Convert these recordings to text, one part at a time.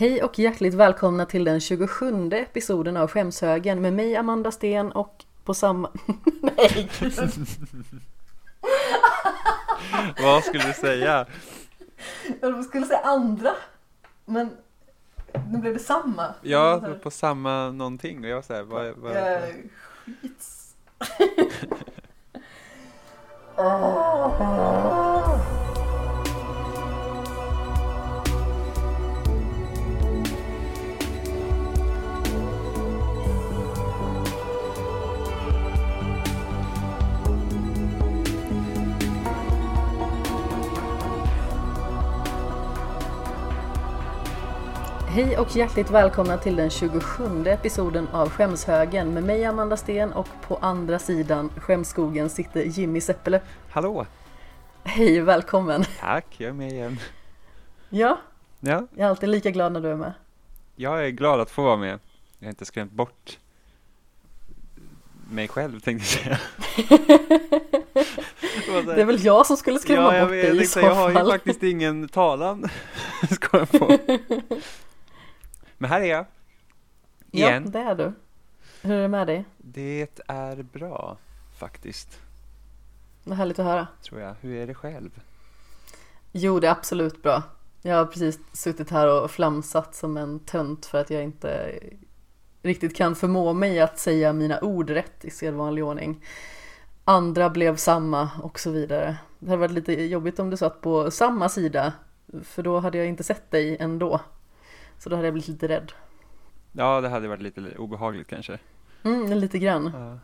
Hej och hjärtligt välkomna till den 27 episoden av Skämshögen med mig Amanda Sten och på samma... Nej! Vad skulle du säga? Jag skulle säga andra, men nu blev det samma. Ja, på samma någonting och jag säger vad, vad, Eh, Skits. Åh. Hej och hjärtligt välkomna till den 27 episoden av Skämshögen med mig Amanda Sten och på andra sidan skämskogen sitter Jimmy Seppele. Hallå! Hej, välkommen! Tack, jag är med igen. Ja, Ja, jag är alltid lika glad när du är med. jag är glad att få vara med. Jag har inte skrämt bort mig själv tänkte jag säga. Det är väl jag som skulle skrämma ja, bort dig i tänkte, så jag har ju fall. faktiskt ingen talan. Ska jag få. Men här är jag. Ja, Igen. det är du. Hur är det med dig? Det är bra faktiskt, Vad härligt att höra. tror jag. Hur är det själv? Jo, det är absolut bra. Jag har precis suttit här och flamsat som en tönt för att jag inte riktigt kan förmå mig att säga mina ord rätt i sedvanlig ordning. Andra blev samma och så vidare. Det hade varit lite jobbigt om du satt på samma sida, för då hade jag inte sett dig ändå. Så då hade jag blivit lite rädd. Ja, det hade varit lite obehagligt kanske. Mm, lite grann. Ja.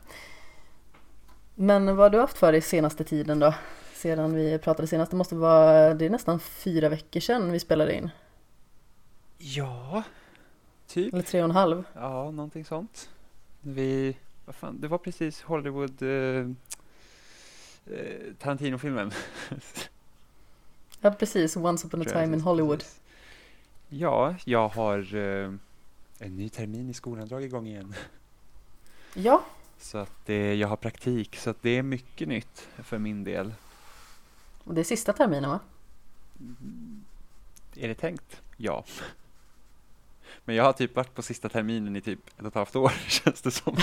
Men vad har du haft för dig senaste tiden då? Sedan vi pratade senast, det måste vara, det är nästan fyra veckor sedan vi spelade in. Ja, typ. Eller tre och en halv. Ja, någonting sånt. Vi, vad fan, det var precis Hollywood eh, eh, Tarantino-filmen. Ja precis, Once upon a time in precis. Ja, jag har eh, en ny termin i skolan dragit igång igen. Ja, Så att eh, jag har praktik, så att det är mycket nytt för min del. och det är sista terminen va? Är det tänkt? Ja. Men jag har typ varit på sista terminen i typ ett och ett halvt år, känns det som.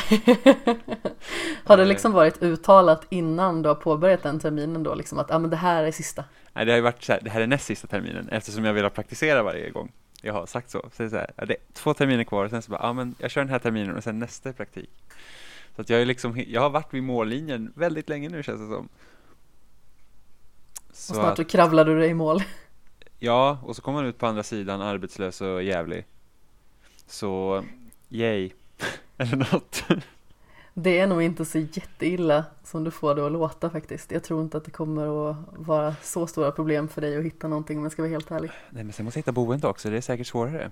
Har det Eh. liksom varit uttalat innan du har påbörjat den terminen då liksom att ah, men det här är sista? Nej, det har ju varit så här, det här är näst sista terminen eftersom jag vill praktisera varje gång jag har sagt så. Så det är så här, det är två terminer kvar och sen så bara, ja men jag kör den här terminen och sen nästa praktik. Så att jag är liksom, jag har varit vid mållinjen väldigt länge nu känns det som. Och Så snart att, så kravlar du dig i mål. ja, och så kommer man ut på andra sidan arbetslös och jävlig. Så, yay. Eller något. Det är nog inte så jätteilla som du får det att låta faktiskt. Jag tror inte att det kommer att vara så stora problem för dig att hitta någonting om jag ska vara helt ärlig. Nej men sen måste jag hitta boende också, det är säkert svårare.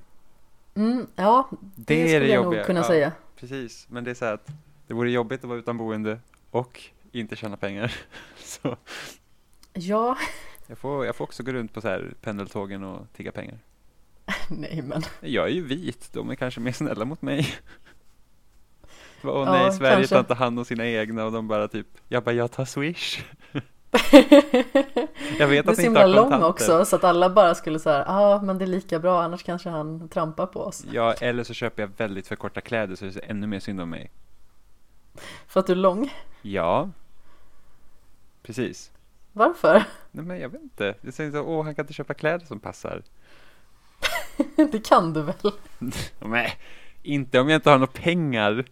Mm, ja, det, Det, är skulle det jag nog kunna ja, säga. Precis, men det är så här att det vore jobbigt att vara utan boende och inte tjäna pengar. Så Ja, jag får, jag får också gå runt på så här pendeltågen och tigga pengar. nej men. Jag är ju vit, de är kanske mer snälla mot mig. Åh Ja, nej, Sverige kanske. tar inte hand om sina egna och de bara typ, jag bara, jag tar swish. Jag vet är att så ni inte himla lång också så att alla bara skulle säga ja ah, men det är lika bra annars kanske han trampar på oss. Ja, eller så köper jag väldigt för korta kläder så det är ännu mer synd om mig. För att du är lång. Ja, precis. Varför? Nej men jag vet inte. Jag säger så, åh han kan inte köpa kläder som passar. Det kan du väl? Nej, inte om jag inte har några pengar.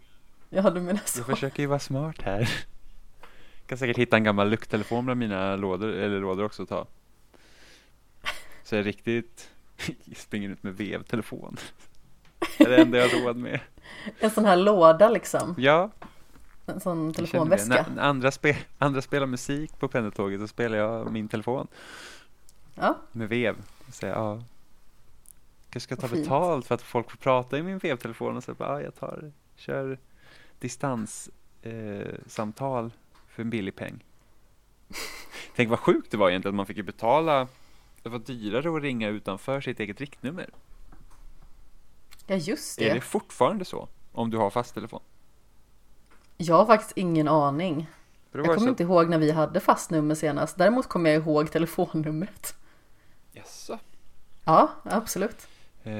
Ja du menar så. Jag försöker ju vara smart här. Jag kan säkert hitta en gammal lucktelefon bland mina lådor, eller lådor också att ta. Så jag riktigt springer ut med vevtelefon. Det är det enda jag har råd med. En sån här låda liksom. Ja, En sån telefonväska. När, andra, spe, andra spelar musik på pendeltåget så spelar jag min telefon Ja, med vev. Så jag, ja. Jag ska ta betalt för att folk får prata i min vevtelefon och så bara, ja, jag tar, kör distanssamtal eh, för en billig peng. Tänk vad sjukt det var egentligen att man fick ju betala, det var dyrare att ringa utanför sitt eget riktnummer. ja just Är det. det fortfarande så? Om du har fast telefon? Jag har faktiskt ingen aning. Det Jag kommer så inte ihåg när vi hade fast nummer senast. Däremot kommer jag ihåg telefonnumret. Jaså? Ja, absolut. Eh,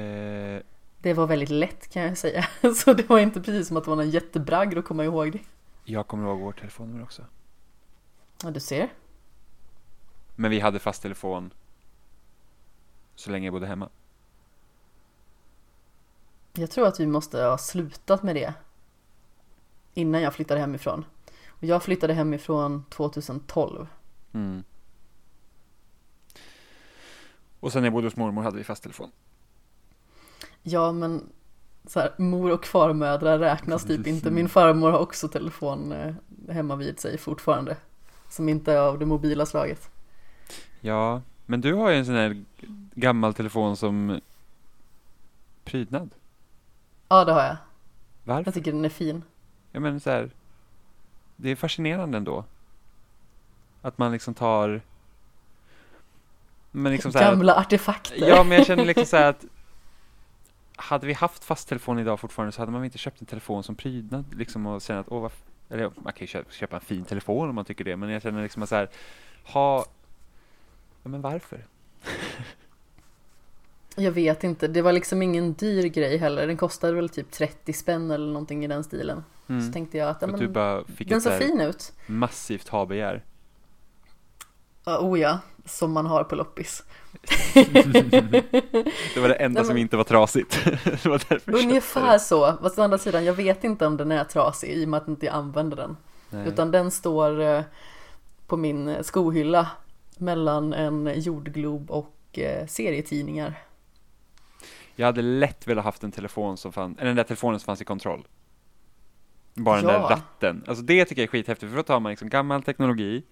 Det var väldigt lätt kan jag säga. Så det var inte precis som att det var någon jättebragd att komma ihåg det. jag kommer ihåg vårt telefonnummer också. Ja, du ser. Men vi hade fast telefon så länge jag bodde hemma. Jag tror att vi måste ha slutat med det. Innan jag flyttade hemifrån. Och jag flyttade hemifrån 2012. Mm. Och sen när jag bodde hos mormor hade vi fast telefon. Ja, men så här, mor och farmödrar räknas typ inte. Min farmor har också telefon eh, hemma vid sig fortfarande. Som inte är av det mobila slaget. Ja, men du har ju en sån här gammal telefon som prydnad. Ja, det har jag. Varför? Jag tycker den är fin. Ja men så här, det är fascinerande ändå. Att man liksom tar men liksom så här, Gamla artefakter. Ja men jag känner liksom så här att Hade vi haft fast telefon idag fortfarande så hade man inte köpt en telefon som prydnad liksom och känna att åh vad Eller man kan ju köpa, köpa en fin telefon om man tycker det men jag känner liksom att så här Ha Ja men varför? Jag vet inte, det var liksom ingen dyr grej heller. Den kostade väl typ 30 spänn eller någonting i den stilen. Så Mm. tänkte jag att ja, men, du bara fick den så såg fin ut. massivt ha-begär oh ja, som man har på loppis. Det var det enda Nej, som men- inte var trasigt Det var Ungefär så. Fast å andra sidan, jag vet inte om den är trasig i och med att inte jag använder den. Nej. Utan den står eh, på min skohylla mellan en jordglob och eh, serietidningar. Jag hade lätt velat haft en telefon som fann, eller den där telefonen som fanns i kontroll. Bara den Ja. där ratten. Alltså det tycker jag är skithäftigt, för då tar man liksom gammal teknologi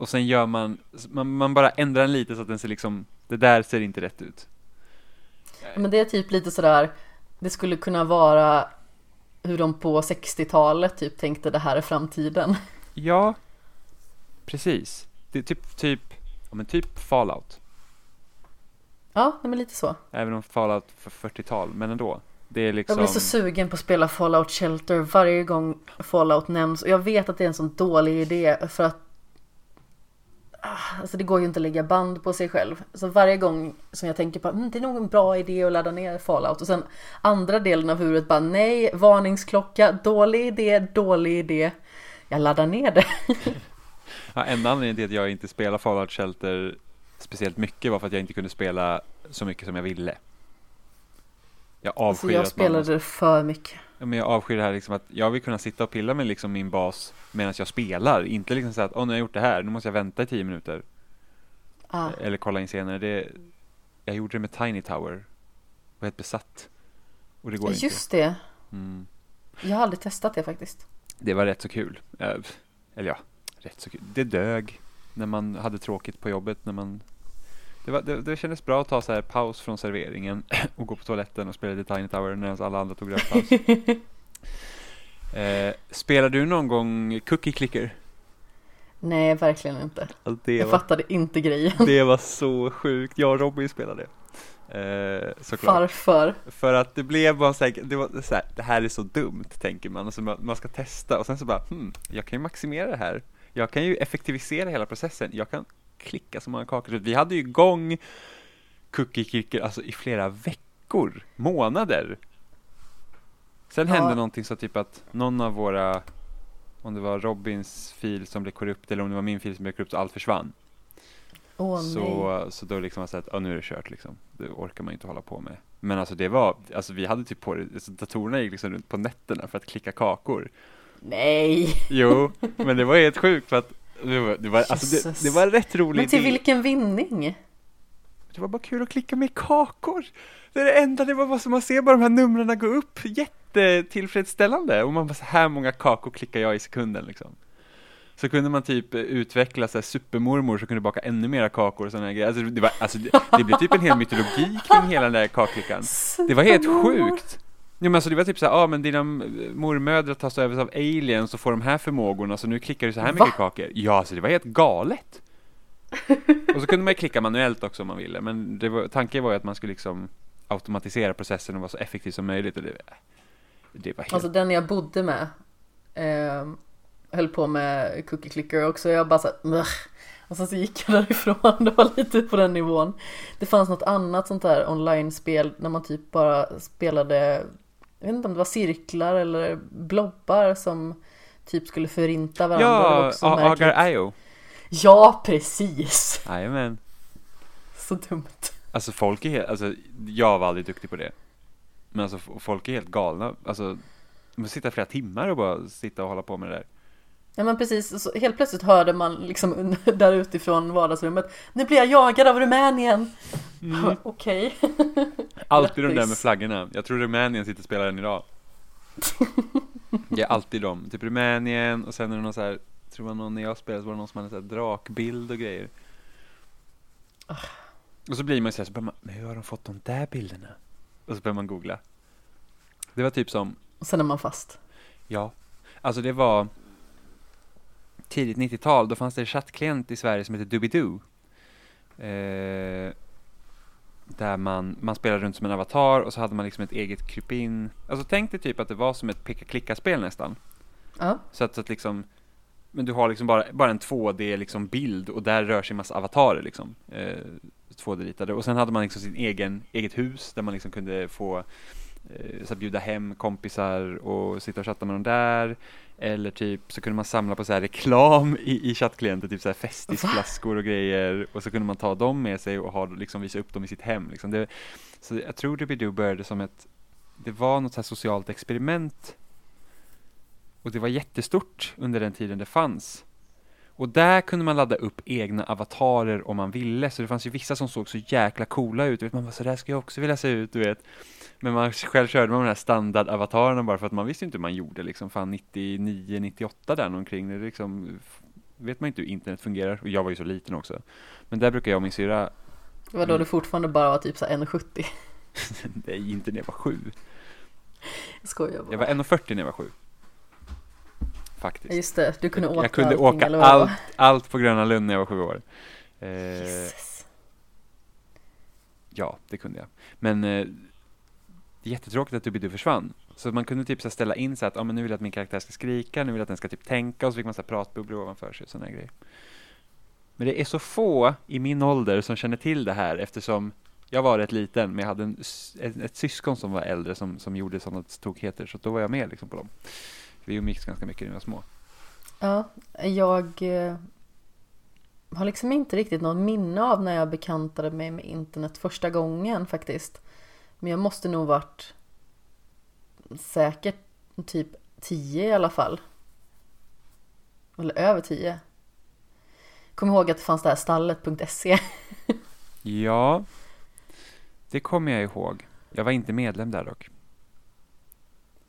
och sen gör man, man, man bara ändrar den lite så att den ser liksom, det där ser inte rätt ut. Men det är typ lite sådär, det skulle kunna vara hur de på 60-talet typ tänkte det här är framtiden. Ja, precis. Det är typ, typ, ja men typ Fallout. Ja, men lite så. Även om Fallout för 40-tal, men ändå. Det är liksom, Jag blir så sugen på att spela Fallout Shelter varje gång Fallout nämns och jag vet att det är en sån dålig idé för att Alltså det går ju inte att lägga band på sig själv. Så varje gång som jag tänker på mm, det är nog en bra idé att ladda ner Fallout och sen andra delen av huvudet bara nej, varningsklocka, dålig idé, dålig idé. Jag laddar ner det. ja, en anledning till att jag inte spelar Fallout Shelter speciellt mycket var för att jag inte kunde spela så mycket som jag ville. Jag avskyr jag man måste- spelade det för mycket. Men jag avskyr det här liksom att jag vill kunna sitta och pilla med liksom min bas medan jag spelar. Inte liksom så att, åh nu har jag gjort det här, nu måste jag vänta i tio minuter. Ah. Eller kolla in senare. Det, jag gjorde det med Tiny Tower. Var helt besatt. Och det går inte. Just det, Mm. jag har aldrig testat det faktiskt. Det var rätt så kul. Eh, Eller ja, rätt så kul. Det dög när man hade tråkigt på jobbet. När man... det, var, det, det kändes bra att ta så här paus från serveringen och gå på toaletten och spela lite Tiny Tower medan alla andra tog rökpaus. eh, spelar du någon gång Cookie Clicker? Nej, verkligen inte. Alltså, det, Jag var, fattade inte grejen. det var så sjukt. Jag och Robin spelade. Eh, såklart. Varför? För att det blev bara så här, det var så här, det här är så dumt tänker man och så man, man ska testa och sen så bara, hmm, jag kan ju maximera det här. Jag kan ju effektivisera hela processen. Jag kan klicka så många kakor. Vi hade ju igång Cookie alltså i flera veckor, månader. Sen Ja. hände någonting så typ att någon av våra, om det var Robins fil som blev korrupt eller om det var min fil som blev korrupt och allt försvann. Nej. Så, så då liksom så att, ja, nu är det kört liksom. Det orkar man inte hålla på med. Men alltså det var, alltså vi hade typ på det, alltså, datorerna gick liksom runt på nätterna för att klicka kakor. Nej. Jo, men det var helt sjukt för att det var, det var, alltså det, det var en rätt rolig Men till idé. vilken vinning? Det var bara kul att klicka med kakor. Det är det enda, det var bara som man ser bara de här numren gå upp. Jättetillfredsställande. Och man bara så här många kakor klickar jag i sekunden liksom. Så kunde man typ eh, utveckla så här supermormor som kunde baka ännu mera kakor och sådana grejer. Alltså det, var, alltså det, det blev typ en hel mytologi kring hela den där kakklickan. Det var helt sjukt. Ja, men alltså det var typ så här, ja ah, men dina mm, mormödrar tas över av aliens och får de här förmågorna så nu klickar du så här mycket Va? kakor. Ja, alltså det var helt galet. och så kunde man ju klicka manuellt också om man ville, men var, tanken var ju att man skulle liksom automatisera processen och vara så effektiv som möjligt och det, det var helt... Alltså den jag bodde med eh, höll på med cookie clicker också. Jag bara så här, "Ugh." Och sen så gick jag därifrån, det var lite på den nivån. Det fanns något annat sånt där online-spel när man typ bara spelade, jag vet inte om det var cirklar eller blobbar som typ skulle förinta varandra. Ja. Agar IO. Ja, precis! Jajamän. Så dumt. Alltså folk är helt, alltså jag var aldrig duktig på det. Men alltså folk är helt galna. Alltså, man sitter flera timmar och bara sitta och hålla på med det där. Ja men precis, så helt plötsligt hörde man liksom där utifrån vardagsrummet Nu blir jag jagad av Rumänien! Mm. Okej. Alltid de där med flaggorna. Jag tror Rumänien sitter och spelar den idag. Det är alltid de. Typ Rumänien och sen är det någon så här, tror man någon när jag spelade så var det någon som hade så här drakbild och grejer. Och så blir man så här, så börjar man, men hur har de fått de där bilderna? Och så börjar man googla. Det var typ som, Och sen är man fast. ja, alltså det var tidigt 90-tal, då fanns det en chattklient i Sverige som heter Doobidoo. Eh, där man, man spelade runt som en avatar och så hade man liksom ett eget krypin. Alltså tänk dig typ att det var som ett picka-klicka-spel nästan. Ja. Så att, så att liksom, men du har liksom bara, bara en 2D liksom bild och där rör sig en massa avatarer liksom. Eh, 2D-ritade. Och sen hade man liksom sin egen, eget hus där man liksom kunde få eh, så bjuda hem kompisar och sitta och chatta med dem där. Eller typ så kunde man samla på så här reklam i, i chattklienten, typ så här festisflaskor och grejer. Och så kunde man ta dem med sig och ha, liksom, visa upp dem i sitt hem. Liksom. Det, så jag tror typ Doobidoo började som ett, det var något så här socialt experiment och det var jättestort under den tiden det fanns. Och där kunde man ladda upp egna avatarer om man ville, så det fanns ju vissa som såg så jäkla coola ut. Du vet, man bara, så där ska jag också vilja se ut, du vet. Men man själv körde med de här standardavatarerna bara för att man visste inte hur man gjorde liksom. Fan 99, 98 där omkring. Det liksom, vet man inte hur internet fungerar. Och jag var ju så liten också. Men där brukar jag och min syrra, Det var då det fortfarande bara var typ så här 1,70. det är inte när jag var sju. Jag skojar bara. Jag var 1,40 när jag var sju. Faktiskt. Just det, du kunde åka jag kunde allting, åka eller allt, allt på Gröna Lund när jag var sju år. Eh, ja, det kunde jag. Men eh, det är jättetråkigt att Doobidoo försvann. Så man kunde typ så ställa in så att ah, men nu vill jag att min karaktär ska skrika, nu vill jag att den ska typ tänka och så fick man så pratbubblor ovanför sig och sådana grejer. Men det är så få i min ålder som känner till det här eftersom jag var rätt liten men jag hade en, ett, ett syskon som var äldre som, som gjorde sådana tokigheter så då var jag med liksom på dem. Vi umgicks ganska mycket när vi var små. Ja, jag eh, har liksom inte riktigt något minne av när jag bekantade mig med internet första gången faktiskt. Men jag måste nog varit säkert typ 10 i alla fall. Eller över 10. Kom ihåg att det fanns det här stallet.se. Ja, det kommer jag ihåg. Jag var inte medlem där dock.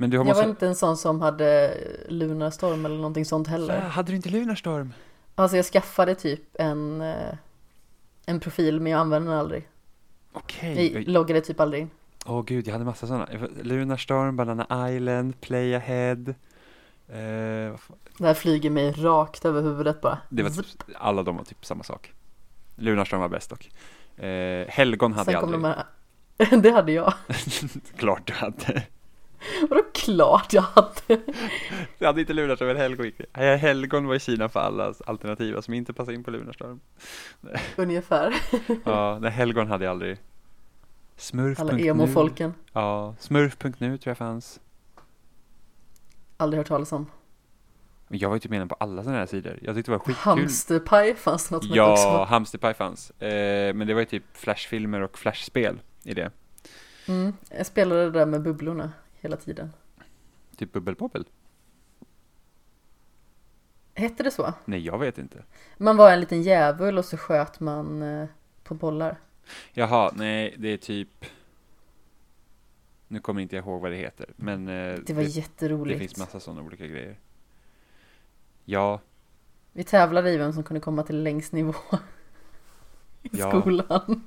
Men Jag måste... var inte en sån som hade Lunarstorm eller någonting sånt Så, heller. hade du inte Lunarstorm? Alltså jag skaffade typ en, eh, en profil men jag använde den aldrig. Okej. Jag loggade typ aldrig in. Åh gud, jag hade massa sådana. Lunarstorm, Banana Island, Play Ahead. Eh, Det här flyger mig rakt över huvudet bara. det var typ, alla de var typ samma sak. Lunarstorm var bäst dock. Eh, Helgon hade Sen jag aldrig. de här... Det hade jag. Klart du hade. Vadå klart jag hade? Jag hade inte Lunarstorm, men Helgon Helgon var i Kina för alla alternativa som inte passade in på Lunarstorm. Ungefär. Ja, nej, Helgon hade jag aldrig. Smurf.nu. Alla emo-folken. Ja, smurf.nu tror jag fanns. Aldrig hört talas om. Men jag var ju typ medlem på alla sådana här sidor. Jag tyckte det var skitkul. Hamsterpaj fanns något som Ja, också. Hamsterpaj fanns. Eh, men det var ju typ flashfilmer och flashspel i det. Mm, jag spelade det där med bubblorna hela tiden. Typ bubbelpoppel. Hette det så? Nej, jag vet inte. Man var en liten djävul och så sköt man eh, på bollar. Jaha, nej, det är typ... Nu kommer inte jag ihåg vad det heter, men eh, Det var det, jätteroligt. det finns massa sådana olika grejer. Ja, Vi tävlade i vem som kunde komma till längst nivå i Ja. skolan.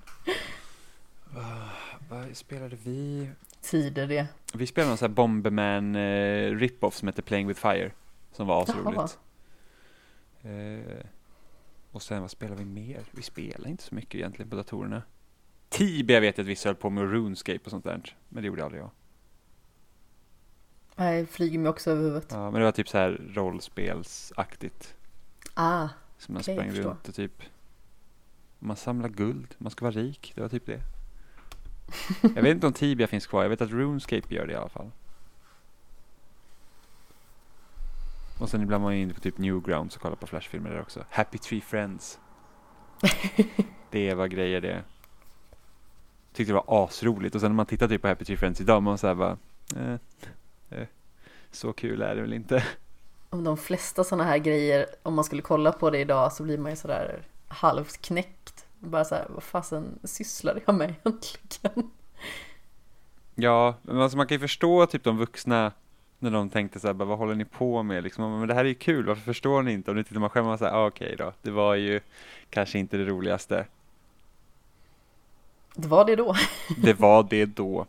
vad spelade vi? Tider det. Vi spelade någon sån här Bomberman eh, rip-off som hette Playing with Fire. Som var asroligt. Eh, och sen vad spelade vi mer? Vi spelade inte så mycket egentligen på datorerna. Tibia vet jag att vissa höll på med RuneScape och sånt där. Men det gjorde aldrig jag. Nej, flyger mig också över huvudet. Ja, men det var typ så här rollspelsaktigt. Ah, Så man jag sprang runt och typ Man samlar guld, man ska vara rik, det var typ det Jag vet inte om Tibia finns kvar, jag vet att RuneScape gör det i alla fall. Och sen ibland var man inne på typ Newgrounds och kollar på flashfilmer där också. Happy Tree Friends. Det var grejer det. Tyckte det var asroligt. Och sen när man tittar typ på Happy Tree Friends idag man såhär bara eh, eh, Så kul är det väl inte. Om de flesta sådana här grejer, om man skulle kolla på det idag så blir man ju sådär halvt knäckt. Bara såhär, vad fasen sysslar jag med egentligen? Ja, men alltså man kan ju förstå typ de vuxna när de tänkte så här, bara, vad håller ni på med liksom? Men det här är ju kul, varför förstår ni inte? Och nu tittar man själv och säger, ah, okej då, det var ju kanske inte det roligaste. Det var det då. Det var det då.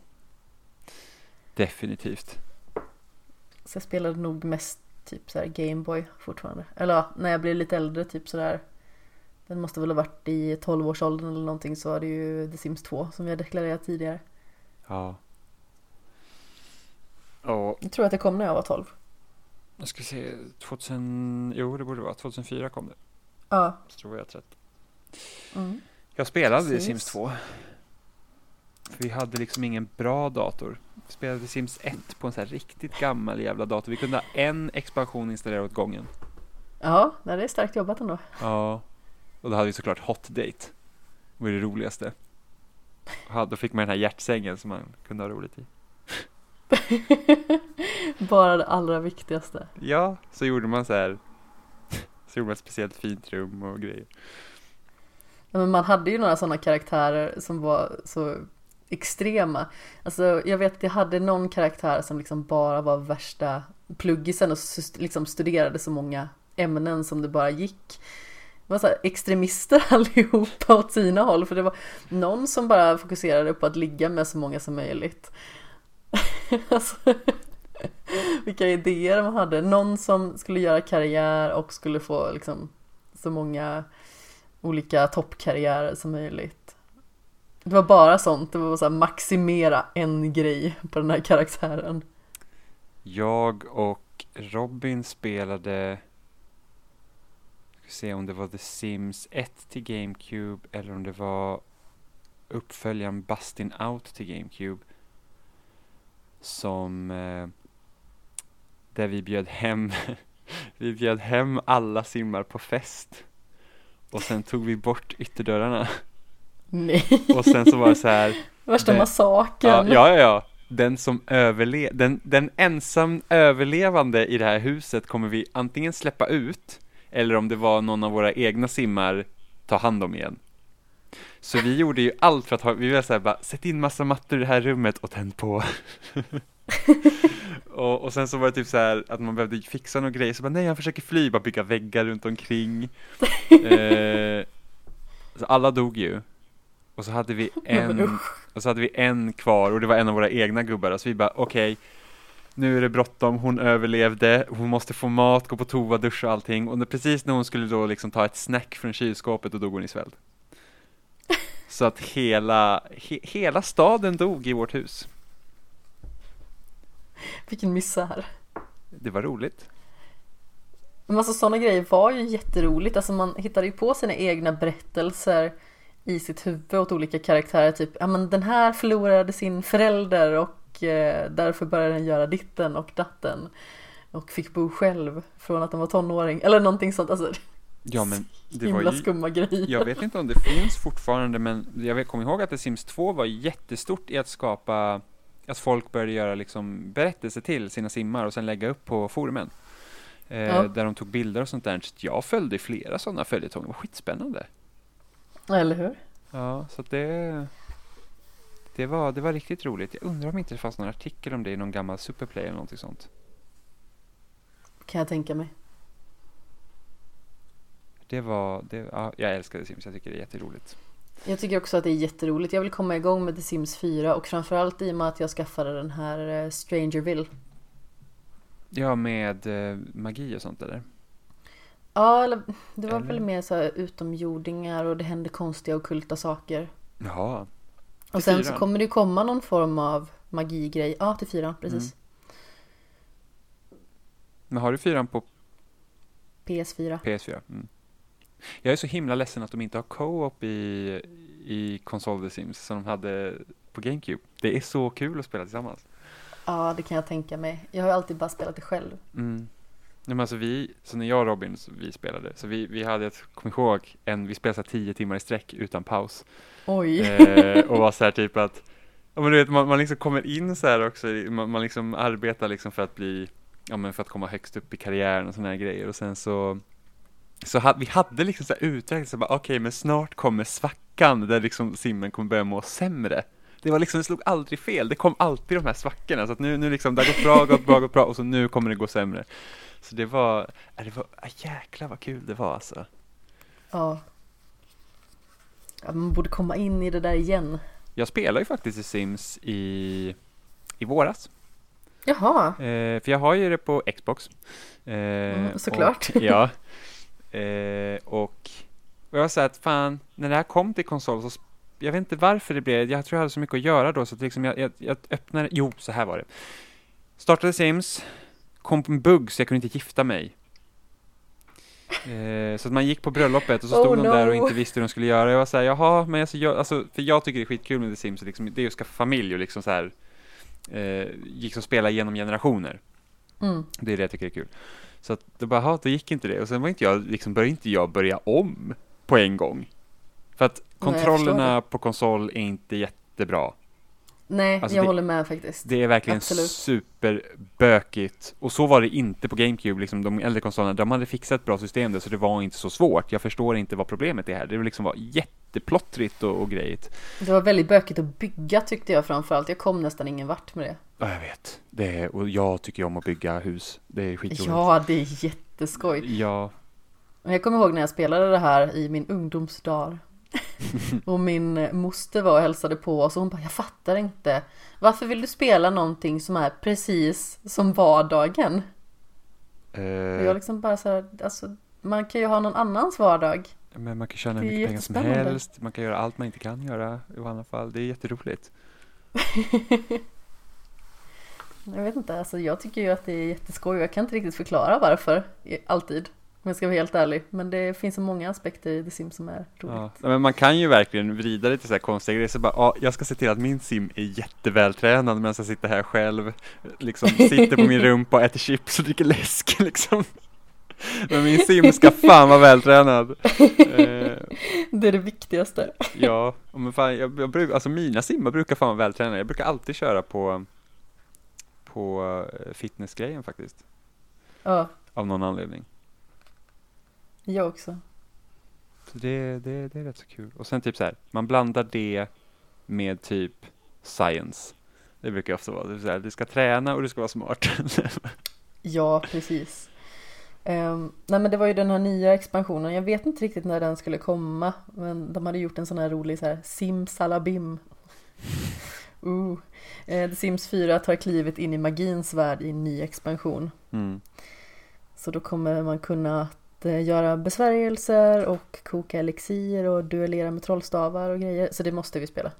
Definitivt. Så jag spelade nog mest typ såhär Gameboy fortfarande. Eller när jag blev lite äldre typ sådär. Den måste väl ha varit i 12-årsåldern eller någonting så var det ju The Sims 2 som jag deklarerat tidigare. Ja. Och Jag tror att det kom när jag var 12. jag ska se, 2000, jo det borde vara, 2004 kom det. Ja. Så tror jag rätt rätt. Mm. Jag spelade i Precis. Sims 2. För vi hade liksom ingen bra dator. Vi spelade Sims 1 på en sån här riktigt gammal jävla dator. Vi kunde ha en expansion installerad åt gången. Ja, det är starkt jobbat ändå. Ja. Och då hade vi såklart Hot Date. Det var det roligaste. Ja, då fick man den här hjärtsängen som man kunde ha roligt i. Bara det allra viktigaste. Ja, så gjorde man så här. Så gjorde man ett speciellt fint rum och grejer. Ja, men man hade ju några sådana karaktärer som var så extrema. Alltså jag vet att jag hade någon karaktär som liksom bara var värsta pluggisen och liksom studerade så många ämnen som det bara gick. Det var så här extremister allihopa åt sina håll för det var någon som bara fokuserade på att ligga med så många som möjligt. alltså, vilka idéer man hade. Någon som skulle göra karriär och skulle få liksom så många olika toppkarriärer som möjligt. Det var bara sånt, det var så här maximera en grej på den här karaktären. Jag och Robin spelade ska se om det var The Sims 1 till GameCube eller om det var uppföljaren Bustin' Out till GameCube som eh, där vi bjöd hem vi bjöd hem alla simmar på fest och sen tog vi bort ytterdörrarna Nej, och sen så var det så här värsta massakern. Ja, ja, ja. Den som överle den, den ensam överlevande i det här huset kommer vi antingen släppa ut eller om det var någon av våra egna simmar ta hand om igen. Så vi gjorde ju allt för att ha, vi ville säga bara sätt in massa mattor i det här rummet och tänd på. och, och sen så var det typ så här att man behövde fixa några grejer så bara nej han försöker fly, bara bygga väggar runt omkring. eh, så alla dog ju. Och så hade vi en och så hade vi en kvar och det var en av våra egna gubbar. Så vi bara, okej, nu är det bråttom, hon överlevde, hon måste få mat, gå på toa, duscha och allting. Och precis när hon skulle då liksom ta ett snack från kylskåpet, då dog hon i svält. Så att hela, he, hela staden dog i vårt hus. Vilken misär. Det var roligt. Men alltså sådana grejer var ju jätteroligt. Alltså man hittade ju på sina egna berättelser i sitt huvud åt olika karaktärer. Typ, ja men den här förlorade sin förälder och därför började den göra ditten och datten. Och fick bo själv från att den var tonåring. Eller någonting sånt. Alltså, Ja, men det var himla ju, skumma grejer. jag vet inte om det finns fortfarande, men jag kommer ihåg att The Sims 2 var jättestort i att skapa att folk började göra liksom berättelser till sina simmar och sen lägga upp på forumen. Eh, Ja. Där de tog bilder och sånt där. Så jag följde flera sådana följetonger, det var skitspännande. Eller hur? Ja, så att det, det, var, det var riktigt roligt. Jag undrar om inte det fanns någon artikel om det i någon gammal Superplay eller någonting sånt. Kan jag tänka mig. Det var, det, ja, jag älskar The Sims, jag tycker det är jätteroligt. Jag tycker också att det är jätteroligt. Jag vill komma igång med The Sims 4 och framförallt i och med att jag skaffade den här eh, Strangerville. Ja, med eh, magi och sånt eller? Ja, eller det var Eller? väl mer så här utomjordingar och det hände konstiga ockulta saker. Jaha. Och sen så kommer det komma någon form av magigrej. Ja, till fyran, precis. Men har du fyran på PS4. PS4? Mm. Jag är så himla ledsen att de inte har co-op i, i konsol The Sims som de hade på GameCube. Det är så kul att spela tillsammans. Ja, det kan jag tänka mig. Jag har ju alltid bara spelat det själv. Mm. Men alltså vi, så när jag och Robin så vi spelade, så vi, vi hade, ett, kom ihåg, en, vi spelade så tio timmar i sträck utan paus. Oj. Eh, och var så här typ att, ja men du vet, man, man liksom kommer in så här också, man, man liksom arbetar liksom för att bli, ja men för att komma högst upp i karriären och sådana här grejer och sen så så ha, vi hade liksom så här uträknat, okej okay, men snart kommer svackan där liksom simmen kommer börja må sämre. Det var liksom, det slog aldrig fel, det kom alltid de här svackorna så att nu, nu liksom, det har gått bra, gått bra, gått bra och så nu kommer det gå sämre. Så det var, det var, jäklar vad kul det var alltså. Ja. ja. Man borde komma in i det där igen. Jag spelar ju faktiskt i Sims i, i våras. Jaha. Eh, för jag har ju det på Xbox. Eh, mm, såklart. Och, ja. Eh, och, och jag var så att fan, när det här kom till konsol så jag vet inte varför det blev, jag tror jag hade så mycket att göra då så att liksom jag, jag, jag öppnade, jo så här var det. Startade Sims, kom på en bugg så jag kunde inte gifta mig. Eh, så att man gick på bröllopet och så stod oh, de no. där och inte visste hur de skulle göra. Jag var såhär, jaha, men alltså, jag, alltså, för jag tycker det är skitkul med The Sims, liksom, det är att skaffa familj och liksom så här, eh, liksom spela genom generationer. Mm. Det är det jag tycker är kul. Så att det bara, jaha, då gick inte det. Och sen var inte jag, liksom började inte jag börja om på en gång. För att kontrollerna Nej, på konsol är inte jättebra. Nej, alltså jag det, håller med faktiskt. Det är verkligen Absolut. superbökigt. Och så var det inte på GameCube, liksom de äldre konsolerna. De hade fixat ett bra system där, så det var inte så svårt. Jag förstår inte vad problemet är här. Det liksom var jätteplottrigt och, och grejigt. Det var väldigt bökigt att bygga tyckte jag framförallt. Jag kom nästan ingen vart med det. Ja, jag vet. Det är, och jag tycker om att bygga hus. Det är skitroligt. Ja, det är jätteskoj. Ja. Jag kommer ihåg när jag spelade det här i min ungdomsdag. och min moster var och hälsade på oss och hon bara, jag fattar inte. Varför vill du spela någonting som är precis som vardagen? Uh, jag liksom bara så här, alltså man kan ju ha någon annans vardag. Men man kan tjäna hur mycket pengar som helst, man kan göra allt man inte kan göra i alla fall. Det är jätteroligt. jag vet inte, alltså jag tycker ju att det är jätteskoj jag kan inte riktigt förklara varför, alltid. Om jag ska vara helt ärlig. Men det finns så många aspekter i The Sims som är roligt. Ja, men man kan ju verkligen vrida det till så här konstiga grejer. Så bara, ja, jag ska se till att min sim är jättevältränad medan jag sitter här själv. Liksom sitter på min rumpa och äter chips och dricker läsk liksom. Men min sim ska fan vara vältränad. Eh, det är det viktigaste. Ja, men fan, jag, jag brukar, alltså mina simmar brukar fan vara vältränade. Jag brukar alltid köra på, på eh, fitnessgrejen faktiskt. Ja. Av någon anledning. Jag också. Så det, det, det är rätt så kul. Och sen typ så här, man blandar det med typ science. Det brukar ofta vara, det så här, du ska träna och du ska vara smart. ja, precis. Um, nej men det var ju den här nya expansionen, jag vet inte riktigt när den skulle komma Men de hade gjort en sån här rolig så här simsalabim uh. The Sims 4 tar klivet in i magins värld i en ny expansion mm. Så då kommer man kunna göra besvärjelser och koka elixir och duellera med trollstavar och grejer. Så det måste vi spela.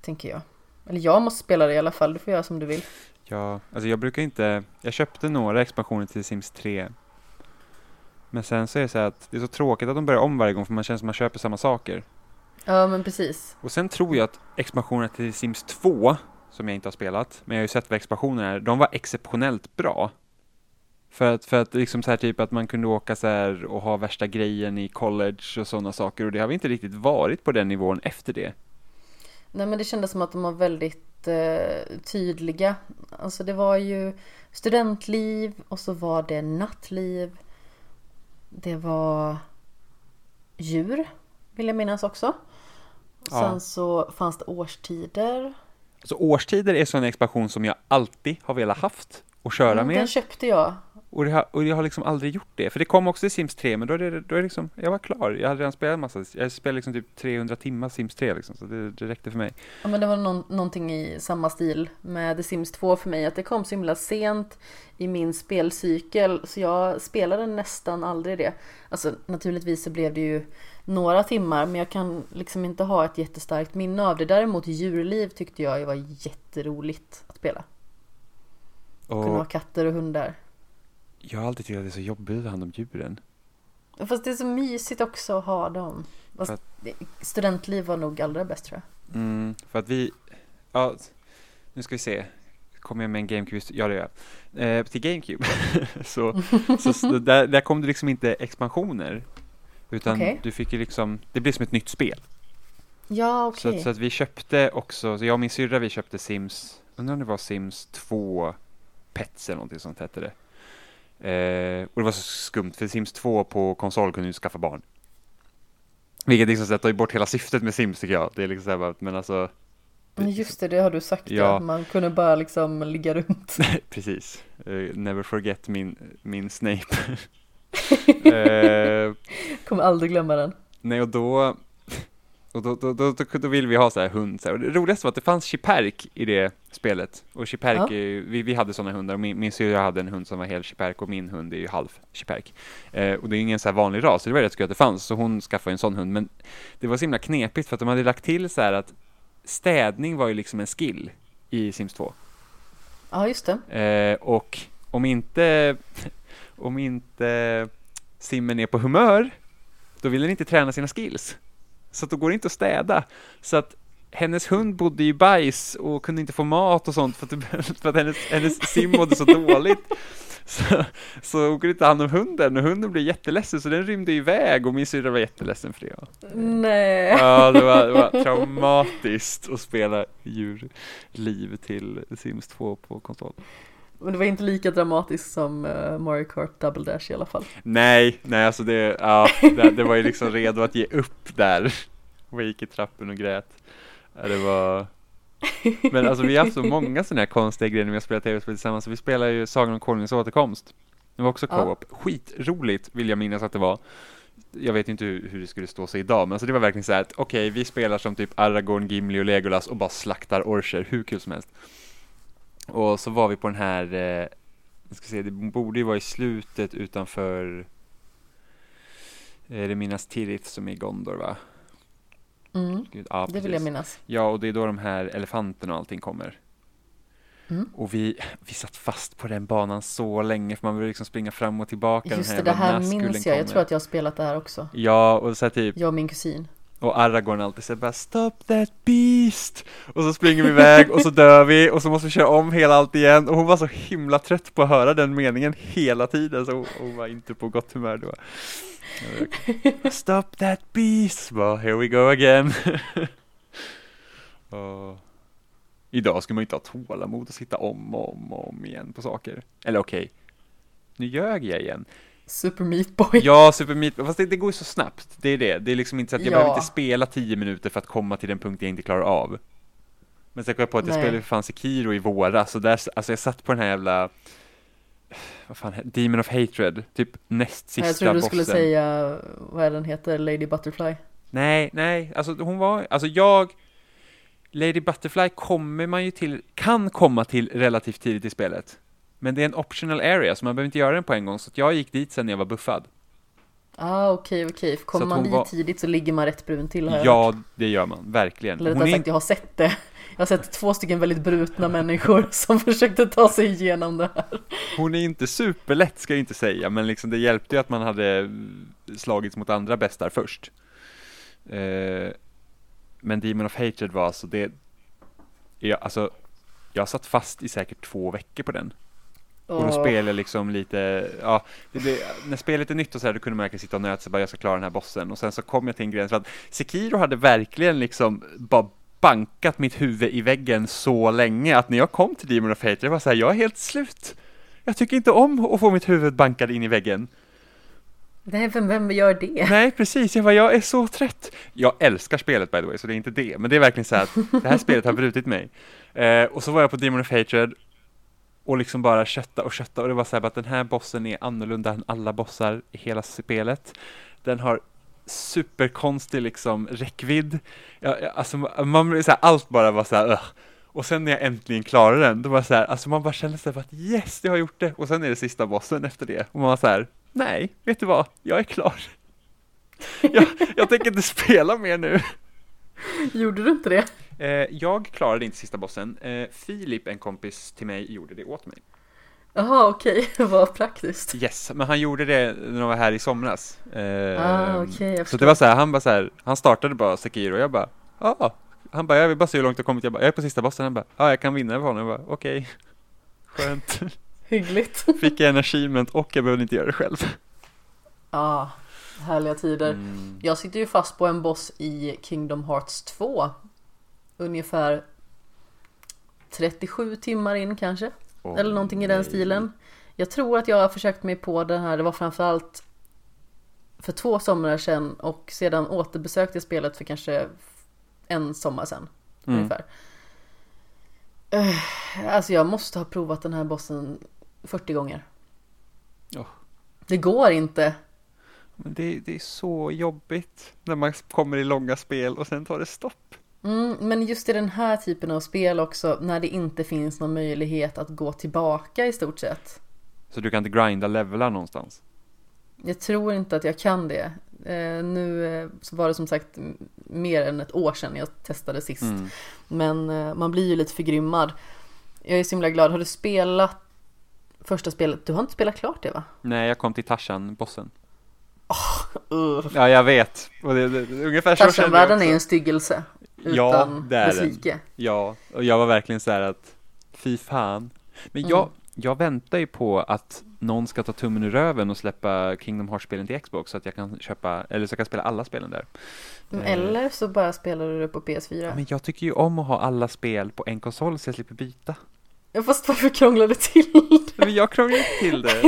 Tänker jag. Eller jag måste spela det i alla fall, du får göra som du vill. Ja, alltså jag brukar inte, jag köpte några expansioner till Sims 3. Men sen så är det så att det är så tråkigt att de börjar om varje gång för man känner som att man köper samma saker. Ja, men precis. Och sen tror jag att expansionerna till Sims 2, som jag inte har spelat, men jag har ju sett vad expansionerna är, de var exceptionellt bra. För att, för att liksom så här typ att man kunde åka så här och ha värsta grejen i college och sådana saker och det har vi inte riktigt varit på den nivån efter det. Nej men det kändes som att de var väldigt eh, tydliga. Alltså det var ju studentliv och så var det nattliv. Det var djur vill jag minnas också. Ja. Sen så fanns det årstider. Så årstider är sån expansion som jag alltid har velat haft och köra mm, med. Den köpte jag. Och, det har, och jag har liksom aldrig gjort det. För det kom också i Sims 3, men då är det, då är det liksom, jag var klar. Jag hade redan spelat massa, jag spelade liksom typ 300 timmar Sims 3 liksom, så det, det räckte för mig. Ja men det var någon, någonting i samma stil med The Sims 2 för mig, att det kom så himla sent i min spelcykel, så jag spelade nästan aldrig det. Alltså naturligtvis så blev det ju några timmar, men jag kan liksom inte ha ett jättestarkt minne av det. Däremot djurliv tyckte jag var jätteroligt att spela. Och... Kunna ha katter och hundar. Jag har alltid tyckt att det är så jobbigt att ha hand om djuren. Fast det är så mysigt också att ha dem. Fast För studentliv var nog allra bäst tror jag. Mm, för att vi, ja, nu ska vi se. Kommer jag med en GameCube? Ja, det gör jag. Eh, till GameCube så, så, så där, där kom det liksom inte expansioner. Utan Okej. du fick ju liksom, det blev som ett nytt spel. Ja, Så, okej. att- så att vi köpte också, så jag och min syrra vi köpte Sims, undrar om det var Sims 2 Pets eller någonting sånt hette det. Eh, och det var så skumt för Sims 2 på konsol kunde du skaffa barn. Vilket liksom så tar ju bort hela syftet med Sims tycker jag. Det är liksom så här, men alltså Men just det, det har du sagt Ja. ja. Man kunde bara liksom ligga runt. Precis. Eh, never forget min, min Snape. Eh, Kommer aldrig glömma den. nej, och då, och då, då, då, då, vill vi ha så här hund. Så här. Och det roligaste var att det fanns Chiperk i det spelet. Och Chiperk, Ja. ju- vi, vi hade sådana hundar. Och min, min syrra hade en hund som var hel Chiperk och min hund är ju halv Chiperk. Eh, och det är ingen så här vanlig ras, så det var rätt kul att det fanns. Så hon skaffade en sån hund. Men det var så himla knepigt för att de hade lagt till så här att städning var ju liksom en skill i Sims 2. Ja, just det. Eh, och om inte, om inte simmen är på humör, då vill den inte träna sina skills. Så att då går det inte att städa. Så att hennes hund bodde i bajs och kunde inte få mat och sånt för att, för att hennes, hennes sim mådde så dåligt. Så, så hon kunde inte ta hand om hunden och hunden blev jätteledsen så den rymde iväg och min syrra var jätteledsen för det. Nej. Ja, det var, det var traumatiskt att spela djurliv till Sims 2 på konsol. Men det var inte lika dramatiskt som eh, Mario Kart Double Dash i alla fall. Nej, nej alltså det, ja, det, det var ju liksom redo att ge upp där. Och gick i trappen och grät. Ja, det var... Men alltså vi har haft så många sådana här konstiga grejer när vi har spelat tv-spel tillsammans. Så vi spelar ju Sagan om Konungens återkomst. Det var också Ja. co-op. Skitroligt vill jag minnas att det var. Jag vet inte hur, hur det skulle stå sig idag, men alltså det var verkligen så här att okej, vi spelar som typ Aragorn, Gimli och Legolas och bara slaktar orcher, hur kul som helst. Och så var vi på den här, eh, jag ska se, det borde ju vara i slutet utanför eh, det minnas Tirith som är i Gondor va? Mm, Gud, ja, det vill jag minnas. Ja, och det är då de här elefanterna och allting kommer. Mm. Och vi, vi satt fast på den banan så länge för man vill liksom springa fram och tillbaka. Just det, jävla det här Nazgulen minns jag. Jag kommer. tror att jag har spelat det här också. Ja, och så här typ, Jag och min kusin. Och Aragorn alltid säger bara Stop that beast! Och så springer vi iväg och så dör vi och så måste vi köra om hela allt igen och hon var så himla trött på att höra den meningen hela tiden så hon, hon var inte på gott humör då. Stop that beast! Bara, here we go again. och idag ska man inte ha tålamod att sitta om och om och om igen på saker. Eller okej, nu ljög jag igen. Super Meat Boy. Ja, Super Meat Boy, fast det, det går ju så snabbt. Det är det. Det är liksom inte så att jag Ja. behöver inte spela tio minuter för att komma till den punkt jag inte klarar av. Men sen kom jag på att jag Nej. spelade för fan Sekiro i våras, så där, alltså jag satt på den här jävla, vad fan, Demon of Hatred, typ näst sista jag trodde du bossen. skulle säga, vad är den heter, Lady Butterfly. Nej, nej, alltså hon var, alltså jag, Lady Butterfly kommer man ju till, kan komma till relativt tidigt i spelet. Men det är en optional area, så man behöver inte göra den på en gång, så jag gick dit sen när jag var buffad. Ah, okej, okej. För Kommer man dit var- tidigt så ligger man rätt brun till jag hört. Ja, det gör man, verkligen. Eller rättare är sagt, jag har sett det. Jag har sett två stycken väldigt brutna människor som försökte ta sig igenom det här. Hon är inte superlätt ska jag inte säga, men liksom det hjälpte ju att man hade slagits mot andra bästar först. Eh, men Demon of Hatred var alltså det, ja, alltså, jag satt fast i säkert två veckor på den. Och då jag liksom lite, ja, det blev, när spelet är nytt och så här, då kunde man verkligen sitta och nöta sig bara, jag ska klara den här bossen. Och sen så kom jag till en gräns, för att Sekiro hade verkligen liksom bara bankat mitt huvud i väggen så länge att när jag kom till Demon of Hatred, jag var så här, jag är helt slut. Jag tycker inte om att få mitt huvud bankad in i väggen. Nej, vem, vem gör det? Nej, precis. Jag bara, jag är så trött. Jag älskar spelet by the way, så det är inte det. Men det är verkligen så här att det här spelet har brutit mig. Eh, och så var jag på Demon of Hatred och liksom bara kötta och kötta och det var så här bara att den här bossen är annorlunda än alla bossar i hela spelet. Den har superkonstig liksom räckvidd. Ja, ja, alltså man blir så här, allt bara var så här, "Ugh." Och sen när jag äntligen klarade den, då var det så här, alltså man bara kände sig bara att yes, jag har gjort det. Och sen är det sista bossen efter det. Och man var så här, nej, vet du vad, jag är klar. jag, jag tänker inte spela mer nu. Gjorde du inte det? Eh, jag klarade inte sista bossen. Eh, Filip, en kompis till mig, gjorde det åt mig. Jaha okej, vad praktiskt. Yes, men han gjorde det när de var här i somras. Eh, Ah, jag så det var så här, han bara så här, han startade bara Sekiro och jag bara, ja. Han bara, jag vill bara se hur långt jag kommit. Jag bara, jag är på sista bossen. Han bara, ja jag kan vinna över honom. Jag bara, okej. Skönt. Hyggligt. Fick jag en achievement och jag behövde inte göra det själv. Ja, härliga tider. Mm. Jag sitter ju fast på en boss i Kingdom Hearts 2. Ungefär 37 timmar in kanske. Åh, Eller någonting i den nej. stilen. Jag tror att jag har försökt mig på den här, det var framförallt för två somrar sedan och sedan återbesökte jag spelet för kanske en sommar sedan. Mm. Ungefär. Eh, Alltså jag måste ha provat den här bossen 40 gånger. Ja. Det går inte. Men det, det är så jobbigt när man kommer i långa spel och sen tar det stopp. Mm, men just i den här typen av spel också, när det inte finns någon möjlighet att gå tillbaka i stort sett. Så du kan inte grinda levelar någonstans. Jag tror inte att jag kan det. Eh, nu eh, så var det som sagt mer än ett år sedan jag testade sist. Mm. Men eh, man blir ju lite förgrymmad. Jag är så himla glad. Har du spelat första spelet? Du har inte spelat klart det va? Nej, jag kom till Tarzan, bossen. Uh. Ja, jag vet. Och det, det, det, ungefär så kände jag Tarzan-världen är en styggelse. Utan Ja, dess den. like. Ja, och jag var verkligen så här att fy fan. Men jag, Mm. jag väntar ju på att någon ska ta tummen ur röven och släppa Kingdom Hearts-spelen till Xbox så att jag kan köpa, eller så jag kan spela alla spelen där. Mm, Eh. Eller så bara spelar du det på PS4. Men jag tycker ju om att ha alla spel på en konsol så jag slipper byta. Ja, Fast varför krånglar du till det? Men jag krånglar inte till det.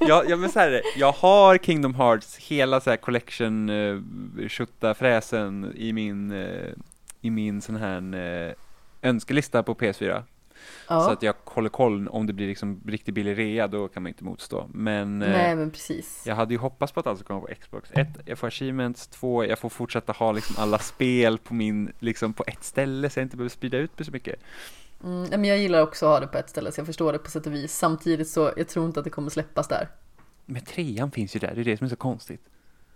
Jag, jag, men så här, jag har Kingdom Hearts, hela så här collection, uh, fräsen i min, eh, i min sån här eh, önskelista på PS4. Så Ja, att jag håller koll om det blir liksom riktigt billig rea, då kan man inte motstå. Men eh, nej men precis. jag hade ju hoppats på att allt skulle komma på Xbox. Ett, jag får achievements, två, jag får fortsätta ha liksom alla spel på min, liksom på ett ställe så jag inte behöver sprida ut mig så mycket. Mm, men jag gillar också att ha det på ett ställe så jag förstår det på sätt och vis. Samtidigt så, jag tror inte att det kommer släppas där. Men trean finns ju där, det är det som är så konstigt.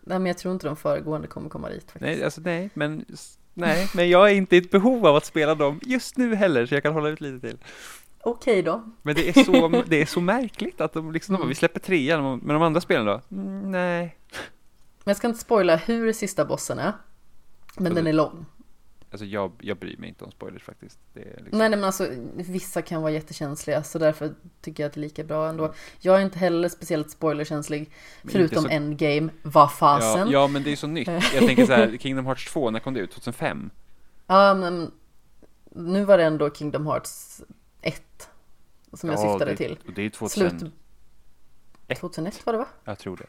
Nej men jag tror inte de föregående kommer komma dit faktiskt. Nej, alltså nej, men nej, men jag är inte i ett behov av att spela dem just nu heller, så jag kan hålla ut lite till. Okej då. Men det är så, det är så märkligt att de liksom, Mm. vi släpper trean, men de andra spelen då? Mm, nej. Men jag ska inte spoila hur sista bossen är. Men den är lång. Alltså jag, jag bryr mig inte om spoilers faktiskt. Liksom, Nej, nej men alltså vissa kan vara jättekänsliga så därför tycker jag att det är lika bra ändå. Jag är inte heller speciellt spoilerkänslig. Men Förutom så- Endgame, vad fasen. Ja, ja, men det är så nytt. Jag tänker så här, Kingdom Hearts 2, när kom det ut? 2005? Ja, men nu var det ändå Kingdom Hearts 1 som jag Ja, syftade det, till. Och det är 2000, Slut 2001 var det va? jag tror det.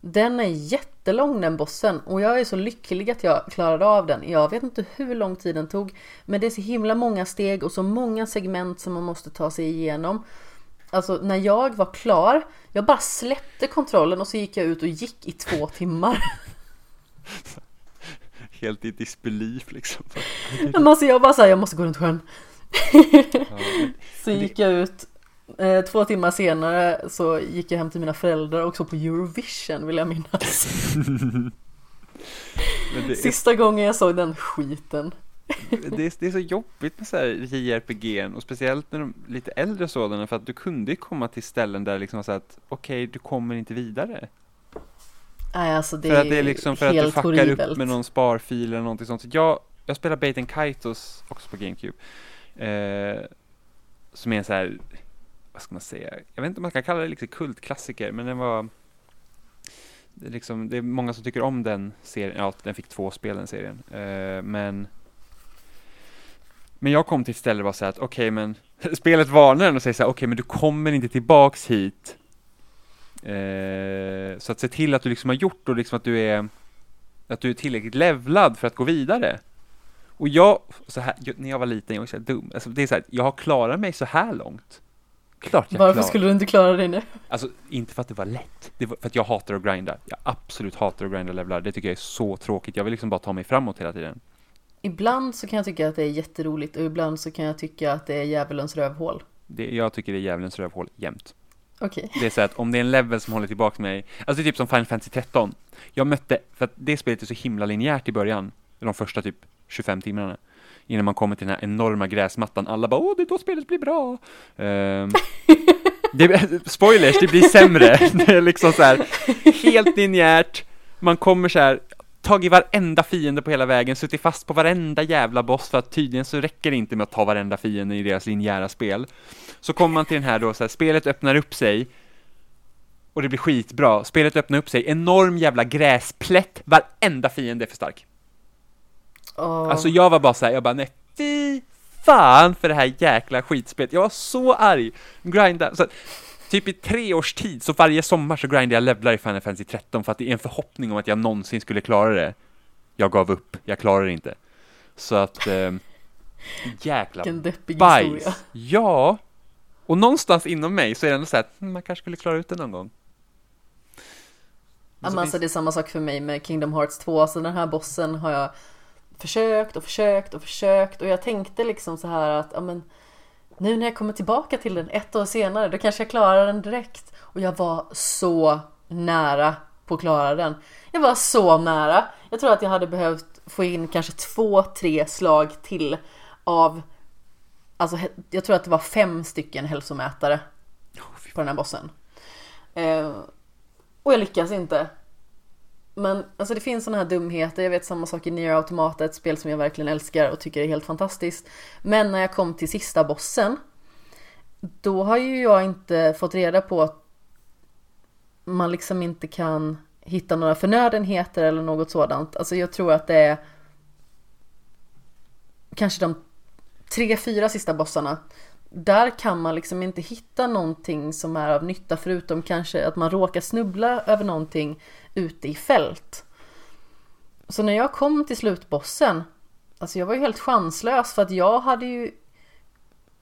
Den är jättelång den bossen och jag är så lycklig att jag klarade av den. Jag vet inte hur lång tid den tog. Men det är så himla många steg och så många segment som man måste ta sig igenom. Alltså när jag var klar, jag bara släppte kontrollen och så gick jag ut och gick i två timmar. Helt i disbelief liksom. Men alltså jag bara såhär, jag måste gå runt sjön. Ja, men, Så gick jag ut. Eh, två timmar senare så gick jag hem till mina föräldrar och så på Eurovision vill jag minnas. är, Sista gången jag såg den skiten. det, är, det är så jobbigt med så här JRPG och speciellt när de lite äldre sådana för att du kunde komma till ställen där liksom så att okej, du kommer inte vidare. Nej alltså det för är, att det är liksom för att du fuckar horribelt. upp med någon sparfil eller någonting sånt. Så jag, jag spelar Bait Kaitos också på GameCube. Eh, som är en så här, vad ska man säga, jag vet inte om man kan kalla det liksom kultklassiker, men den var det är, liksom, det är många som tycker om den serien, ja den fick två spel den serien, uh, men men jag kom till ett ställe och var så här att okej men spelet varnar en och säger så här okej men du kommer inte tillbaks hit Eh, så att se till att du liksom har gjort och liksom att du är att du är tillräckligt levlad för att gå vidare. Och jag, så här, jag- när jag var liten, jag var så här dum. Alltså, det är så här, jag har klarat mig så här långt. Klart jag Varför klarar. skulle du inte klara dig nu? Alltså inte för att det var lätt. Det var för att jag hatar att grinda. Jag absolut hatar att grinda levlar. Det tycker jag är så tråkigt. Jag vill liksom bara ta mig framåt hela tiden. Ibland så kan jag tycka att det är jätteroligt och ibland så kan jag tycka att det är djävulens rövhål. Det, jag tycker det är djävulens rövhål jämt. Okej. Det är så att om det är en level som håller tillbaka mig, alltså det är typ som Final Fantasy 13. Jag mötte, för att det spelet är så himla linjärt i början, de första typ 25 timmarna. Innan man kommer till den här enorma gräsmattan, alla bara åh det är då spelet blir bra. Ehm, det, spoilers, det blir sämre. Det är liksom så här, helt linjärt, man kommer så här, tagit varenda fiende på hela vägen, suttit fast på varenda jävla boss för att tydligen så räcker det inte med att ta varenda fiende i deras linjära spel. Så kommer man till den här då, så här, spelet öppnar upp sig och det blir skitbra. Spelet öppnar upp sig, enorm jävla gräsplätt, varenda fiende är för stark. Åh. Alltså jag var bara så här, jag bara nej, fy fan för det här jäkla skitspelet. Jag var så arg. Grinda, så typ i tre års tid, så varje sommar så grindade jag levlar i Final Fantasy 13 för att det är en förhoppning om att jag någonsin skulle klara det. Jag gav upp, jag klarar det inte. Så att, eh, jäkla bajs. historia. Ja, och någonstans inom mig så är det ändå så här, "Hmm, man kanske skulle klara ut det någon gång. Men alltså, finns- det är samma sak för mig med Kingdom Hearts 2. Alltså den här bossen har jag försökt och försökt och försökt och jag tänkte liksom så här att ja, men, nu när jag kommer tillbaka till den ett år senare då kanske jag klarar den direkt. Och jag var så nära på att klara den. Jag var så nära. Jag tror att jag hade behövt få in kanske två, tre slag till av Alltså jag tror att det var fem stycken hälsomätare på den här bossen. Eh, och jag lyckas inte. Men alltså det finns sådana här dumheter. Jag vet samma sak i Nier Automata, ett spel som jag verkligen älskar och tycker är helt fantastiskt. Men när jag kom till sista bossen, då har ju jag inte fått reda på att man liksom inte kan hitta några förnödenheter eller något sådant. Alltså jag tror att det är kanske de tre, fyra sista bossarna. Där kan man liksom inte hitta någonting som är av nytta förutom kanske att man råkar snubbla över någonting ute i fält. Så när jag kom till slutbossen, alltså jag var ju helt chanslös för att jag hade ju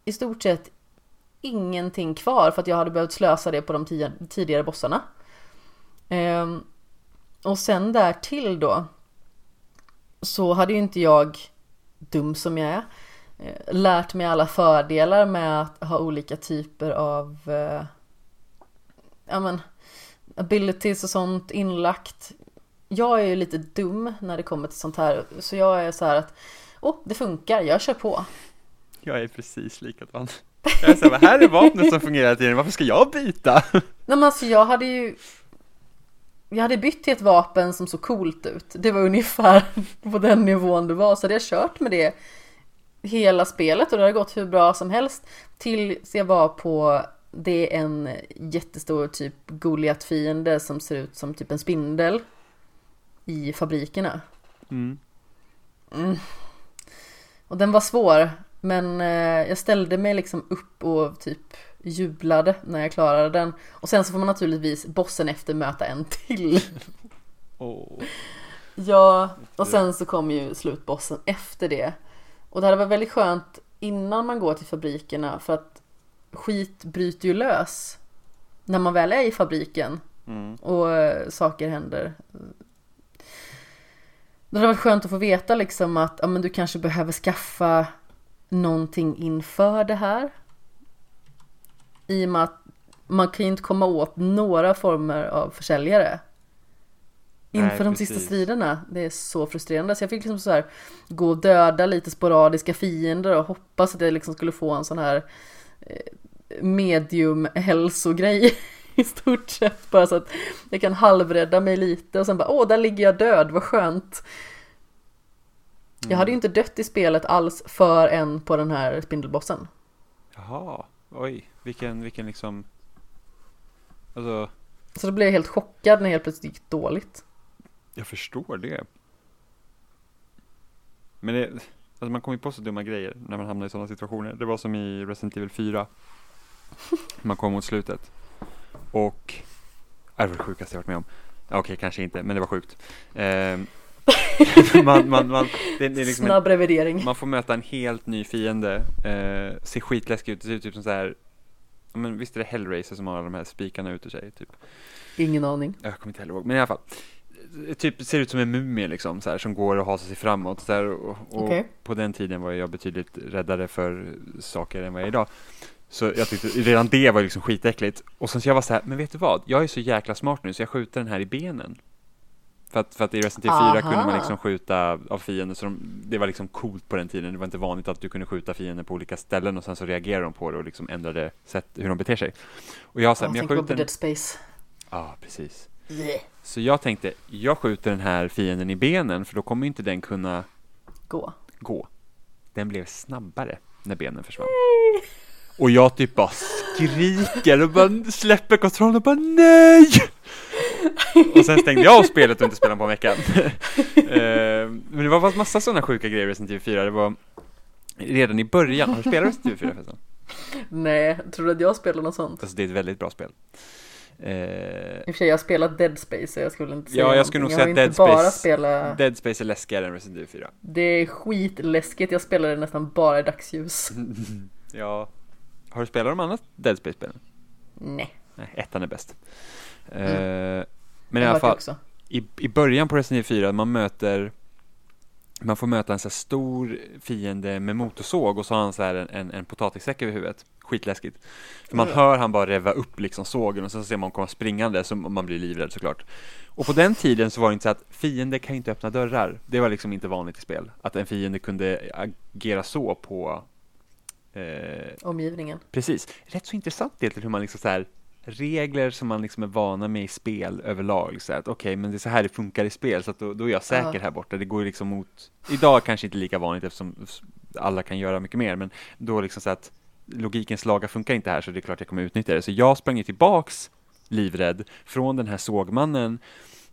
i stort sett ingenting kvar för att jag hade behövt slösa det på de tio, tidigare bossarna. Ehm, och sen därtill då så hade ju inte jag, dum som jag är, lärt mig alla fördelar med att ha olika typer av eh, ja men, abilities och sånt inlagt. Jag är ju lite dum när det kommer till sånt här så jag är så här att åh, det funkar, jag kör på. Jag är precis likadan. Jag är så här, här är vapnet som fungerar tiden, varför ska jag byta? Nej men alltså jag hade ju Jag hade bytt till ett vapen som såg coolt ut. Det var ungefär på den nivån det var. Så hade jag kört med det hela spelet och det hade gått hur bra som helst. Tills jag var på det är en jättestor typ Goliat-fiende som ser ut som typ en spindel i fabrikerna. Mm. Och den var svår, men eh, jag ställde mig liksom upp och typ jublade när jag klarade den. Och sen så får man naturligtvis bossen efter möta en till. Åh. Ja, och sen så kom ju slutbossen efter det. Och det hade varit väldigt skönt innan man går till fabrikerna för att skit bryter ju lös när man väl är i fabriken Mm. och eh, saker händer. Det hade varit skönt att få veta liksom att ja, men du kanske behöver skaffa någonting inför det här. I och med att man kan ju inte komma åt några former av försäljare. Nej, Inför de sista striderna. Det är så frustrerande. Så jag fick liksom så här gå och döda lite sporadiska fiender och hoppas att jag liksom skulle få en sån här eh, medium hälsogrej i stort sett. Bara så att jag kan halvrädda mig lite och sen bara åh, där ligger jag död, vad skönt. Jag hade ju inte dött i spelet alls förrän på den här spindelbossen. Jaha, oj, vilken, vilken liksom, alltså, Så då blev jag helt chockad när det helt plötsligt gick dåligt. Jag förstår det. Men det, alltså man kommer ju på så dumma grejer när man hamnar i sådana situationer. Det var som i Resident Evil 4. Man kom mot slutet. Och, äh, det var det sjukaste jag varit med om. Okej, kanske inte, men det var sjukt. Ehm, man, man, man, det, det är liksom en, Snabb revidering. Man får möta en helt ny fiende, eh, ser skitläskig ut, det ser ut typ som så här, men visst är det Hellraiser som har alla de här spikarna ut ur sig, typ. Ingen aning. Jag kommer inte heller ihåg, men i alla fall. Typ ser ut som en mumie liksom, så här, som går och hasar sig framåt. Så här, och och Okej. på den tiden var jag betydligt räddare för saker än vad jag är idag. Så jag tyckte redan det var liksom skitäckligt. Och sen så jag var så här, men vet du vad? Jag är så jäkla smart nu så jag skjuter den här i benen. För att, för att i Resident Evil 4 kunde man liksom skjuta av fiender, så de, det var liksom coolt på den tiden. Det var inte vanligt att du kunde skjuta fiender på olika ställen och sen så reagerade de på det och liksom ändrade sätt hur de beter sig. Och jag sa, men jag på skjuter... Dead Space. Ja, precis. Så jag tänkte, jag skjuter den här fienden i benen för då kommer inte den kunna Gå. gå. Den blev snabbare när benen försvann. Och jag typ bara skriker och bara släpper kontrollen och bara nej! Och sen stängde jag av spelet och inte spelade på en vecka. Eh, Men det var massa sådana sjuka grejer i Resident Evil 4. Det var redan i början. Har du spelat Resident Evil 4 förresten? Nej, tror du att jag spelar något sånt? Alltså det är ett väldigt bra spel. Eh, I och för sig, jag har spelat Dead Space så jag skulle inte säga Ja, jag skulle nog säga att Dead Space- spela... Dead Space är läskigare än Resident Evil 4. Det är skitläskigt, jag spelade nästan bara i dagsljus. Ja. Har du spelat de andra Dead Space-spelen? Nej, Nej, ettan är bäst. Eh, Mm. men i alla fall, i, i början på Resident Evil 4, man möter man får möta en så stor fiende med motorsåg och så har han så här en, en, en potatissäck över huvudet. Skitläskigt. För man Mm. hör han bara reva upp liksom sågen och sen så ser man komma springande så man blir livrädd såklart. Och på den tiden så var det inte så att fiender kan inte öppna dörrar. Det var liksom inte vanligt i spel. Att en fiende kunde agera så på eh, Omgivningen. Precis. Rätt så intressant egentligen hur man liksom så här regler som man liksom är vana med i spel överlag. Så att okej, men det är så här det funkar i spel så att då, då är jag säker Ja. här borta. Det går liksom mot, idag kanske inte lika vanligt eftersom alla kan göra mycket mer, men då liksom så att logikens lagar funkar inte här så det är klart jag kommer utnyttja det. Så jag sprang tillbaks livrädd från den här sågmannen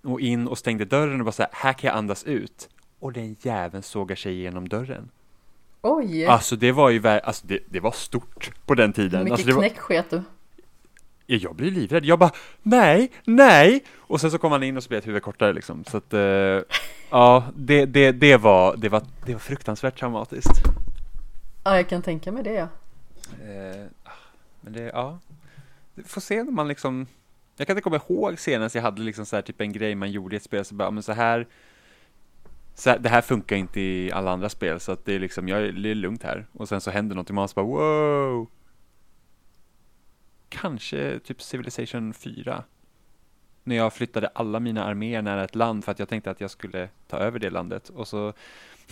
och in och stängde dörren och bara så här, här kan jag andas ut. Och den jäveln sågar sig igenom dörren. Oj! Alltså det var ju, alltså det, det var stort på den Hur tiden. mycket Alltså, det var, knäck sket du? Ja, jag blir livrädd. Jag bara, nej, nej! Och sen så kom han in och så blev ett huvud kortare liksom. Så att, eh, ja, det, det, det, var, det, var, det var fruktansvärt traumatiskt. Ja, jag kan tänka mig det ja. Eh, ah, men det, ja. Får se när man liksom, jag kan inte komma ihåg senast jag hade liksom så här typ en grej man gjorde i ett spel, så bara, men så här, så här, det här funkar inte i alla andra spel, så att det är liksom, jag är, det är lugnt här. Och sen så händer någonting, man så bara, wow! Kanske typ Civilization 4. När jag flyttade alla mina arméer nära ett land för att jag tänkte att jag skulle ta över det landet. Och så...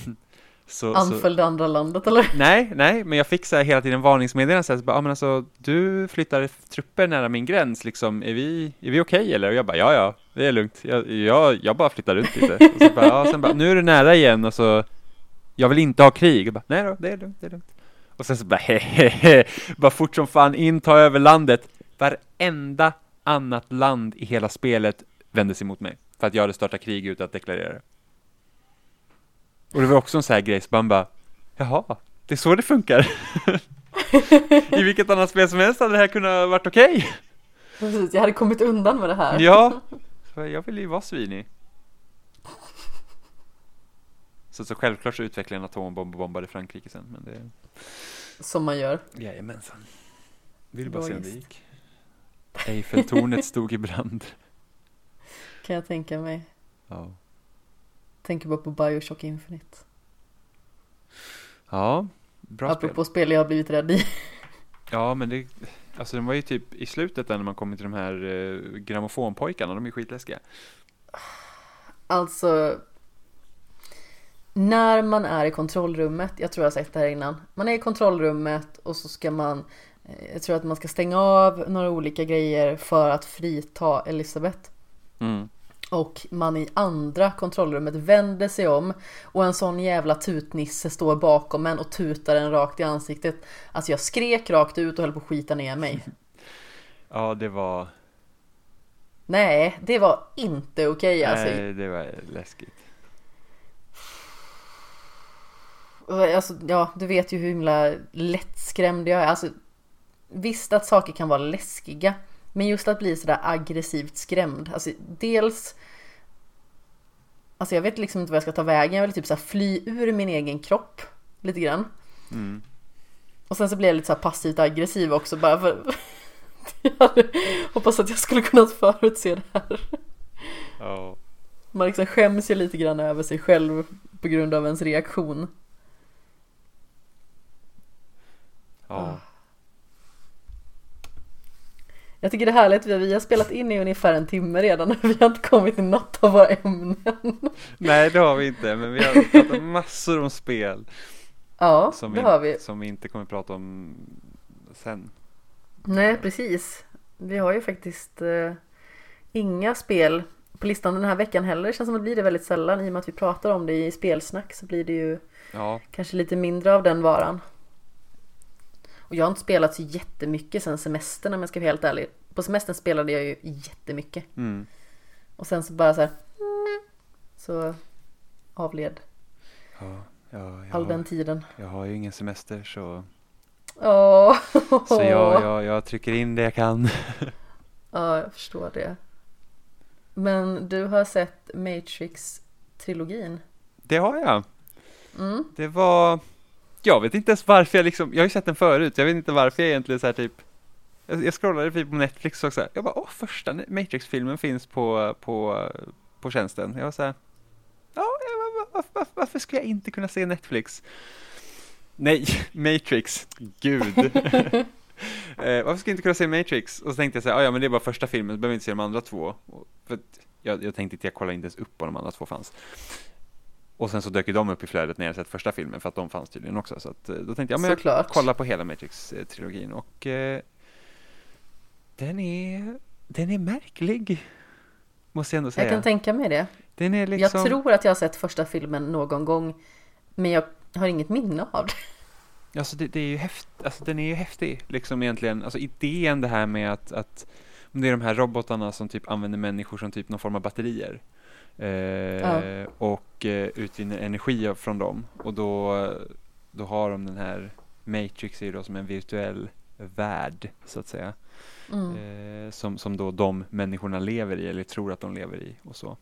så, Anföll det andra landet eller? Nej, nej, men jag fick så här hela tiden varningsmeddelanden så här, så bara, ah, men alltså, du flyttar trupper nära min gräns, liksom, är vi, är vi okej eller? Och jag bara, ja, ja, det är lugnt, jag, jag, jag bara flyttar runt lite. Och så bara, ja, sen bara, nu är du nära igen och så, jag vill inte ha krig. Och bara, nej då, det är lugnt, det är lugnt. Och sen så bara, hehehe, bara fort som fan in, ta över landet. Varenda annat land i hela spelet vände sig mot mig, för att jag hade startat krig utan att deklarera det. Och det var också en sån här grej, så man bara, jaha, det är så det funkar. I vilket annat spel som helst hade det här kunnat varit okej. Precis, jag hade kommit undan med det här. Ja, jag vill ju vara svinig. Så, så självklart så utvecklade jag en atombomb och bombade Frankrike sen, men det... Som man gör. Jajamensan. Vill bara se om det gick. Eiffeltornet stod i brand. Kan jag tänka mig. Ja. Tänker bara på Bioshock Infinite. Ja, bra Apropå spel. spel jag har blivit rädd i. Ja, men det, alltså den var ju typ i slutet där när man kommer till de här eh, grammofonpojkarna, de är skitläskiga. Alltså När man är i kontrollrummet, jag tror jag har sagt det här innan Man är i kontrollrummet och så ska man eh, Jag tror att man ska stänga av några olika grejer för att frita Elisabeth Mm. Och man i andra kontrollrummet vänder sig om Och en sån jävla tutnisse står bakom en och tutar en rakt i ansiktet Alltså jag skrek rakt ut och höll på att skita ner mig Ja, det var, Nej, det var inte okej alltså nej, det var läskigt. Alltså, ja, du vet ju hur himla lättskrämd jag är. Alltså, visst att saker kan vara läskiga. Men just att bli sådär aggressivt skrämd. Alltså, dels... Alltså jag vet liksom inte vad jag ska ta vägen. Jag vill typ så fly ur min egen kropp. Lite grann. Mm. Och sen så blir jag lite så passivt aggressiv också bara för... jag hade hoppats att jag skulle kunnat förutse det här. Ja. Man liksom skäms ju lite grann över sig själv på grund av ens reaktion. Ja. Jag tycker det är härligt, vi har spelat in i ungefär en timme redan och vi har inte kommit till något av våra ämnen. Nej, det har vi inte, men vi har pratat massor om spel. Ja, som det vi, har vi. Som vi inte kommer prata om sen. Nej, precis. Vi har ju faktiskt eh, inga spel på listan den här veckan heller. Det känns som att det blir det väldigt sällan i och med att vi pratar om det i spelsnack så blir det ju Ja, kanske lite mindre av den varan. Och jag har inte spelat så jättemycket sen semestern om jag ska vara helt ärlig. På semestern spelade jag ju jättemycket. mm. Och sen så bara så här. Så avled ja, ja all den har, tiden. jag har ju ingen semester så, Åh! så jag, jag, jag trycker in det jag kan. Ja, jag förstår det. Men du har sett Matrix-trilogin? Det har jag. Mm. Det var, jag vet inte ens varför jag liksom, jag har ju sett den förut, jag vet inte varför jag egentligen så här typ Jag, jag scrollade typ på Netflix och så här, jag bara åh första Matrix-filmen finns på, på, på tjänsten. Jag var så här, ja, varför, varför, varför skulle jag inte kunna se Netflix? Nej, Matrix, gud. eh, varför skulle jag inte kunna se Matrix? Och så tänkte jag så här, ja men det är bara första filmen, så behöver jag inte se de andra två. Och, för att jag, jag tänkte inte, jag kollade inte ens upp om de andra två fanns. Och sen så dök ju de upp i flödet när jag sett första filmen för att de fanns tydligen också. Så att, eh, då tänkte jag, men jag Såklart. kollar på hela Matrix-trilogin och eh, den är, den är märklig. Måste jag ändå säga. Jag kan tänka mig det. den är liksom, Jag tror att jag har sett första filmen någon gång. Men jag har inget minne av det. Alltså det, det är ju häft, alltså den är ju häftig liksom egentligen. Alltså idén det här med att, att det är de här robotarna som typ använder människor som typ någon form av batterier. Eh, Och eh, utvinner energi från dem. Och då, då har de den här Matrix är då som en virtuell värld så att säga. Mm. Eh, som, som då de människorna lever i eller tror att de lever i och så.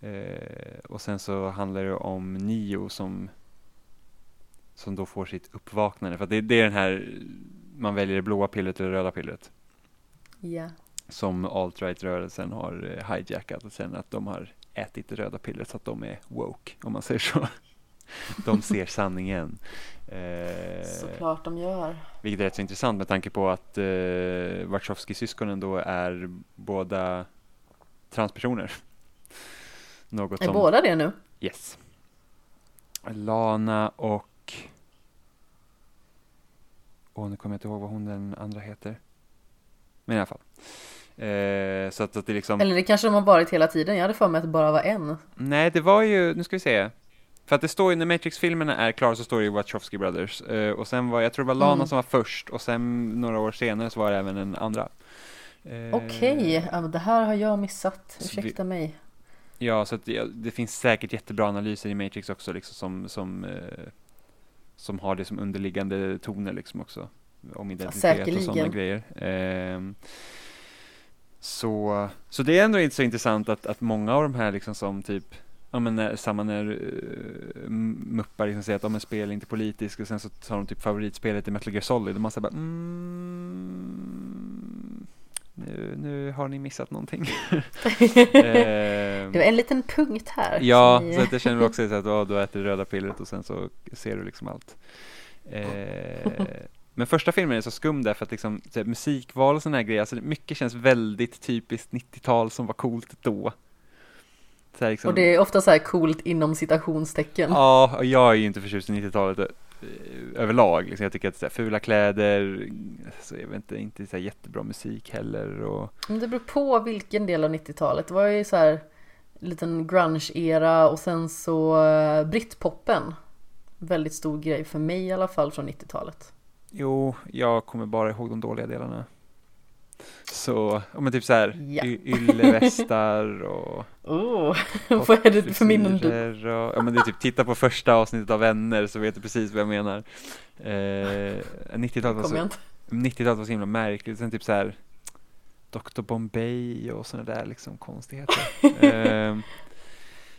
Eh, och sen så handlar det om Neo som som då får sitt uppvaknande. För det, det är den här, man väljer det blåa pillret eller det röda pillret. Ja. Som alt-right-rörelsen har eh, hijackat och sen att de har ätit det röda pillret så att de är woke, om man säger så. De ser sanningen. Eh, Såklart de gör. vilket är rätt så intressant med tanke på att eh, Wachowski-syskonen då är båda transpersoner. Något Är som... båda det nu? Yes. Lana och... Åh, nu kommer jag inte ihåg vad hon den andra heter. Men i alla fall. Eh, så att, att det liksom... Eller det kanske de har varit hela tiden. Jag hade för mig att det bara var en. Nej, det var ju, nu ska vi se. För att det står ju, när Matrix-filmerna är klara så står det ju Wachowski Brothers. Eh, och sen var, jag tror det var Lana Mm. som var först och sen några år senare så var det även den andra. Eh, Okej, ja, men det här har jag missat. Ursäkta mig. Ja, så det, det finns säkert jättebra analyser i Matrix också liksom som, som, eh, som har det som underliggande toner liksom också. Om identitet och sådana grejer. Ehm, så, så det är ändå inte så intressant att, att många av de här liksom som typ Ja men när, samma när uh, muppar liksom säger att de är spel är inte politiskt och sen så tar de typ favoritspelet i Metal Gear Solid och man säger bara mm, nu, nu har ni missat någonting. Ehm, Det var en liten punkt här. Ja, ni- så att jag känner också så att oh, du äter det röda pillret och sen så ser du liksom allt. Eh, men första filmen är så skum där för att liksom, här, musikval och sådana här grejer, alltså mycket känns väldigt typiskt 90-tal som var coolt då. Här, liksom, Och det är ofta så här coolt inom citationstecken. Ja, och jag är ju inte förtjust i 90-talet eh, överlag. Liksom. Jag tycker att så här, fula kläder, så jag vet inte, inte så jättebra musik heller. Och, Men det beror på vilken del av 90-talet. Det var ju så här liten grunge-era och sen så eh, britpoppen. Väldigt stor grej för mig i alla fall från 90-talet. Jo, jag kommer bara ihåg de dåliga delarna. Så, men typ så här, Ja. yllevästar och Oh, vad är det för minnen du? och, ja men det är typ, titta på första avsnittet av Vänner så vet du precis vad jag menar. Eh, 90-talet var, så, inte. 90-talet var så himla märkligt, sen typ så här Dr Bombay och sådana där liksom konstigheter. eh,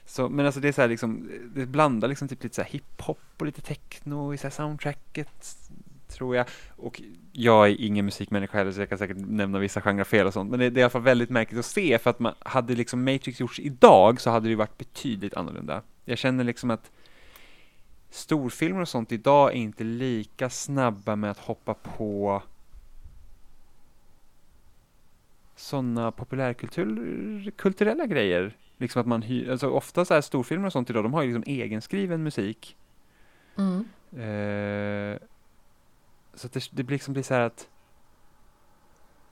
så, men alltså det är så här liksom, det blandar liksom typ lite så här hiphop och lite techno i så här soundtracket tror jag. Och jag är ingen musikmänniska heller så jag kan säkert nämna vissa genrer fel och sånt. Men det, det är i alla fall väldigt märkligt att se för att man hade liksom Matrix gjorts idag så hade det ju varit betydligt annorlunda. Jag känner liksom att storfilmer och sånt idag är inte lika snabba med att hoppa på sådana populärkultur, kulturella grejer. Liksom att man hyr, alltså ofta så här storfilmer och sånt idag, de har ju liksom egenskriven musik. Mm. Eh, så att det, det blir liksom blir så här att,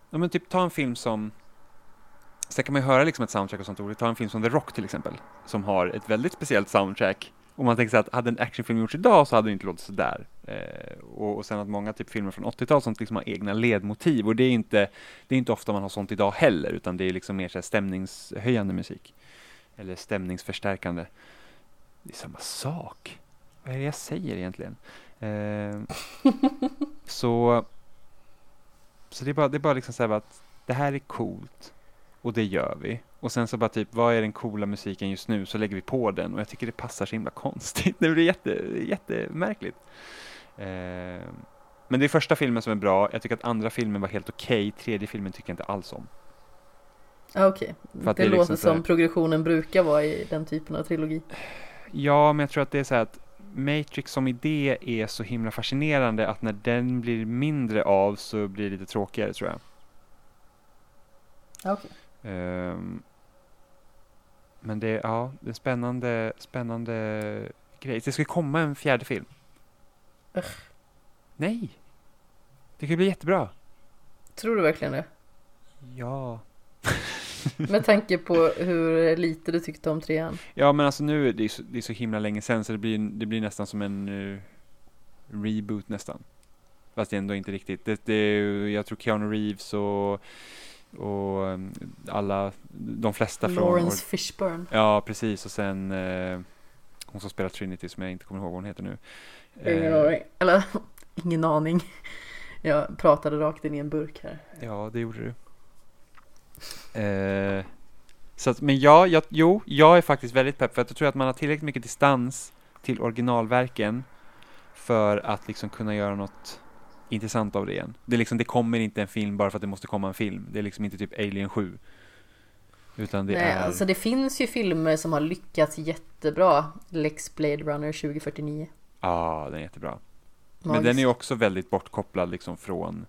ja men typ ta en film som, sen kan man ju höra liksom ett soundtrack och sånt roligt, ta en film som The Rock till exempel, som har ett väldigt speciellt soundtrack. Och man tänker sig att hade en actionfilm gjorts idag så hade det inte låtit sådär. Eh, och, och sen att många typ filmer från 80-talet sånt liksom har egna ledmotiv och det är inte, det är inte ofta man har sånt idag heller, utan det är liksom mer så här stämningshöjande musik. Eller stämningsförstärkande. Det är samma sak. Vad är det jag säger egentligen? Eh, så så det är bara, det är bara liksom så här att det här är coolt och det gör vi. Och sen så bara typ, vad är den coola musiken just nu? Så lägger vi på den och jag tycker det passar så himla konstigt. Det blir jätte, jättemärkligt. Eh, men det är första filmen som är bra. Jag tycker att andra filmen var helt okej. Okay. Tredje filmen tycker jag inte alls om. Ja, Okej, att det, det låter liksom här- som progressionen brukar vara i den typen av trilogi. Ja, men jag tror att det är så här att Matrix som idé är så himla fascinerande att när den blir mindre av så blir det lite tråkigare tror jag. Ja, okej. Ehm, men det, ja, det är spännande, spännande grej. Det ska komma en fjärde film. Ugh. Nej! Det kan bli jättebra. Tror du verkligen det? Ja. Med tanke på hur lite du tyckte om trean. Ja, men alltså nu är det, så, det är så himla länge sedan så det blir, det blir nästan som en eh, reboot nästan. Fast är ändå inte riktigt. Det, det, jag tror Keanu Reeves och, och um, alla, de flesta från... Lawrence Fishburne. Ja, precis. Och sen eh, hon som spelar Trinity som jag inte kommer ihåg vad hon heter nu. Ingen Eh, aning. Eller, ingen aning. Jag pratade rakt in i en burk här. Ja, det gjorde du. Eh, så att, men ja, jag, jo, jag är faktiskt väldigt pepp för att jag tror att man har tillräckligt mycket distans till originalverken för att liksom kunna göra något intressant av det igen. Det, är liksom, det kommer inte en film bara för att det måste komma en film. Det är liksom inte typ Alien 7. Utan det Nej, är... alltså det finns ju filmer som har lyckats jättebra. Lex Blade Runner 2049. Ja, den är jättebra. Men Magiskt. den är ju också väldigt bortkopplad liksom från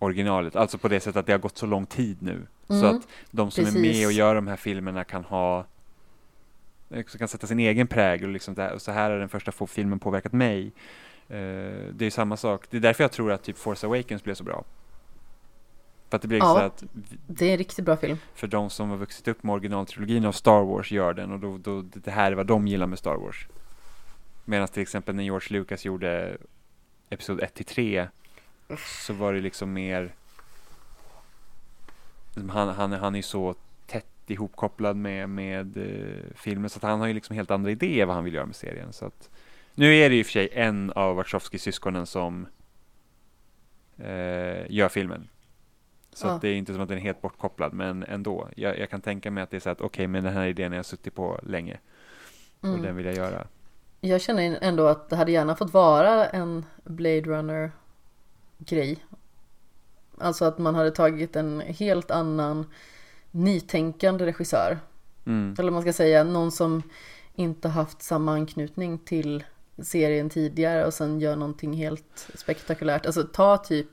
originalet. Alltså på det sättet att det har gått så lång tid nu. Så Mm, att de som är precis. med och gör de här filmerna kan ha också kan sätta sin egen prägel och liksom det här, och så här har den första få filmen påverkat mig. Eh, det är samma sak. Det är därför jag tror att typ Force Awakens blev så bra. För att det blir Ja. så att Det är en riktigt bra film. för de som har vuxit upp med originaltrilogin av Star Wars gör den och då, då det här är vad de gillar med Star Wars. Medan till exempel när George Lucas gjorde Episod 1 till 3 så var det liksom mer han, han, han är ju så tätt ihopkopplad med, med eh, filmen så att han har ju liksom helt andra idéer vad han vill göra med serien. Så att, nu är det ju i och för sig en av Wachowski-syskonen som eh, gör filmen. Så Ja. det är inte som att den är helt bortkopplad, men ändå. Jag, jag kan tänka mig att det är så att okej, men den här idén har jag suttit på länge och Mm. den vill jag göra. Jag känner ändå att det hade gärna fått vara en Blade Runner grej. Alltså att man hade tagit en helt annan nytänkande regissör. Mm. Eller man ska säga någon som inte haft samma anknytning till serien tidigare och sen gör någonting helt spektakulärt. Alltså ta typ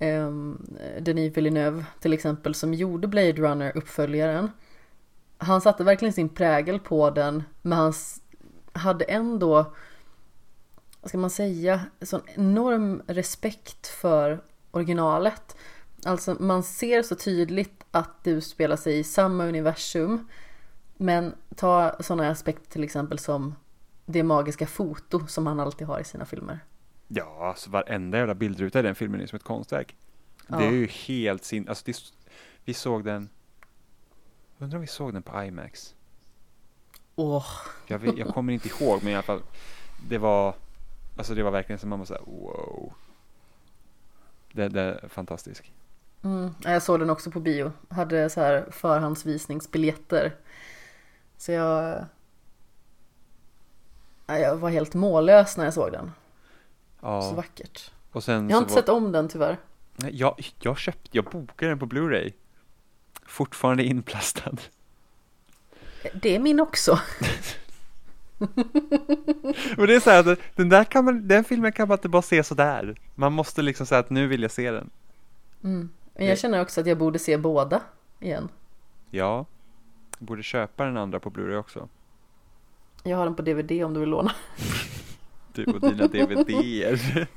um, Denis Villeneuve till exempel som gjorde Blade Runner uppföljaren. Han satte verkligen sin prägel på den men han hade ändå, vad ska man säga, sån enorm respekt för originalet. Alltså man ser så tydligt att det utspelar sig i samma universum. Men ta sådana aspekter till exempel som det magiska foto som han alltid har i sina filmer. Ja, alltså varenda jävla bildruta i den filmen är som ett konstverk. Ja. Det är ju helt sin... Alltså det, vi såg den... Undrar om vi såg den på IMAX? Åh, Jag, vet, jag kommer inte ihåg, men i alla fall. Det var... Alltså det var verkligen som man var såhär, wow. Det, det är fantastiskt. mm. Ja, jag såg den också på bio. Hade så här förhandsvisningsbiljetter. Så jag... Ja, Jag var helt mållös när jag såg den. Så Ja, vackert. och sen Jag har så inte var, sett om den tyvärr. Nej, jag, jag köpte, jag bokade den på Blu-ray. Fortfarande inplastad. Det är min också. Men det är så här, att den där kan man, den filmen kan man inte bara se sådär. Man måste liksom säga att nu vill jag se den. Mm. Men jag känner också att jag borde se båda igen. Ja, jag borde köpa den andra på Blu-ray också. Jag har den på DVD om du vill låna. Du och dina DVDer.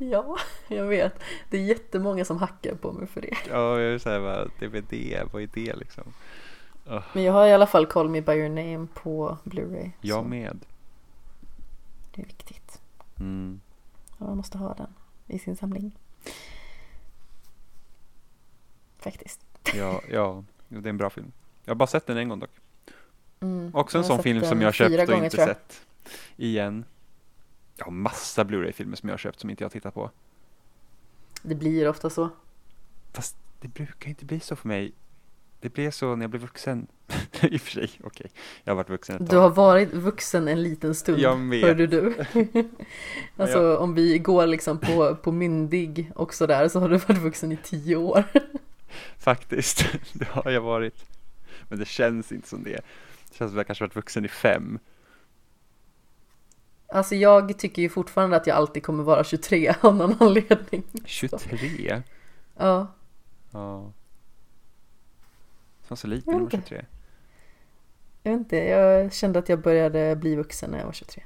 Ja, jag vet. Det är jättemånga som hackar på mig för det. Ja, jag är såhär bara, DVD, vad är det liksom? Men jag har i alla fall Call Me By Your Name på Blu-ray. jag så med. Det är viktigt. Mm. Ja, man måste ha den i sin samling. Faktiskt. Ja, ja, det är en bra film. Jag har bara sett den en gång dock. Mm. Också en sån film som jag har köpt fyra och gånger, inte sett igen. Jag har massa Blu-ray-filmer som jag har köpt som inte jag har tittat på. Det blir ofta så. Fast det brukar inte bli så för mig. Det blev så när jag blev vuxen. I och för sig, okej. Jag har varit vuxen ett Du tag. har varit vuxen en liten stund. Jag vet. Hörde du? alltså om vi går liksom på, på myndig och sådär så har du varit vuxen i tio år. Faktiskt, det har jag varit. Men det känns inte som det. Det känns som att jag kanske varit vuxen i fem. Alltså jag tycker ju fortfarande att jag alltid kommer vara 23 av någon anledning. 23? Ja, Ja. Som så liten Jag när vet var 23. jag vet inte. Jag kände att jag började bli vuxen när jag var 23.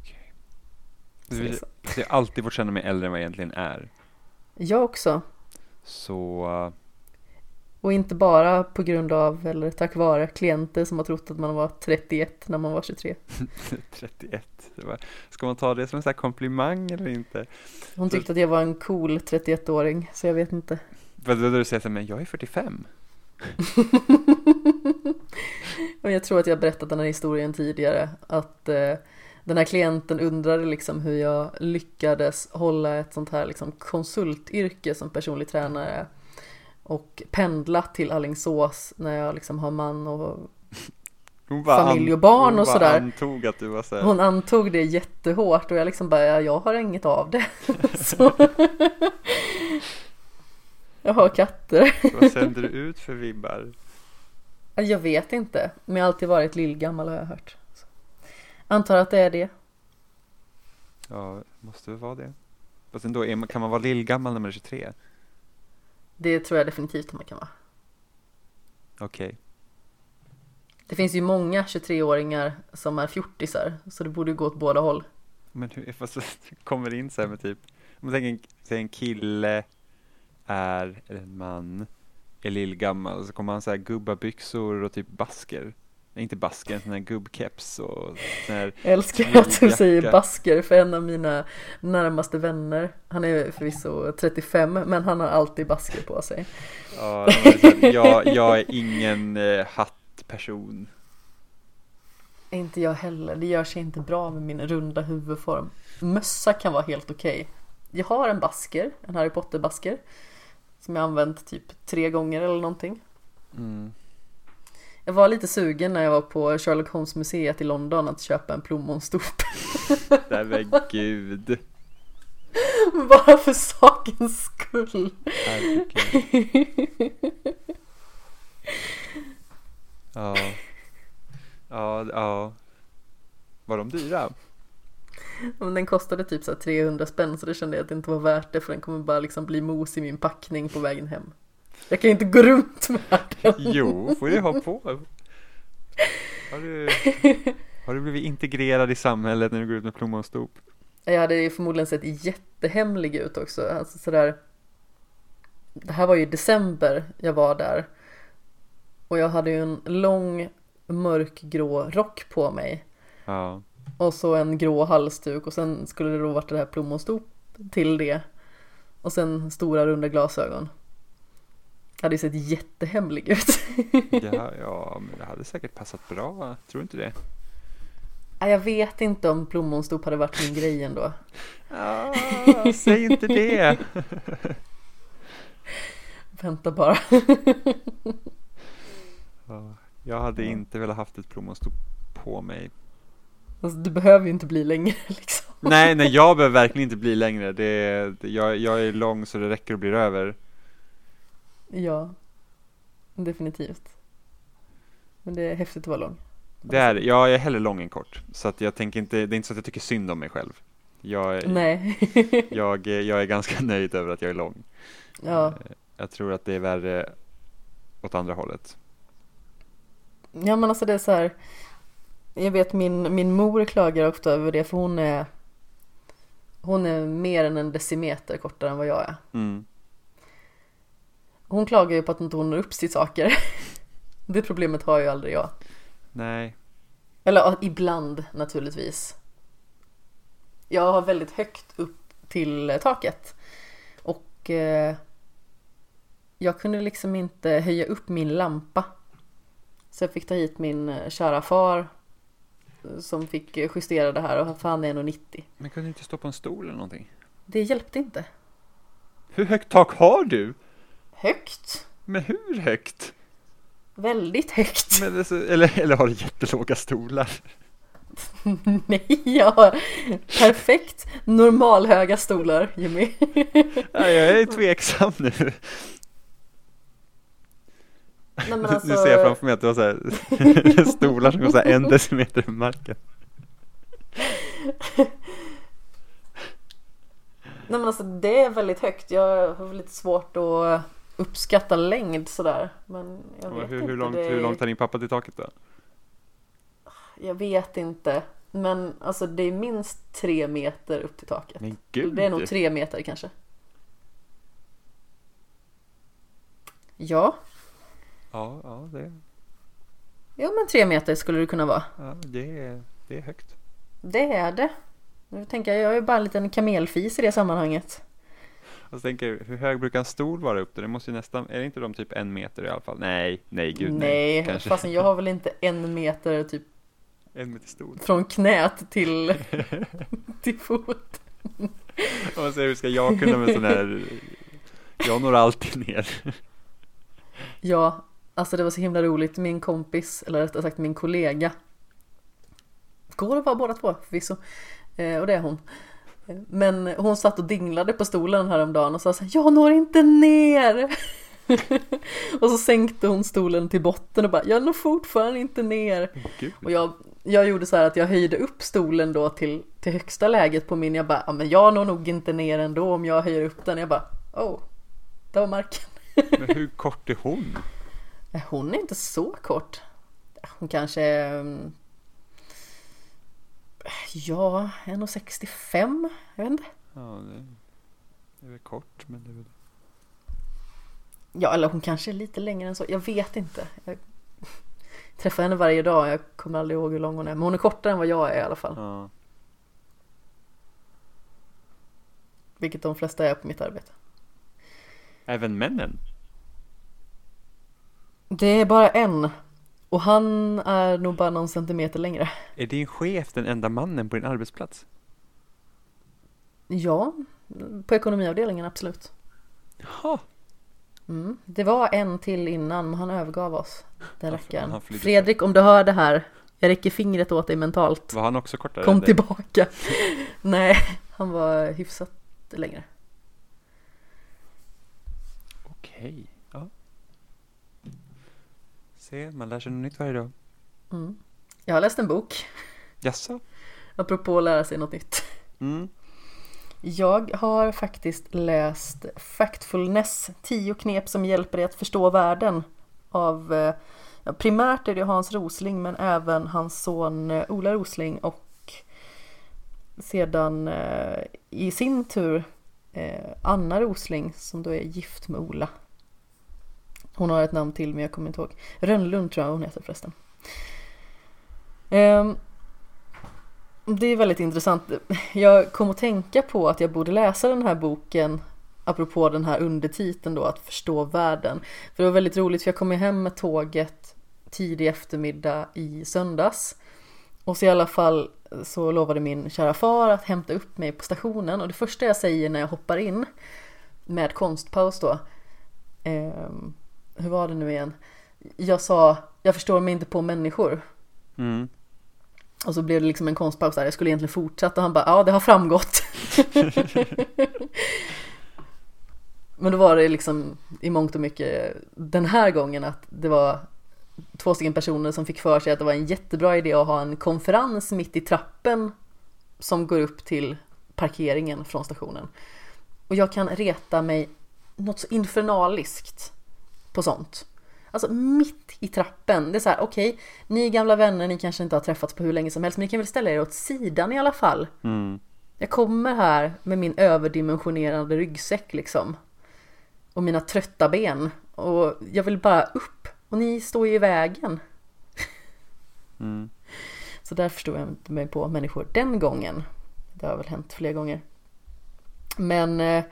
Okej. Så så. Så jag har alltid fått känna mig äldre än vad jag egentligen är. Jag också. Så, uh, Och inte bara på grund av eller tack vare klienter som har trott att man var 31 när man var 23. 31. Det var, ska man ta det som en sån här komplimang eller inte? Hon tyckte att jag var en cool 31-åring, så jag vet inte. Vad då du säger så men jag är 45. Och jag tror att jag berättat den här historien tidigare, att eh, den här klienten undrade liksom hur jag lyckades hålla ett sånt här liksom konsultyrke som personlig tränare och pendla till Alingsås när jag liksom har man och Hon Familj och barn hon och sådär. antog att du var så här, hon antog det jättehårt och jag liksom bara, ja, jag har inget av det. Jag har katter. vad sänder du ut för vibbar? Jag vet inte, men jag har alltid varit lillgammal har jag hört. Så. Antar att det är det. Ja, måste väl vara det. Fast ändå, är man, kan man vara lillgammal när man är 23? Det tror jag definitivt att man kan vara. Okej. Det finns ju många 23-åringar som är fjortisar, så det borde gå åt båda håll. Men hur, fast det kommer in så här med typ, om man tänker en, en kille är, en man, är lillgammal, så kommer han så här gubbabyxor och typ basker. Nej, inte basker, en sån här gubbkeps och sån här, Jag älskar att du säger basker för en av mina närmaste vänner, han är förvisso 35, men han har alltid basker på sig. ja, här, jag, jag är ingen eh, hattperson. Inte jag heller, det gör sig inte bra med min runda huvudform. Mössa kan vara helt okej. Jag har en basker, en Harry Potter-basker, som jag använt typ tre gånger eller någonting. Mm. Jag var lite sugen när jag var på Sherlock Holmes-museet i London att köpa en plommonstop. Nej men gud. Bara för sakens skull. Ja. Ja, ja. Var de dyra? Men den kostade typ så här 300 spänn så det kände jag att det inte var värt det för den kommer bara liksom bli mos i min packning på vägen hem. Jag kan ju inte gå runt med den. Jo, får du ha på. Har du, har du blivit integrerad i samhället när du går ut med plommonstop? Jag hade ju förmodligen sett jättehemlig ut också. Alltså sådär. Det här var ju i december jag var där. Och jag hade ju en lång mörkgrå rock på mig. Ja. Och så en grå halsduk och sen skulle det då varit det här plommonstop till det. Och sen stora runda glasögon. Jag hade ju sett jättehemlig ut. Ja, ja, men det hade säkert passat bra. Tror du inte det? Jag vet inte om plommonstop hade varit min grej ändå. Ja, säg inte det. Vänta bara. Ja, Jag hade inte velat haft ett plommonstop på mig. Alltså, du behöver ju inte bli längre liksom. Nej, nej, jag behöver verkligen inte bli längre. Det, det, jag, jag är lång så det räcker och blir över. Ja, definitivt. Men det är häftigt att vara lång. Det är, jag är hellre lång än kort. Så att jag tänker inte, det är inte så att jag tycker synd om mig själv. Jag, är- Nej. jag, jag är ganska nöjd över att jag är lång. Ja, Eh, Jag tror att det är värre åt andra hållet. ja men alltså det är så här. Jag vet min, min mor klagar ofta över det för hon är Hon är mer än en decimeter kortare än vad jag är. Mm. Hon klagar ju på att inte hon når upp till saker. Det problemet har ju aldrig jag. Nej, Eller ibland naturligtvis. Jag har väldigt högt upp till taket. Och eh, jag kunde liksom inte höja upp min lampa. Så jag fick ta hit min eh, kära far. Som fick justera det här och för han är 1,90. men kunde du inte stå på en stol eller någonting? Det hjälpte inte. Hur högt tak har du? Högt? Men hur högt? Väldigt högt. Det eller, eller har du jättelåga stolar? Nej, jag har perfekt normalhöga stolar Jimmy. Nej, jag är tveksam nu. Nej, alltså, Nu ser jag framför mig att du har så här, stolar som går så en decimeter från marken. Nej men alltså det är väldigt högt. Jag har lite svårt att uppskatta längd sådär. Men jag vet Hur, inte. hur, långt, det... hur långt har din pappa till taket då? Jag vet inte. Men alltså det är minst tre meter upp till taket. Men gud! Det är nog tre meter kanske. Ja, Ja, ja, det, ja men tre meter skulle det kunna vara. ja det, är, det är högt. Det är det. Nu tänker jag, jag är bara en liten kamelfis i det sammanhanget. Och så tänker jag, hur hög brukar en stol vara upp där? Det måste ju nästan, är det inte de typ en meter i alla fall? Nej, nej gud nej. Nej, fastän jag har väl inte en meter typ en meter stol. från knät till, till fot. Om man säger hur ska jag kunna med sån här, jag når alltid ner. Ja, alltså det var så himla roligt. Min kompis, eller rättare sagt min kollega. Går att vara båda två förvisso. Eh, och det är hon. Men hon satt och dinglade på stolen häromdagen och sa så här, Jag når inte ner! och så sänkte hon stolen till botten och bara, jag når fortfarande inte ner. Gud. Och jag, jag gjorde så här att jag höjde upp stolen då till, till högsta läget på min. Jag bara, ja men jag når nog inte ner ändå om jag höjer upp den. Jag bara, oh, där var marken. Men hur kort är hon? Hon är inte så kort. Hon kanske är... mm, Ja, 1,65. Jag vet inte. Ja, det är väl kort, men det är väl... Ja, eller hon kanske är lite längre än så. Jag vet inte. Jag träffar henne varje dag. Jag kommer aldrig ihåg hur lång hon är. Men hon är kortare än vad jag är i alla fall. Ja. Vilket de flesta är på mitt arbete. Även männen? Det är bara en. Och han är nog bara någon centimeter längre. Är din chef den enda mannen på din arbetsplats? Ja, på ekonomiavdelningen absolut. Jaha, Mm. Det var en till innan, men han övergav oss. Den rackaren. Fredrik, om du hör det här. Jag räcker fingret åt dig mentalt. var han också kortare? Kom tillbaka. Nej, han var hyfsat längre. Okej. Se, man lär sig något nytt varje dag. Mm. Jag har läst en bok, Jaså? apropå att lära sig något nytt. Mm. Jag har faktiskt läst Factfulness, 10 knep som hjälper dig att förstå världen av eh, ja, primärt är det Hans Rosling men även hans son eh, Ola Rosling och sedan eh, i sin tur eh, Anna Rosling som då är gift med Ola. Hon har ett namn till men jag kommer inte ihåg. Rönnlund tror jag hon heter förresten. Ehm, det är väldigt intressant. Jag kom att tänka på att jag borde läsa den här boken apropå den här undertiteln då, att förstå världen. För det var väldigt roligt för jag kom ju hem med tåget tidig eftermiddag i söndags. Och så i alla fall så lovade min kära far att hämta upp mig på stationen och det första jag säger när jag hoppar in med konstpaus då. ehm, hur var det nu igen? Jag sa, jag förstår mig inte på människor. Mm. Och så blev det liksom en konstpaus där, jag skulle egentligen fortsätta och han bara ja det har framgått. Men då var det liksom i mångt och mycket den här gången att det var två stycken personer som fick för sig att det var en jättebra idé att ha en konferens mitt i trappen som går upp till parkeringen från stationen. Och jag kan reta mig något så infernaliskt på sånt. Alltså mitt i trappen. Det är så här, okej, okay, ni är gamla vänner, ni kanske inte har träffats på hur länge som helst, men ni kan väl ställa er åt sidan i alla fall. Mm. Jag kommer här med min överdimensionerade ryggsäck liksom. Och mina trötta ben. Och jag vill bara upp. Och ni står ju i vägen. Mm. Så där förstod jag inte mig på människor den gången. Det har väl hänt fler gånger. Men eh,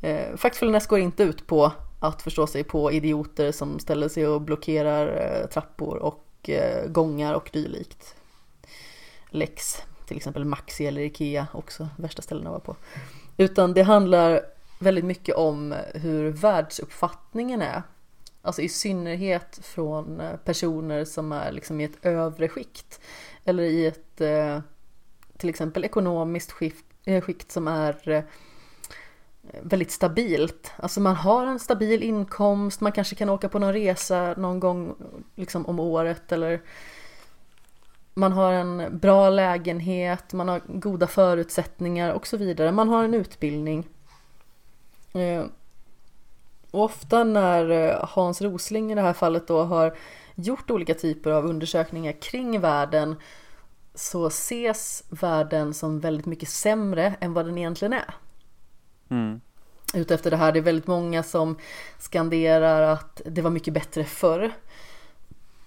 eh, går inte ut på att förstå sig på idioter som ställer sig och blockerar eh, trappor och eh, gångar och dylikt. Lex, till exempel Maxi eller Ikea också värsta ställena att vara på. Utan det handlar väldigt mycket om hur världsuppfattningen är. Alltså i synnerhet från eh, personer som är liksom i ett övre skikt. Eller i ett till exempel ekonomiskt skikt, skikt som är väldigt stabilt. Alltså man har en stabil inkomst, man kanske kan åka på någon resa någon gång liksom om året eller man har en bra lägenhet, man har goda förutsättningar och så vidare. Man har en utbildning. Eh, och ofta när eh, Hans Rosling i det här fallet då har gjort olika typer av undersökningar kring världen så ses världen som väldigt mycket sämre än vad den egentligen är. Mm. Utefter det här, det är väldigt många som skanderar att det var mycket bättre förr.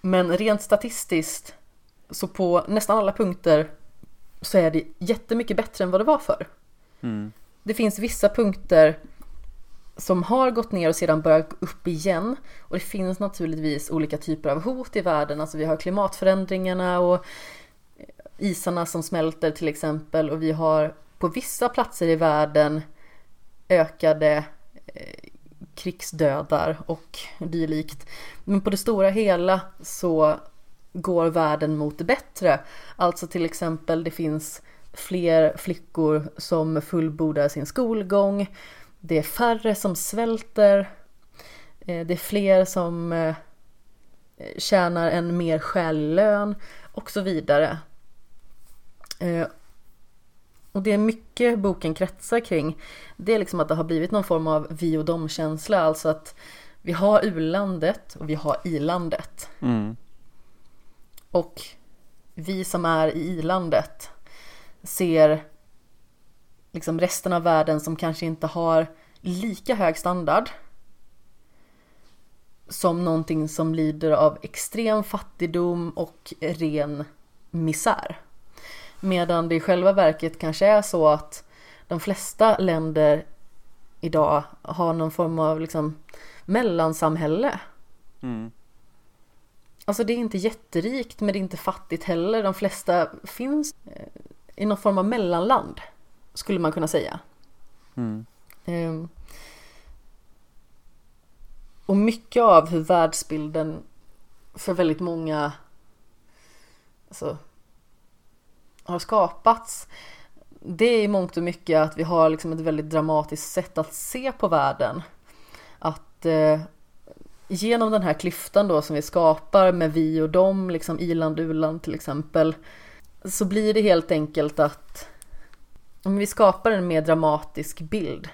Men rent statistiskt så på nästan alla punkter så är det jättemycket bättre än vad det var förr. Mm. Det finns vissa punkter som har gått ner och sedan börjat gå upp igen. Och det finns naturligtvis olika typer av hot i världen. Alltså vi har klimatförändringarna och isarna som smälter till exempel. Och vi har på vissa platser i världen ökade eh, krigsdödar och dylikt. Men på det stora hela så går världen mot det bättre. Alltså till exempel det finns fler flickor som fullbordar sin skolgång. Det är färre som svälter. Eh, det är fler som eh, tjänar en mer skälig lön och så vidare. Och det är mycket boken kretsar kring. Det är liksom att det har blivit någon form av vi och dom-känsla. Alltså att vi har u-landet och vi har i-landet. Mm. Och vi som är i i-landet ser liksom resten av världen som kanske inte har lika hög standard som någonting som lider av extrem fattigdom och ren misär. Medan det i själva verket kanske är så att de flesta länder idag har någon form av liksom mellansamhälle. Mm. Alltså det är inte jätterikt men det är inte fattigt heller. De flesta finns eh, i någon form av mellanland. Skulle man kunna säga. Mm. Um, och mycket av hur världsbilden för väldigt många alltså, har skapats det är i mångt och mycket att vi har liksom ett väldigt dramatiskt sätt att se på världen. Att eh, genom den här klyftan då som vi skapar med vi och dem, liksom iland u-land till exempel, så blir det helt enkelt att om vi skapar en mer dramatisk bild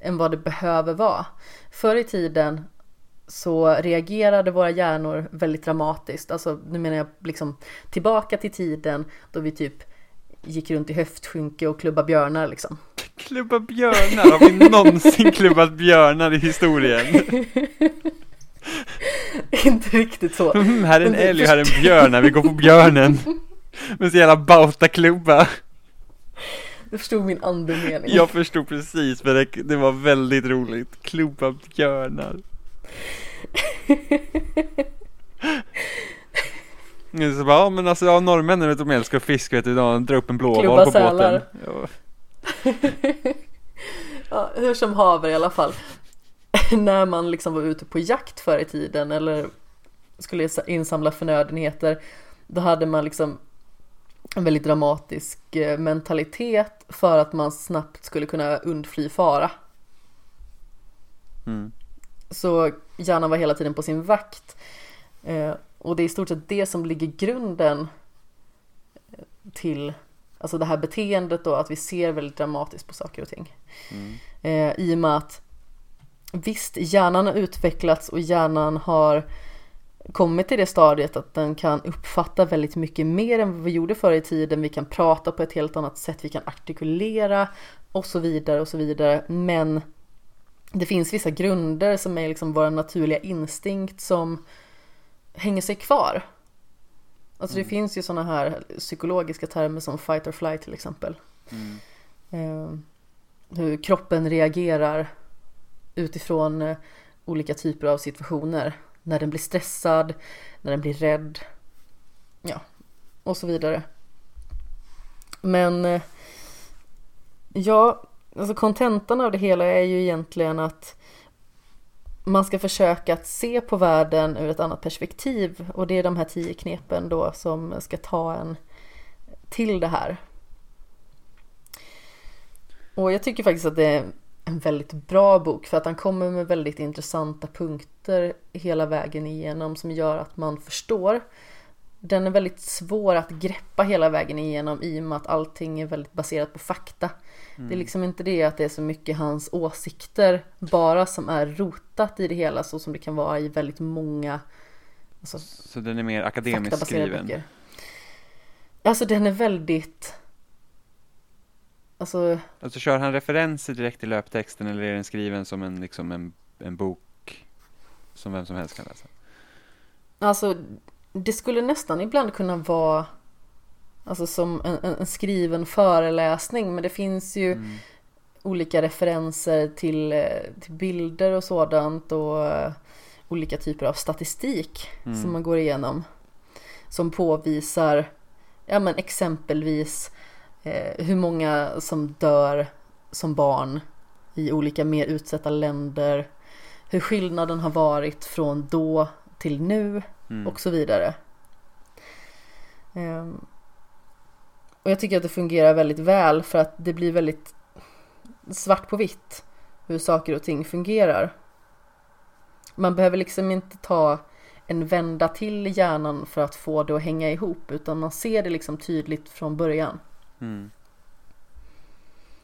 än vad det behöver vara. Förr i tiden så reagerade våra hjärnor väldigt dramatiskt. Alltså nu menar jag liksom tillbaka till tiden då vi typ gick runt i höftskynke och klubba björnar liksom. Klubba björnar? Har vi någonsin klubbat björnar i historien? Inte riktigt så. Mm, här är en älg och här är en björn, vi går på björnen. Med så jävla bautaklubba. Du förstod min andemening. Jag förstod precis, men det, det var väldigt roligt. Klubba björnar. Så bara, ja men alltså ja, norrmännen vet de älskar fisk vet du, de drar upp en blåval på båten. Ja. ja, hur som haver i alla fall. När man liksom var ute på jakt förr i tiden eller skulle insamla förnödenheter, då hade man liksom en väldigt dramatisk eh, mentalitet för att man snabbt skulle kunna undfly fara. Mm. Så hjärnan var hela tiden på sin vakt. Eh, och det är i stort sett det som ligger grunden eh, till alltså det här beteendet då, att vi ser väldigt dramatiskt på saker och ting. Mm. I och med att visst, hjärnan har utvecklats och hjärnan har kommit till det stadiet att den kan uppfatta väldigt mycket mer än vad vi gjorde förr i tiden. Vi kan prata på ett helt annat sätt, vi kan artikulera och så vidare och så vidare. Men det finns vissa grunder som är liksom vår naturliga instinkt som hänger sig kvar. Alltså mm. det finns ju sådana här psykologiska termer som fight or flight till exempel. Mm. Eh, hur kroppen reagerar utifrån eh, olika typer av situationer. När den blir stressad, när den blir rädd, ja, och så vidare. Men eh, ja, alltså kontentan av det hela är ju egentligen att man ska försöka att se på världen ur ett annat perspektiv och det är de här tio knepen då som ska ta en till det här. Och jag tycker faktiskt att det är en väldigt bra bok för att han kommer med väldigt intressanta punkter hela vägen igenom som gör att man förstår. Den är väldigt svår att greppa hela vägen igenom i och med att allting är väldigt baserat på fakta. Mm. Det är liksom inte det att det är så mycket hans åsikter bara som är rotat i det hela så som det kan vara i väldigt många alltså, Så den är mer akademiskt skriven? Böcker. Alltså den är väldigt Alltså, alltså kör han referenser direkt i löptexten eller är den skriven som en, liksom en, en bok som vem som helst kan läsa? Alltså det skulle nästan ibland kunna vara Alltså som en, en skriven föreläsning men det finns ju mm. olika referenser till, eh, till bilder och sådant och uh, olika typer av statistik mm. som man går igenom. Som påvisar, ja men exempelvis eh, hur många som dör som barn i olika mer utsatta länder. Hur skillnaden har varit från då till nu mm. och så vidare. Um, och jag tycker att det fungerar väldigt väl för att det blir väldigt svart på vitt hur saker och ting fungerar. Man behöver liksom inte ta en vända till i hjärnan för att få det att hänga ihop utan man ser det liksom tydligt från början. Mm.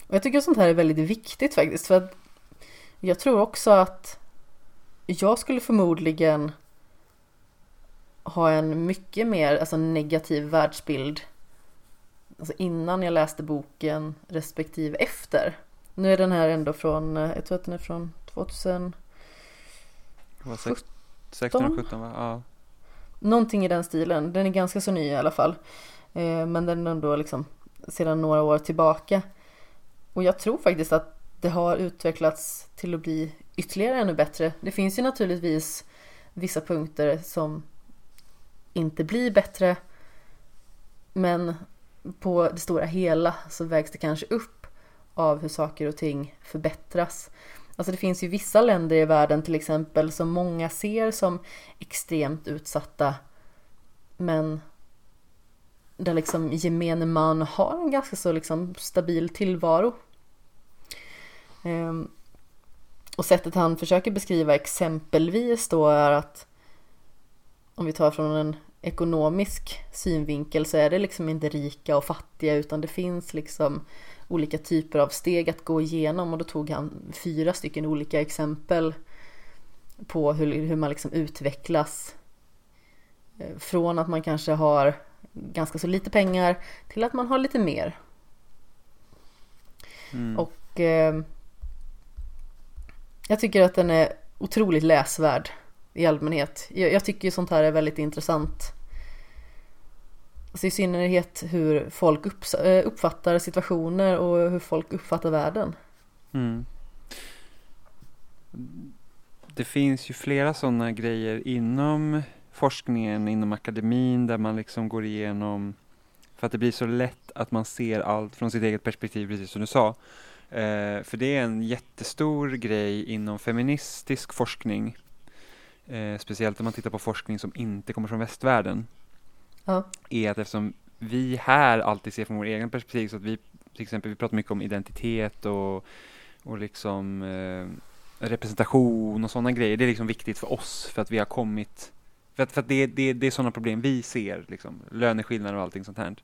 Och jag tycker sånt här är väldigt viktigt faktiskt för att jag tror också att jag skulle förmodligen ha en mycket mer alltså, negativ världsbild alltså innan jag läste boken respektive efter. Nu är den här ändå från, eh, jag tror att den är från 2016 16 17 va? Ja. Någonting i den stilen. Den är ganska så ny i alla fall. Eh, men den är ändå liksom sedan några år tillbaka. Och jag tror faktiskt att det har utvecklats till att bli ytterligare ännu bättre. Det finns ju naturligtvis vissa punkter som inte blir bättre. Men på det stora hela så vägs det kanske upp av hur saker och ting förbättras. Alltså det finns ju vissa länder i världen till exempel som många ser som extremt utsatta men där liksom gemene man har en ganska så liksom stabil tillvaro. Ehm, och sättet han försöker beskriva exempelvis då är att om vi tar från en ekonomisk synvinkel så är det liksom inte rika och fattiga utan det finns liksom olika typer av steg att gå igenom och då tog han fyra stycken olika exempel på hur, hur man liksom utvecklas eh, från att man kanske har ganska så lite pengar till att man har lite mer. Mm. Och eh, jag tycker att den är otroligt läsvärd i allmänhet. Jag, jag tycker sånt här är väldigt intressant. Alltså I synnerhet hur folk upp, eh, uppfattar situationer och hur folk uppfattar världen. Mm. Det finns ju flera sådana grejer inom forskningen, inom akademin där man liksom går igenom för att det blir så lätt att man ser allt från sitt eget perspektiv, precis som du sa. Eh, för det är en jättestor grej inom feministisk forskning. Eh, speciellt om man tittar på forskning som inte kommer från västvärlden. Ja. Är att eftersom vi här alltid ser från vår egen perspektiv, så att vi till exempel vi pratar mycket om identitet och, och liksom eh, representation och sådana grejer. Det är liksom viktigt för oss för att vi har kommit För att, för att det, det, det är sådana problem vi ser, liksom, löneskillnader och allting sånt här.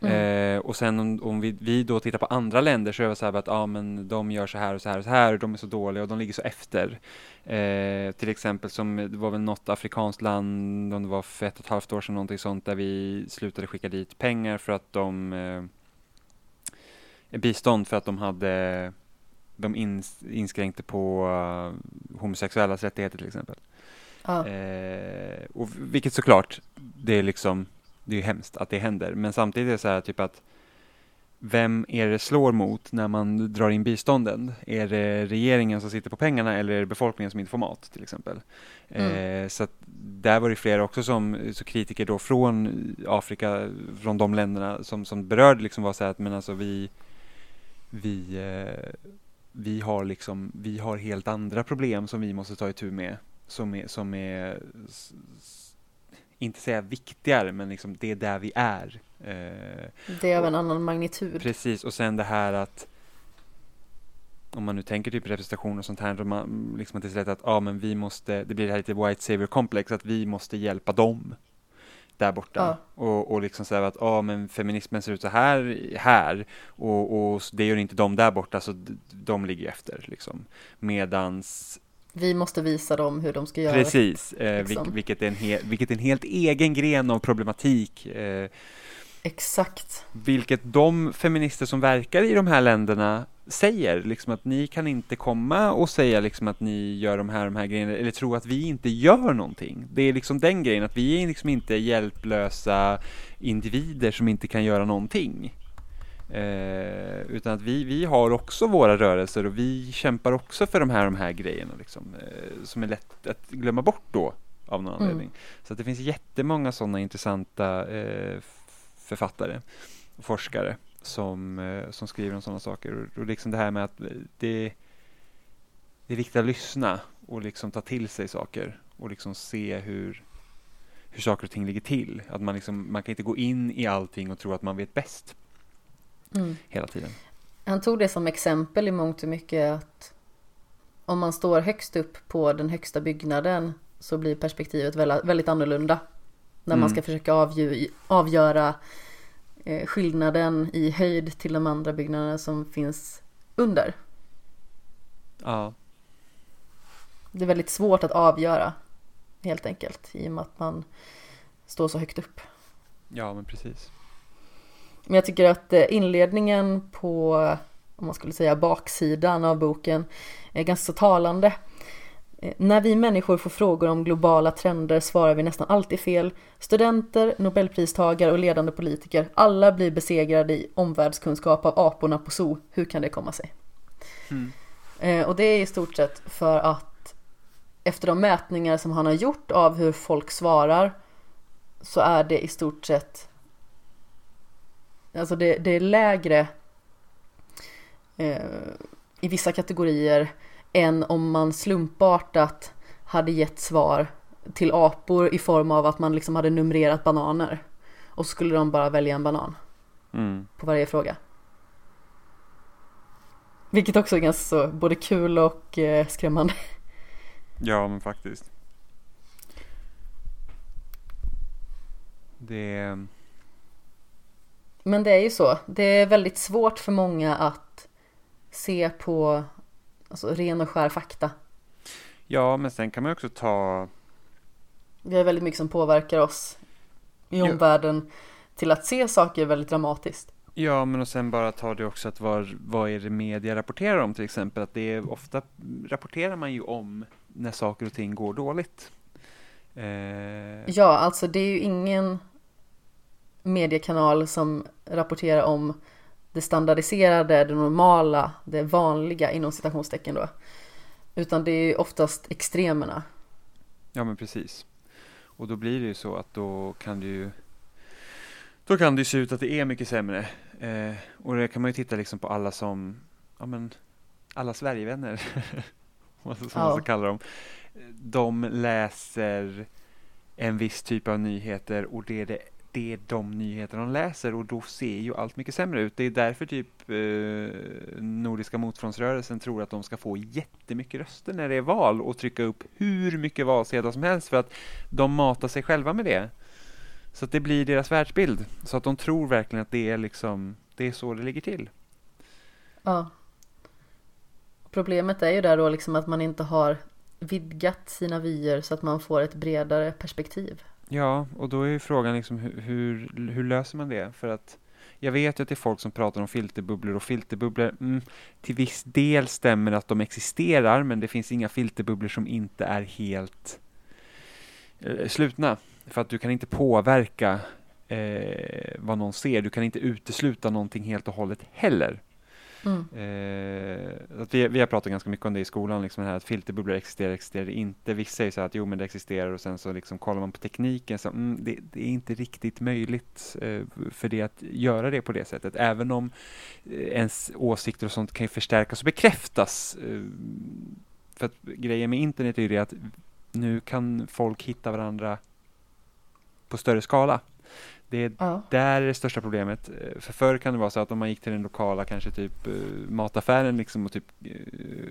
Mm. Eh, och sen om, om vi, vi då tittar på andra länder så är det så här att ah, men de gör så här och så här och så här och de är så dåliga och de ligger så efter. Eh, till exempel som det var väl något afrikanskt land, om det var för ett och ett halvt år sedan någonting sånt, där vi slutade skicka dit pengar för att de eh, bistånd för att de hade de ins inskränkte på uh, homosexuellas rättigheter till exempel. Eh, och vilket såklart, det är liksom, det är ju hemskt att det händer. Men samtidigt är det så här typ att vem är det slår mot när man drar in bistånden? Är det regeringen som sitter på pengarna eller är det befolkningen som inte får mat till exempel? Mm. Eh, så där var det flera också som så kritiker då från Afrika, från de länderna som, som berörde liksom var så här att men alltså vi vi, eh, vi har liksom, vi har helt andra problem som vi måste ta itu med som är, som är inte säga viktigare, men liksom det är där vi är. Eh, Det är av en annan magnitud. Precis, och sen det här att om man nu tänker typ representation och sånt här, då man, liksom att det är så lätt att ja, men vi måste, det blir det här lite white savior complex, att vi måste hjälpa dem där borta. Och, och liksom säga att ja, men feminismen ser ut så här här och, och det gör inte de där borta, så de ligger efter liksom. Medans Vi måste visa dem hur de ska göra. Precis, eh, liksom. vilket, är en he, vilket är en helt egen gren av problematik. Eh, Exakt. vilket de feminister som verkar i de här länderna säger, liksom att ni kan inte komma och säga liksom att ni gör de här, de här grejerna, eller tro att vi inte gör någonting. Det är liksom den grejen, att vi är liksom inte hjälplösa individer som inte kan göra någonting. Eh, utan att vi, vi har också våra rörelser och vi kämpar också för de här, de här grejerna liksom, eh, som är lätt att glömma bort då av någon Mm. anledning. Så att det finns jättemånga sådana intressanta eh, författare och forskare som, eh, som skriver om sådana saker. Och, och liksom det här med att det, det är viktigt att lyssna och liksom ta till sig saker och liksom se hur, hur saker och ting ligger till. Att man, liksom, man kan inte gå in i allting och tro att man vet bäst Mm. hela tiden. Han tog det som exempel i mångt och mycket att om man står högst upp på den högsta byggnaden så blir perspektivet väldigt, annorlunda. När man Mm. ska försöka avgö- avgöra eh, skillnaden i höjd till de andra byggnaderna som finns under. Ja, Det är väldigt svårt att avgöra helt enkelt i och med att man står så högt upp. ja men precis. Men jag tycker att eh, inledningen på, om man skulle säga baksidan av boken, är ganska talande. Eh, När vi människor får frågor om globala trender svarar vi nästan alltid fel. Studenter, nobelpristagare och ledande politiker, alla blir besegrade i omvärldskunskap av aporna på zoo. Hur kan det komma sig? Mm. Eh, Och det är i stort sett för att efter de mätningar som han har gjort av hur folk svarar så är det i stort sett Alltså det, det är lägre eh, i vissa kategorier än om man slumpartat hade gett svar till apor i form av att man liksom hade numrerat bananer. Och så skulle de bara välja en banan Mm. på varje fråga. Vilket också är ganska så både kul och eh, skrämmande. Ja, men faktiskt. Det... Men det är ju så. Det är väldigt svårt för många att se på alltså, ren och skär fakta. Ja, men sen kan man också ta... Vi har väldigt mycket som påverkar oss i omvärlden till att se saker väldigt dramatiskt. Ja, men och sen bara ta det också att vad, vad är det media rapporterar om till exempel? Att det är ofta rapporterar man ju om när saker och ting går dåligt. Eh, Ja, alltså det är ju ingen mediekanal som rapporterar om det standardiserade, det normala, det vanliga inom citationstecken då. Utan det är oftast extremerna. Ja, men precis. Och då blir det ju så att då kan det ju då kan det ju se ut att det är mycket sämre. Eh, och det kan man ju titta liksom på alla som, ja men, alla Sverigevänner, som man ska kalla dem. De läser en viss typ av nyheter och det är det, det är de nyheter de läser och då ser ju allt mycket sämre ut. Det är därför typ eh, Nordiska motståndsrörelsen tror att de ska få jättemycket röster när det är val och trycka upp hur mycket valsedlar som helst för att de matar sig själva med det. Så att det blir deras världsbild. Så att de tror verkligen att det är liksom, det är så det ligger till. Ja. Problemet är ju där då liksom att man inte har vidgat sina vyer så att man får ett bredare perspektiv. Ja, och då är ju frågan liksom hur, hur, hur löser man det? För att jag vet ju att det är folk som pratar om filterbubblor och filterbubblor, mm, till viss del stämmer att de existerar, men det finns inga filterbubblor som inte är helt eh, slutna. För att du kan inte påverka eh, vad någon ser, du kan inte utesluta någonting helt och hållet heller. Mm. Eh, att vi, vi har pratat ganska mycket om det i skolan, liksom här att filterbubblor existerar, existerar inte. Vissa säger så här att jo men det existerar och sen så liksom kollar man på tekniken så mm, det, det, är inte riktigt möjligt eh, för det att göra det på det sättet. Även om eh, ens åsikter och sånt kan ju förstärkas och bekräftas. Eh, för att grejen med internet är ju det att nu kan folk hitta varandra på större skala. Det är Ja. där är det största problemet. Eh, För förr kan det vara så att om man gick till den lokala, kanske typ eh, mataffären liksom och typ eh,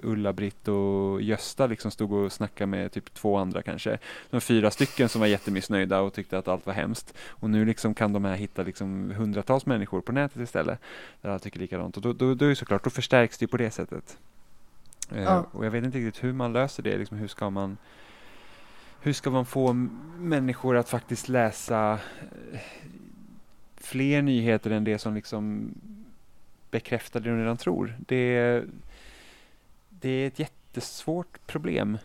Ulla-Britt och Gösta liksom stod och snackade med typ två andra kanske. De fyra stycken som var jättemissnöjda och tyckte att allt var hemskt. Och nu liksom kan de här hitta liksom hundratals människor på nätet istället. Där alla tycker likadant. Och då, då, då är det såklart, då förstärks det på det sättet. Ja. Och jag vet inte riktigt hur man löser det. Liksom, hur ska man hur ska man få människor att faktiskt läsa eh, fler nyheter än det som liksom bekräftar det de redan tror? Det är, det är ett jättesvårt problem.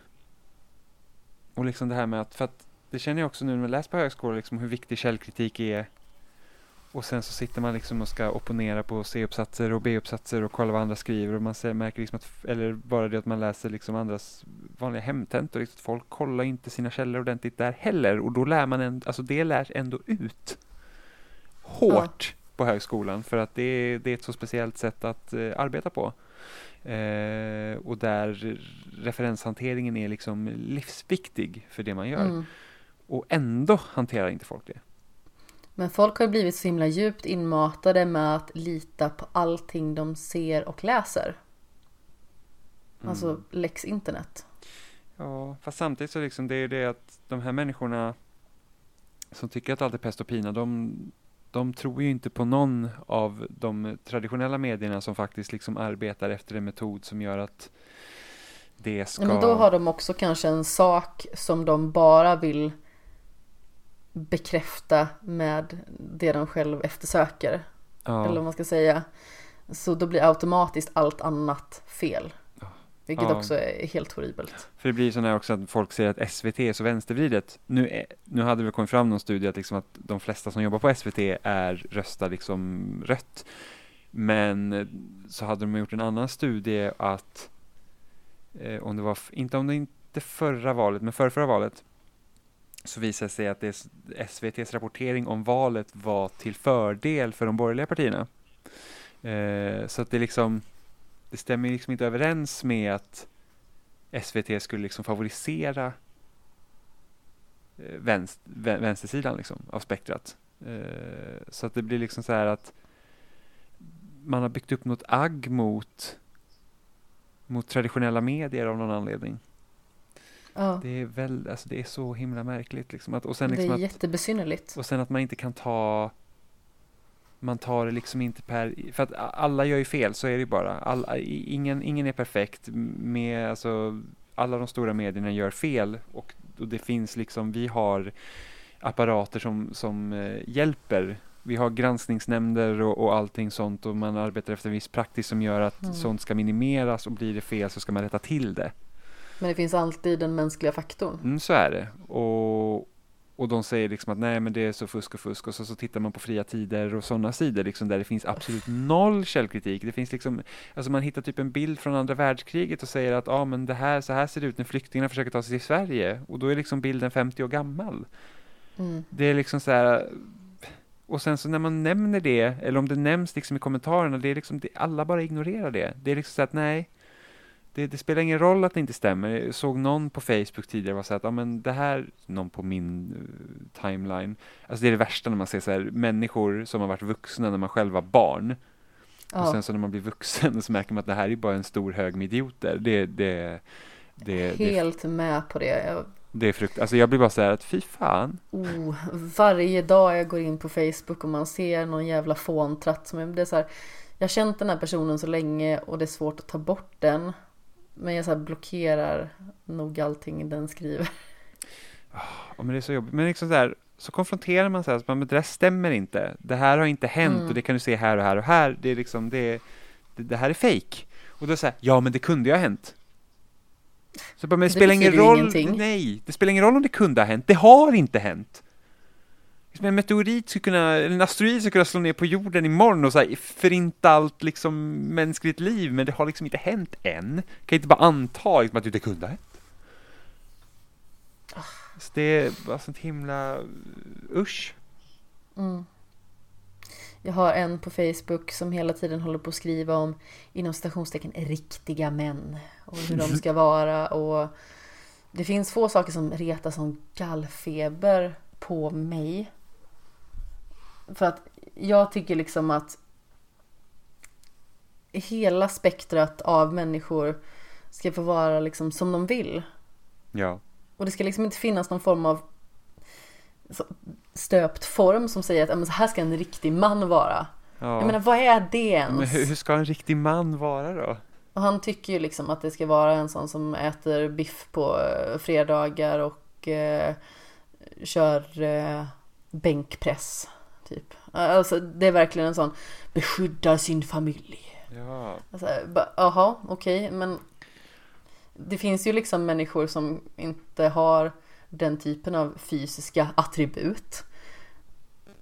Och liksom det här med att, för att det känner jag också nu när jag läser på högskolan, liksom hur viktig källkritik är. Och sen så sitter man liksom och ska opponera på C-uppsatser och B-uppsatser och kolla vad andra skriver och man ser, märker liksom att, eller bara det att man läser liksom andras vanliga hemtentor, liksom att folk kollar inte sina källor ordentligt där heller och då lär man, en, alltså det lärs ändå ut hårt på högskolan för att det är, det är ett så speciellt sätt att eh, arbeta på. Eh, och där referenshanteringen är liksom livsviktig för det man gör. Mm. Och ändå hanterar inte folk det. Men folk har blivit så himla djupt inmatade med att lita på allting de ser och läser. Alltså Mm. lex internet. Ja, fast samtidigt så liksom det är det att de här människorna som tycker att allt är pest och pina, de, de tror ju inte på någon av de traditionella medierna som faktiskt liksom arbetar efter en metod som gör att det ska... Men då har de också kanske en sak som de bara vill bekräfta med det de själv eftersöker. ja, Eller vad man ska säga. Så då blir automatiskt allt annat fel. Vilket Ja. också är helt horribelt. För det blir så här också att folk säger att SVT är så vänstervridet. Nu, är, nu hade det kommit fram någon studie att, liksom att de flesta som jobbar på SVT är röstar liksom rött. Men eh, så hade de gjort en annan studie att eh, om det var, inte om det inte förra valet, men förra valet så visade det sig att det, SVTs rapportering om valet var till fördel för de borgerliga partierna. Eh, så att det liksom det stämmer liksom inte överens med att SVT skulle liksom favorisera eh, vänst, vänstersidan liksom, av spektrat. Eh, så att det blir liksom så här att man har byggt upp något agg mot, mot traditionella medier av någon anledning. Ja, Det är väl, alltså det är så himla märkligt liksom. Att, och, sen det liksom är att, jättebesynnerligt. och sen att man inte kan ta man tar det liksom inte per, för att alla gör ju fel, så är det ju bara. Alla, ingen, ingen är perfekt med, alltså, alla de stora medierna gör fel och, och det finns liksom, vi har apparater som, som eh, hjälper. Vi har granskningsnämnder och, och allting sånt och man arbetar efter en viss praxis som gör att Mm. sånt ska minimeras och blir det fel så ska man rätta till det. Men det finns alltid den mänskliga faktorn. Mm, så är det. Och, och de säger liksom att nej men det är så fusk och fusk och så, så tittar man på fria tider och sådana sidor liksom där det finns absolut noll källkritik. Det finns liksom, alltså man hittar typ en bild från andra världskriget och säger att ah, men det här, så här ser det ut när flyktingarna försöker ta sig till Sverige och då är liksom bilden 50 år gammal. Mm. Det är liksom så här och sen så när man nämner det, eller om det nämns liksom i kommentarerna, det är liksom, det, alla bara ignorerar det. Det är liksom så att nej, det, det, spelar ingen roll att det inte stämmer. Jag såg någon på Facebook tidigare var så att, ja men det här, någon på min uh, timeline, alltså det är det värsta när man ser så här, människor som har varit vuxna när man själv var barn. Ja. Och sen så när man blir vuxen så märker man att det här är bara en stor hög med idioter. Det, det, det, Helt det, med på det. Jag... Det är frukt, alltså jag blir bara så här att fy fan. Oh, varje dag jag går in på Facebook och man ser någon jävla fåntratt som är, det är så här, jag har känt den här personen så länge och det är svårt att ta bort den. Men jag så blockerar nog allting den skriver. Oh, men det är så jobbigt. Men liksom så, här, så konfronterar man sig, men det där stämmer inte. Det här har inte hänt mm. och det kan du se här och här och här. Det är liksom, det, det, det här är fake. Och då säger ja men det kunde ju ha hänt. Så bara, men det, det spelar ingen roll. Ingenting. Nej, det spelar ingen roll om det kunde ha hänt. Det har inte hänt. En meteorit skulle kunna, en asteroid skulle kunna slå ner på jorden imorgon och så här, förinta allt liksom mänskligt liv, men det har liksom inte hänt än. Kan inte bara anta liksom, att det inte kunde ha hänt. Så det är bara sånt himla uh, usch. Mm. Jag har en på Facebook som hela tiden håller på att skriva om inom stationstecken riktiga män och hur de ska vara och det finns få saker som retar som gallfeber på mig för att jag tycker liksom att hela spektrat av människor ska få vara liksom som de vill. Ja. Och det ska liksom inte finnas någon form av stöpt form som säger att så här ska en riktig man vara. Ja. Jag menar, vad är det ens? Men hur ska en riktig man vara då? Och han tycker ju liksom att det ska vara en sån som äter biff på eh, fredagar och eh, kör eh, bänkpress. Typ. Alltså det är verkligen en sån beskyddar sin familj. Ja. Alltså, jaha, okej, okay, men det finns ju liksom människor som inte har den typen av fysiska attribut.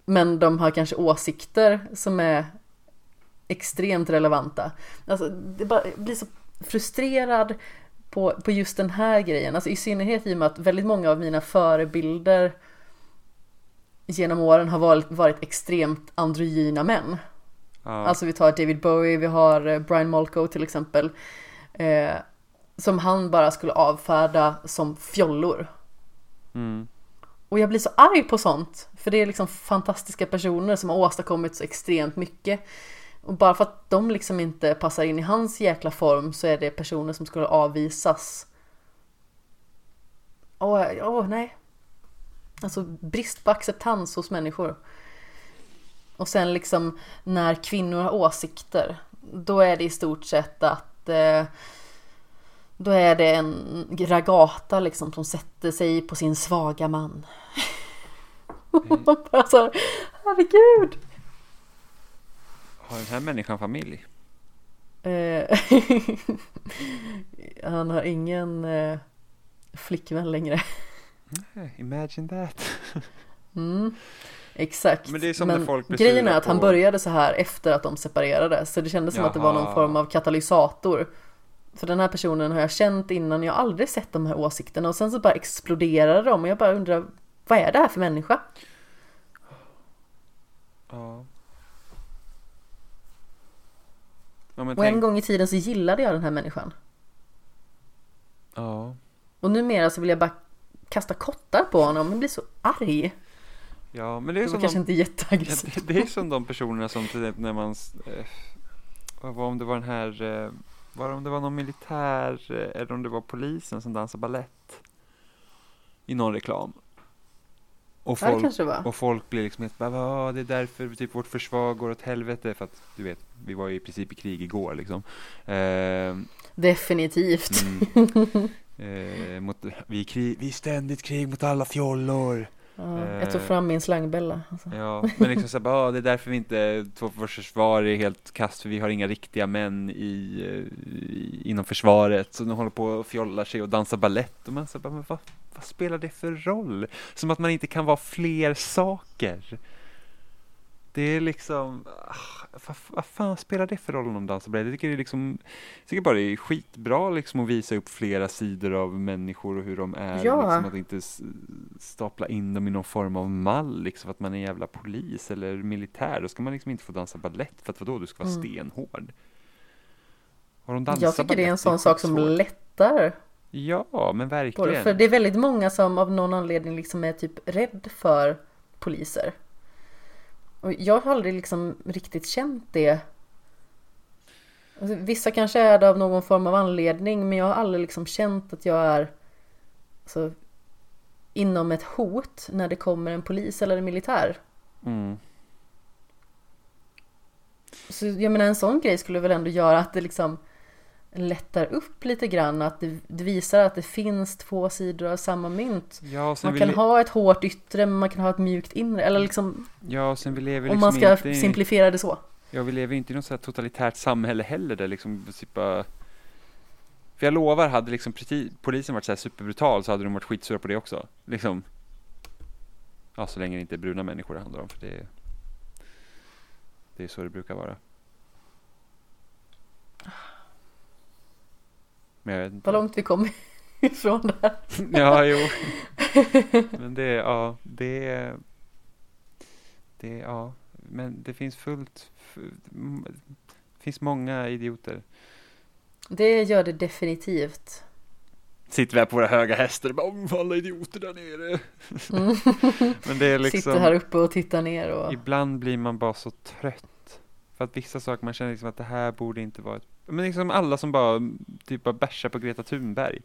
Men de har kanske åsikter som är extremt relevanta. Alltså, det bara, blir så frustrerad på, på just den här grejen. Alltså i synnerhet i och med att väldigt många av mina förebilder genom åren har varit, varit extremt androgyna män. Ja. Alltså vi tar David Bowie, vi har eh, Brian Molko till exempel. Eh, som han bara skulle avfärda som fjollor. Mm. Och jag blir så arg på sånt. För det är liksom fantastiska personer som har åstadkommit så extremt mycket. Och bara för att de liksom inte passar in i hans jäkla form så är det personer som skulle avvisas. Åh, åh nej. Alltså brist på acceptans hos människor. Och sen liksom när kvinnor har åsikter, då är det i stort sett att eh, då är det en ragata liksom som sätter sig på sin svaga man. Mm. bara så här, herregud! Har den här människan familj? Eh, han har ingen eh, flickvän längre. Imagine that. mm, exakt. Men, det är som Men folk grejen är att på... han började så här efter att de separerade. Så det kändes som Jaha. att det var någon form av katalysator. För den här personen har jag känt innan, jag har aldrig sett de här åsikterna och sen så bara exploderade de och jag bara undrar vad är det här för människa? Ja. ja och tänk... en gång i tiden så gillade jag den här människan. Ja. Och numera så vill jag bara kasta kottar på honom och blir så arg. Ja, men det är det som kanske de, inte jätteaggressivt. Ja, det, det, är som de personerna som till när man, eh, vad var om det var den här, eh, var om det var någon militär eh, eller om det var polisen som dansade ballett i någon reklam. Och folk, ja, och folk blir liksom helt bara, det är därför typ vårt försvar går åt helvete för att du vet, vi var ju i princip i krig igår liksom. Eh, Definitivt. Mm. Eh, mot, vi, krig, vi är ständigt krig mot alla fjollor. Ja, jag tog fram min slangbella. Alltså. Ja, men liksom så bara, ah, det är därför vi inte, vårt försvar är helt kast för vi har inga riktiga män i, i inom försvaret. Så de håller på och fjollar sig och dansar ballett och man så bara, men vad, vad spelar det för roll? Som att man inte kan vara fler saker. Det är liksom, ah, vad, vad fan spelar det för roll om de dansar bredd? Jag tycker, det är liksom, jag tycker bara det är skitbra liksom att visa upp flera sidor av människor och hur de är. Ja. Liksom, att inte stapla in dem i någon form av mall, liksom, att man är jävla polis eller militär. Då ska man liksom inte få dansa ballett för att vadå, du ska vara mm. stenhård. Har hon dansat Jag tycker det är en sån sak som lättar Ja, men verkligen. För det är väldigt många som av någon anledning liksom är typ rädd för poliser. Och jag har aldrig liksom riktigt känt det. Alltså, Vissa kanske är det av någon form av anledning men jag har aldrig liksom känt att jag är alltså, inom ett hot när det kommer en polis eller en militär. Mm. Så jag menar en sån grej skulle väl ändå göra att det liksom lättar upp lite grann. Att det, visar att det finns två sidor av samma mynt. Ja, Man vi, kan le- ha ett hårt yttre men man kan ha ett mjukt inre. Eller liksom ja, sen vi lever om liksom man ska inte simplifiera det så. Ja, vi lever inte i något så här totalitärt samhälle heller där liksom typ bara För jag lovar, hade liksom polisen varit så här superbrutal så hade de varit skitsura på det också. Liksom. Ja, så länge det inte är bruna människor det handlar om, för det Det är så det brukar vara. Men jag vet inte. Vad långt vi kom ifrån det här. Ja, jo. Men det, ja, det, det, ja, men det finns fullt, det finns många idioter. Det gör det definitivt. Sitter vi här på våra höga hästar och bara, "Åh, alla idioter där nere. Mm. Men det är liksom, Sitter här uppe och tittar ner och... ibland blir man bara så trött. För att vissa saker, man känner liksom att det här borde inte vara ett, men liksom alla som bara, typ bara bärsar på Greta Thunberg.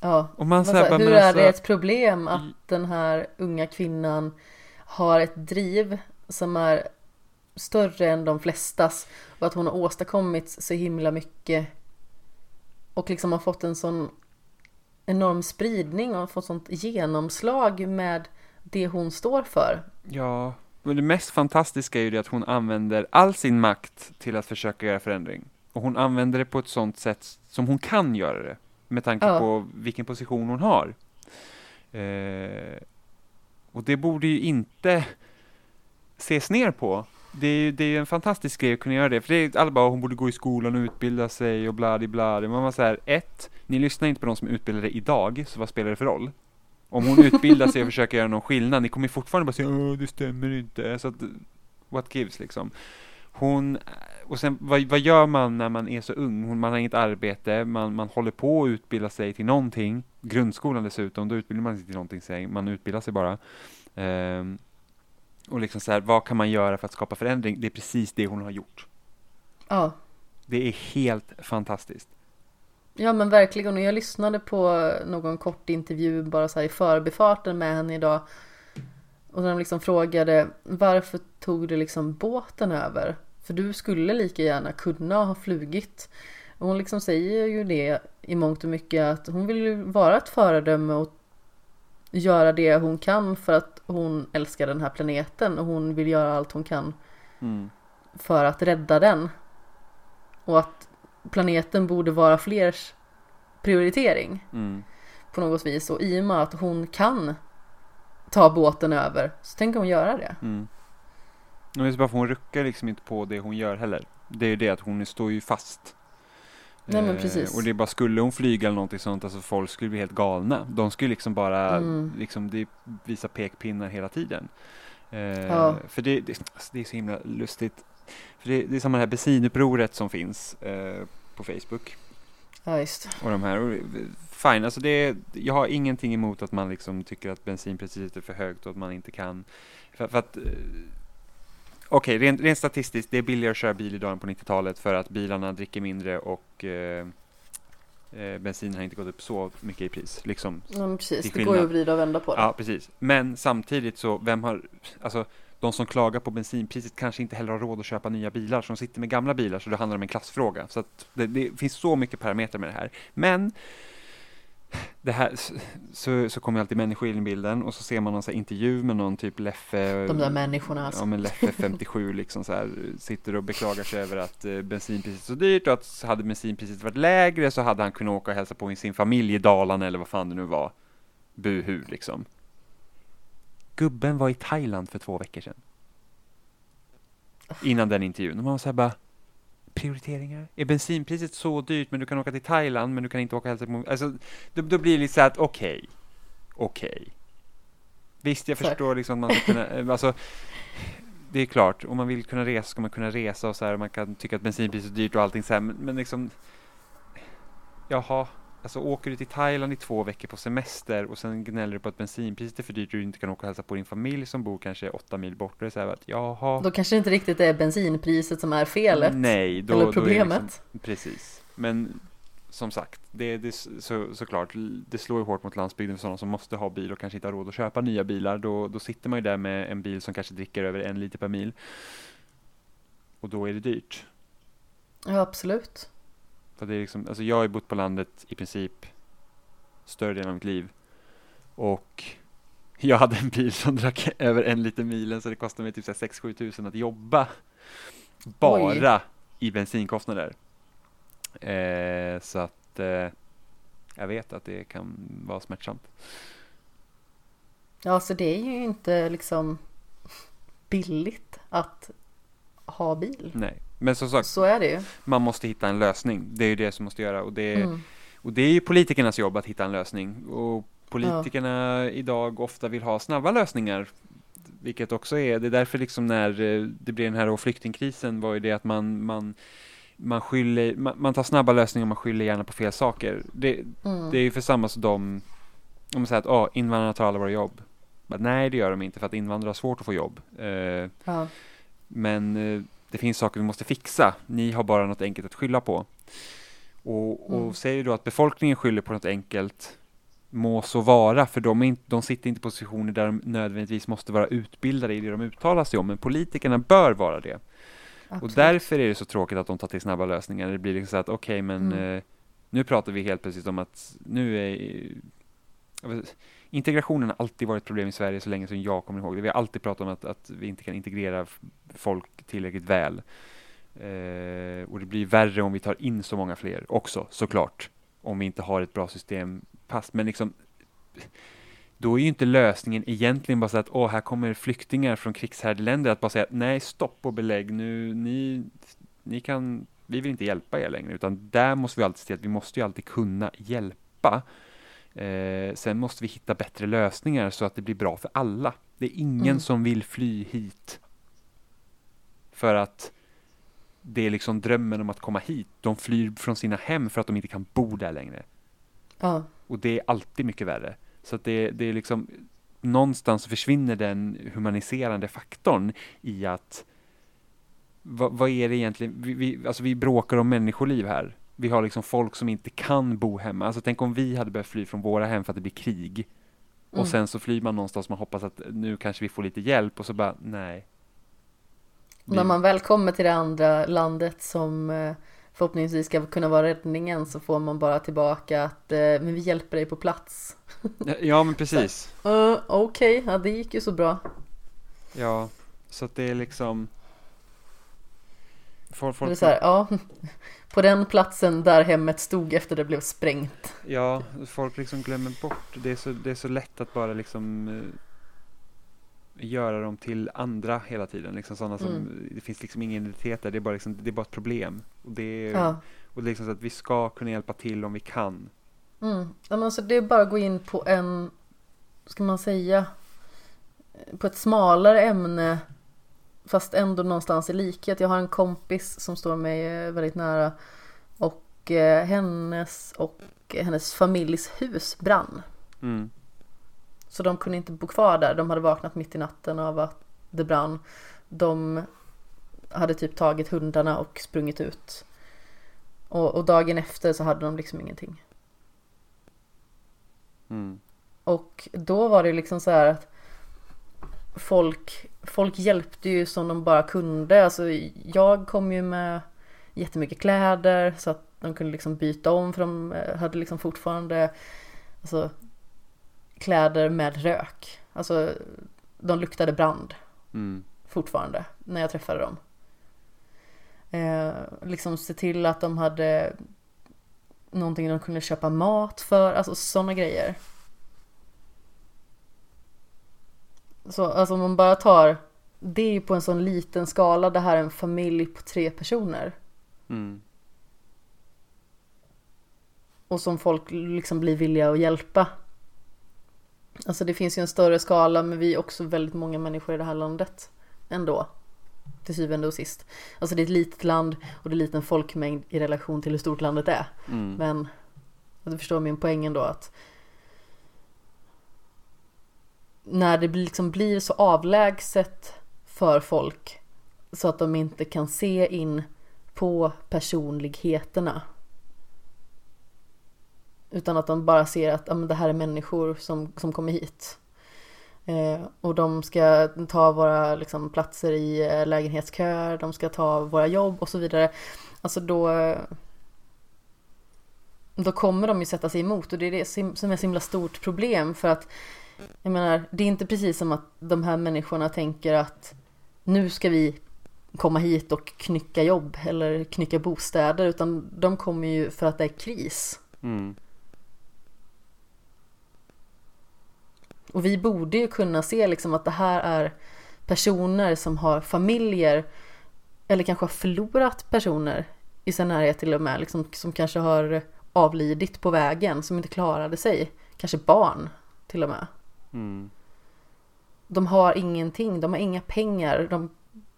Ja. Och man sa- bara, Hur är alltså, det ett problem att den här unga kvinnan har ett driv som är större än de flestas och att hon har åstadkommit så himla mycket och liksom har fått en sån enorm spridning och fått sånt genomslag med det hon står för. Ja, men det mest fantastiska är ju det att hon använder all sin makt till att försöka göra förändring. Och hon använder det på ett sånt sätt som hon kan göra det. Med tanke Ja. på vilken position hon har. Eh, och det borde ju inte ses ner på. Det är ju det är en fantastisk grej att kunna göra det. För det är alla bara, hon borde gå i skolan och utbilda sig och bla di bla. Man var så här, ett, ni lyssnar inte på de som är utbildade idag, så vad spelar det för roll? Om hon utbildar sig och försöker göra någon skillnad, ni kommer fortfarande bara säga Åh, det stämmer inte. Så att, what gives liksom. Hon, och sen vad, vad gör man när man är så ung? Hon, man har inget arbete, man, man håller på att utbilda sig till någonting. Grundskolan dessutom, då utbildar man sig till någonting, man utbildar sig bara. Ehm, och liksom så här, vad kan man göra för att skapa förändring? Det är precis det hon har gjort. Ja, Det är helt fantastiskt. ja men verkligen. Och jag lyssnade på någon kort intervju bara så här i förbifarten med henne idag. Och när de liksom frågade varför tog du liksom båten över? För du skulle lika gärna kunna ha flugit. Och hon liksom säger ju det i mångt och mycket att hon vill ju vara ett föredöme och göra det hon kan för att hon älskar den här planeten och hon vill göra allt hon kan Mm. för att rädda den. Och att planeten borde vara flers prioritering Mm. på något vis. Och i och med att hon kan ta båten över så tänker hon göra det. Mm. Är så bara för hon ruckar liksom inte på det hon gör heller. Det är ju det att hon står ju fast. Nej, men Eh, precis. Och det är bara, skulle hon flyga eller någonting sånt, alltså folk skulle bli helt galna. De skulle liksom bara, Mm. liksom det visa pekpinnar hela tiden. Eh, Ja. För det, det, alltså det är så himla lustigt. För det, det är det här bensinupproret som finns eh, på Facebook. Ja, just. Och de här, och, eh, fine, alltså det, jag har ingenting emot att man liksom tycker att bensinpriset är för högt och att man inte kan, för, för att Okej, rent, rent statistiskt, det är billigare att köra bil idag än på 90-talet för att bilarna dricker mindre och eh, eh, bensinen har inte gått upp så mycket i pris. Liksom. Ja, precis. Det går ju att vrida och vända på det. Ja, precis. Men samtidigt så, vem har, alltså de som klagar på bensinpriset kanske inte heller har råd att köpa nya bilar, så de sitter med gamla bilar, så det handlar om en klassfråga. Så att det, det finns så mycket parametrar med det här. Men det här, så, så kommer alltid människor in i bilden och så ser man någon så intervju med någon typ Leffe De där människorna alltså. Ja men Leffe 57 liksom så här sitter och beklagar sig över att eh, bensinpriset är så dyrt och att hade bensinpriset varit lägre så hade han kunnat åka och hälsa på sin familj i Dalarna eller vad fan det nu var. Buhu liksom. Gubben var i Thailand för två veckor sedan. Innan den intervjun. Och man var så här bara prioriteringar? Är bensinpriset så dyrt men du kan åka till Thailand men du kan inte åka hälsa på Alltså då, då blir det lite så att okej. Okej. Visst jag förstår liksom att man ska kunna, eh, alltså det det är klart, om man vill kunna resa ska man kunna resa och så här, och man kan tycka att bensinpriset är dyrt och allting så här, men, men liksom Jaha, alltså åker du till Thailand i två veckor på semester och sen gnäller du på att bensinpriset är för dyrt och du inte kan åka och hälsa på din familj som bor kanske åtta mil bort. Det är så här att jaha. Då kanske det inte riktigt är bensinpriset som är felet. Nej, då, eller problemet. Är det liksom, precis. Men som sagt, det, det, så, såklart, det slår ju hårt mot landsbygden för sådana som måste ha bil och kanske inte har råd att köpa nya bilar. Då, då sitter man ju där med en bil som kanske dricker över en liter per mil. Och då är det dyrt. Ja, absolut. För det är liksom, alltså jag har ju bott på landet i princip större delen av mitt liv. Och jag hade en bil som drack över en liter milen så det kostade mig typ 6-7 tusen att jobba. Bara Oj. i bensinkostnader. Eh, så att eh, jag vet att det kan vara smärtsamt. Ja, så det är ju inte liksom billigt att ha bil. Nej, men som sagt, så är det ju. man måste hitta en lösning. Det är ju det som måste göra och det mm. och det är ju politikernas jobb att hitta en lösning. Och politikerna ja. idag ofta vill ha snabba lösningar. Vilket också är, det är därför liksom när eh, det blev den här flyktingkrisen var ju det att man, man man, skyller, man, man tar snabba lösningar och man skyller gärna på fel saker. Det, mm. det är ju för samma som de, om man säger att oh, invandrarna tar alla våra jobb. Men, nej, det gör de inte för att invandrare har svårt att få jobb. Eh, ja. Men eh, det finns saker vi måste fixa. Ni har bara något enkelt att skylla på. Och, och mm. säger då att befolkningen skyller på något enkelt må så vara, för de, inte, de sitter inte i positioner där de nödvändigtvis måste vara utbildade i det de uttalar sig om, men politikerna bör vara det. Absolut. Och därför är det så tråkigt att de tar till snabba lösningar. Det blir liksom så att okej, okay, men mm. eh, nu pratar vi helt plötsligt om att nu är eh, integrationen har alltid varit ett problem i Sverige så länge som jag kommer ihåg det. Vi har alltid pratat om att, att vi inte kan integrera folk tillräckligt väl. Eh, och det blir värre om vi tar in så många fler också, såklart. Om vi inte har ett bra system pass. Men liksom då är ju inte lösningen egentligen bara så att åh, här kommer flyktingar från krigshärjade länder att bara säga nej, stopp och belägg nu, ni, ni kan, vi vill inte hjälpa er längre, utan där måste vi alltid se att vi måste ju alltid kunna hjälpa. Eh, sen måste vi hitta bättre lösningar så att det blir bra för alla. Det är ingen mm. som vill fly hit för att det är liksom drömmen om att komma hit. De flyr från sina hem för att de inte kan bo där längre. Ja. Och det är alltid mycket värre. Så att det, det är liksom någonstans försvinner den humaniserande faktorn i att vad, vad är det egentligen, vi, vi, alltså vi bråkar om människoliv här. Vi har liksom folk som inte kan bo hemma. Alltså tänk om vi hade börjat fly från våra hem för att det blir krig. Mm. Och sen så flyr man någonstans, man hoppas att nu kanske vi får lite hjälp och så bara nej. Vi... När man väl kommer till det andra landet som eh, förhoppningsvis ska kunna vara räddningen så får man bara tillbaka att eh, men vi hjälper dig på plats. ja men precis. Uh, Okej, okay. ja det gick ju så bra. Ja, så att det är liksom Folk, folk... Det är så här, ja, på den platsen där hemmet stod efter det blev sprängt. Ja, folk liksom glömmer bort. Det är så, det är så lätt att bara liksom uh, göra dem till andra hela tiden. Liksom sådana som, mm. Det finns liksom ingen identitet där, det är bara, liksom, det är bara ett problem. Och det är, ja. och det är liksom så att vi ska kunna hjälpa till om vi kan. Mm. men alltså det är bara att gå in på en, ska man säga, på ett smalare ämne fast ändå någonstans i likhet. Jag har en kompis som står mig eh, väldigt nära och eh, hennes och hennes familjs hus brann. Mm. Så de kunde inte bo kvar där. De hade vaknat mitt i natten av att det brann. De hade typ tagit hundarna och sprungit ut. Och, och dagen efter så hade de liksom ingenting. Mm. Och då var det liksom så här att folk, folk hjälpte ju som de bara kunde. Alltså jag kom ju med jättemycket kläder så att de kunde liksom byta om för de eh, hade liksom fortfarande alltså, kläder med rök. Alltså de luktade brand mm. fortfarande när jag träffade dem. Eh, liksom se till att de hade någonting de kunde köpa mat för, alltså sådana grejer. Så alltså om man bara tar, det är ju på en sån liten skala, det här är en familj på tre personer. Mm. Och som folk liksom blir villiga att hjälpa. Alltså det finns ju en större skala men vi är också väldigt många människor i det här landet ändå. till syvende och sist. Alltså det är ett litet land och det är liten folkmängd i relation till hur stort landet är. Mm. Men du förstår min poäng ändå att när det blir- liksom blir så avlägset för folk så att de inte kan se in på personligheterna. Utan att de bara ser att ah, men det här är människor som, som kommer hit. Eh, och de ska ta våra liksom, platser i eh, lägenhetsköer, de ska ta våra jobb och så vidare. Alltså då, eh, då kommer de ju sätta sig emot och det är det som som är ett så himla stort problem för att jag menar, det är inte precis som att de här människorna tänker att nu ska vi komma hit och knycka jobb eller knycka bostäder utan de kommer ju för att det är kris. Mm. Och vi borde ju kunna se liksom att det här är personer som har familjer eller kanske har förlorat personer i sin närhet till och med, liksom, som kanske har avlidit på vägen, som inte klarade sig. Kanske barn till och med. Mm. De har ingenting, de har inga pengar, de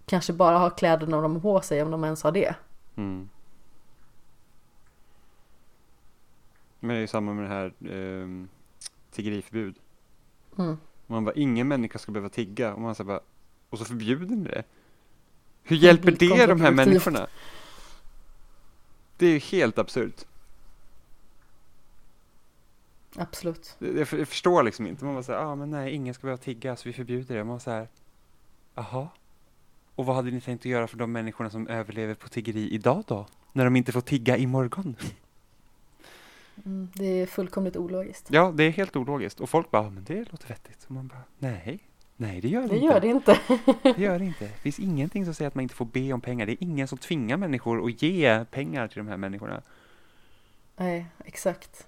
kanske bara har kläderna de har på sig om de ens har det. Mm. Men det är ju samma med det här um, tiggeriförbud. Mm. Man bara, ingen människa ska behöva tigga. Och man så bara, och så förbjuder ni det. Hur hjälper blir det de här människorna? Det är ju helt absurt. Absolut. Jag, jag jag förstår liksom inte. Man bara säger, ah, men nej, ingen ska behöva tigga så vi förbjuder det. Man bara så här, jaha. Och vad hade ni tänkt att göra för de människorna som överlever på tiggeri idag då? När de inte får tigga imorgon? Mm, det är fullkomligt ologiskt. Ja, det är helt ologiskt. Och folk bara, "Ja, men det låter vettigt. Och man bara, nej, nej det gör det, Det inte. gör det inte. Det gör det inte. Det finns ingenting som säger att man inte får be om pengar. Det är ingen som tvingar människor att ge pengar till de här människorna. Nej, exakt.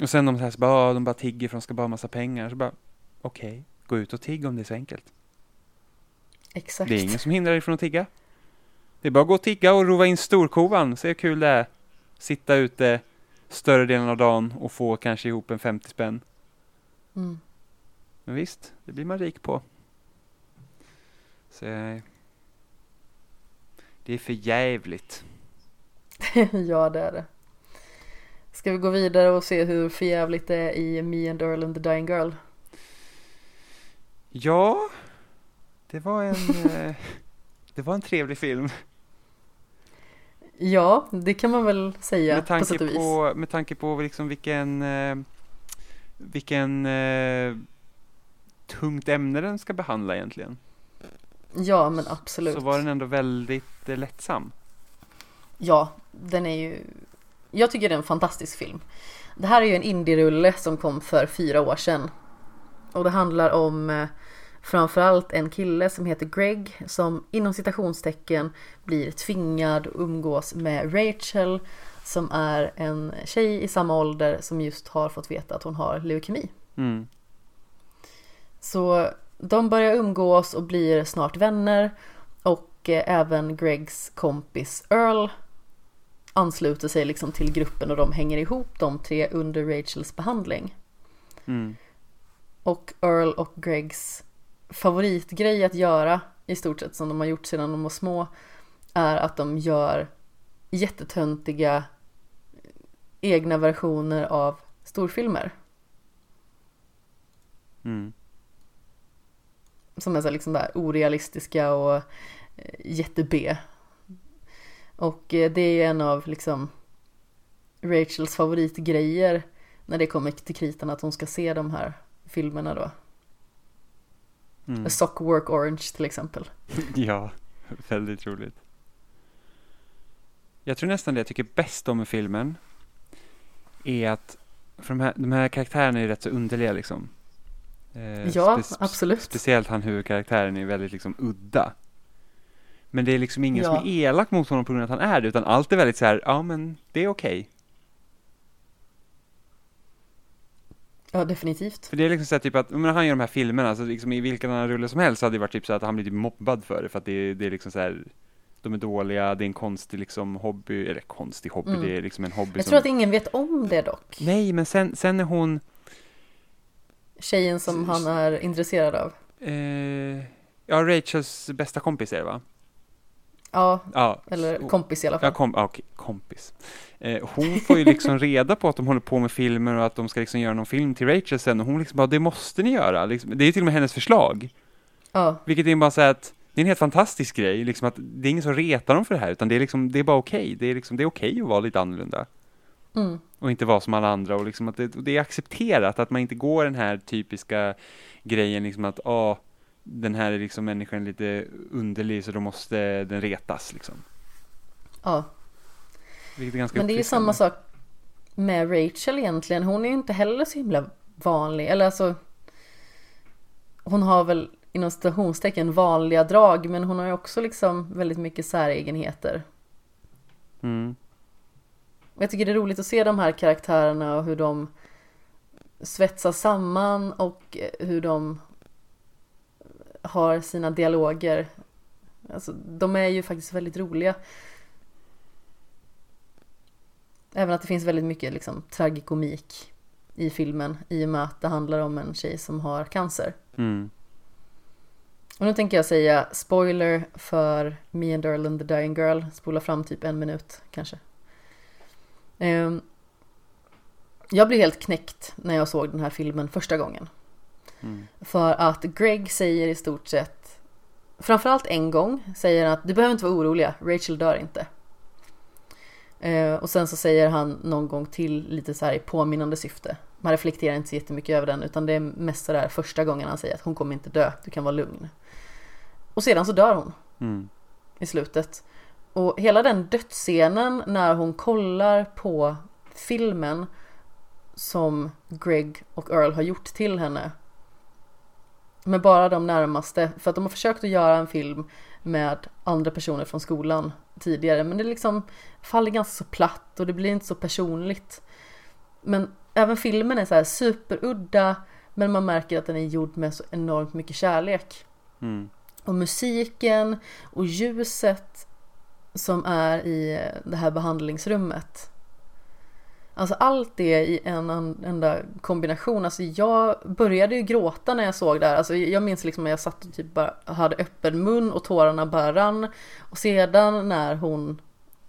Och sen de så här, så bara, "Ah, de bara tigger för de ska bara ha massa pengar. Så bara, okej, gå ut och tigg om det är så enkelt. Exakt. Det är ingen som hindrar dig från att tigga. Det är bara att gå och tigga och rova in storkovan. Se hur kul det är. Sitta ute större delen av dagen och få kanske ihop en 50 spänn. Mm. Men visst, det blir man rik på. Så eh, det är för jävligt. ja, det är det. Ska vi gå vidare och se hur förjävligt det är i Me and Earl and the Dying Girl? Ja, det var en, eh, det var en trevlig film. Ja, det kan man väl säga med på tanke sätt och vis. på, med tanke på liksom vilken, eh, vilken eh, tungt ämne den ska behandla egentligen. Ja, men absolut. Så var den ändå väldigt eh, lättsam. Ja, den är ju... Jag tycker det är en fantastisk film. Det här är ju en indie-rulle som kom för fyra år sedan. Och det handlar om eh, framförallt en kille som heter Greg som inom citationstecken blir tvingad att umgås med Rachel som är en tjej i samma ålder som just har fått veta att hon har leukemi. Mm. Så de börjar umgås och blir snart vänner och eh, även Gregs kompis Earl ansluter sig liksom till gruppen och de hänger ihop de tre under Rachels behandling. Mm. Och Earl och Gregs favoritgrej att göra i stort sett som de har gjort sedan de var små är att de gör jättetöntiga egna versioner av storfilmer. Mm. som är så liksom där orealistiska och eh, jätte-B. Och eh, det är en av liksom Rachels favoritgrejer när det kommer till kritan att hon ska se de här filmerna då. Mm. A Sockwork Orange till exempel. Ja, väldigt roligt. Jag tror nästan det jag tycker bäst om med filmen är att för de, här, de här karaktärerna är rätt så underliga liksom. Eh, Ja, spe- absolut. Speciellt han huvudkaraktären är väldigt liksom udda. Men det är liksom ingen Ja. som är elak mot honom på grund av att han är det, utan allt är väldigt så här, ja men det är okej. Ja, definitivt. För det är liksom så här, typ att, men han gör de här filmerna, så liksom i vilken annan rulle som helst hade det varit typ så att han blir typ mobbad för det, för att det, är- det är liksom så här, de är dåliga, det är en konstig liksom hobby, eller konstig hobby, Mm. det är liksom en hobby Jag som... tror att ingen vet om det dock. Nej, men sen, sen är hon, Tjejen som han är intresserad av. eh, ja, Rachels bästa kompis är det va? Ja, Ja, eller kompis i alla fall. Ja, kom, okej, kompis. Eh, hon får ju liksom reda på att de håller på med filmer och att de ska liksom göra någon film till Rachel sen och hon liksom bara, det måste ni göra. Liksom, det är till och med hennes förslag. Ja, Vilket är bara så att det är en helt fantastisk grej, liksom att det är ingen som retar dem för det här, utan det är liksom, det är bara okej. Det är liksom, det är okej att vara lite annorlunda. mm, Och inte vara som alla andra och liksom att det, det är accepterat att man inte går den här typiska grejen liksom att, ah, den här är liksom människan lite underlig så då måste den retas liksom. ja. Vilket är ganska Men det är ju samma sak med Rachel egentligen. Hon är ju inte heller så himla vanlig. Eller alltså. Hon har väl inom citationstecken vanliga drag. Men hon har ju också liksom väldigt mycket säregenheter. Mm. Jag tycker det är roligt att se de här karaktärerna och hur de svetsas samman och hur de har sina dialoger. Alltså, de är ju faktiskt väldigt roliga. Även att det finns väldigt mycket liksom, tragikomik i filmen i och med att det handlar om en tjej som har cancer. Mm. Och nu tänker jag säga spoiler för Me and Earl and the Dying Girl. Spola fram typ en minut kanske. Ehm, jag blev helt knäckt när jag såg den här filmen första gången. Mm. För att Greg säger i stort sett, framförallt en gång, säger att du behöver inte vara oroliga, Rachel dör inte. Eh, och sen så säger han någon gång till lite så här i påminnande syfte. Man reflekterar inte så jättemycket över den utan det är mest så där första gången han säger att hon kommer inte dö, du kan vara lugn. Och sedan så dör hon Mm. i slutet. Och hela den dödsscenen när hon kollar på filmen som Greg och Earl har gjort till henne. Med bara de närmaste, för att de har försökt att göra en film med andra personer från skolan tidigare, men det liksom faller ganska så platt och det blir inte så personligt. Men även filmen är så här superudda, men man märker att den är gjord med så enormt mycket kärlek. Mm. Och musiken och ljuset som är i det här behandlingsrummet. Alltså allt det i en enda kombination. Alltså jag började ju gråta när jag såg det här. Alltså jag minns liksom att jag satt och typ bara hade öppen mun och tårarna bara rann. Och sedan när hon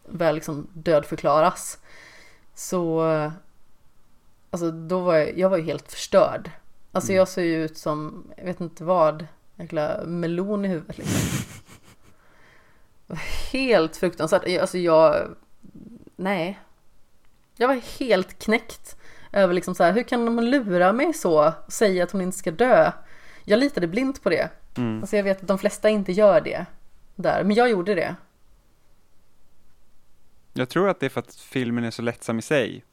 väl liksom dödförklaras. Så Alltså då var jag, jag var ju helt förstörd. Alltså Mm. jag ser ju ut som, jag vet inte vad, jäkla melon i huvudet liksom. Helt fruktansvärt. Alltså jag, nej. Jag var helt knäckt över liksom så här, hur kan de lura mig så och säga att hon inte ska dö? Jag litade blint på det. Mm. Alltså jag vet att de flesta inte gör det där, men jag gjorde det. Jag tror att det är för att filmen är så lättsam i sig,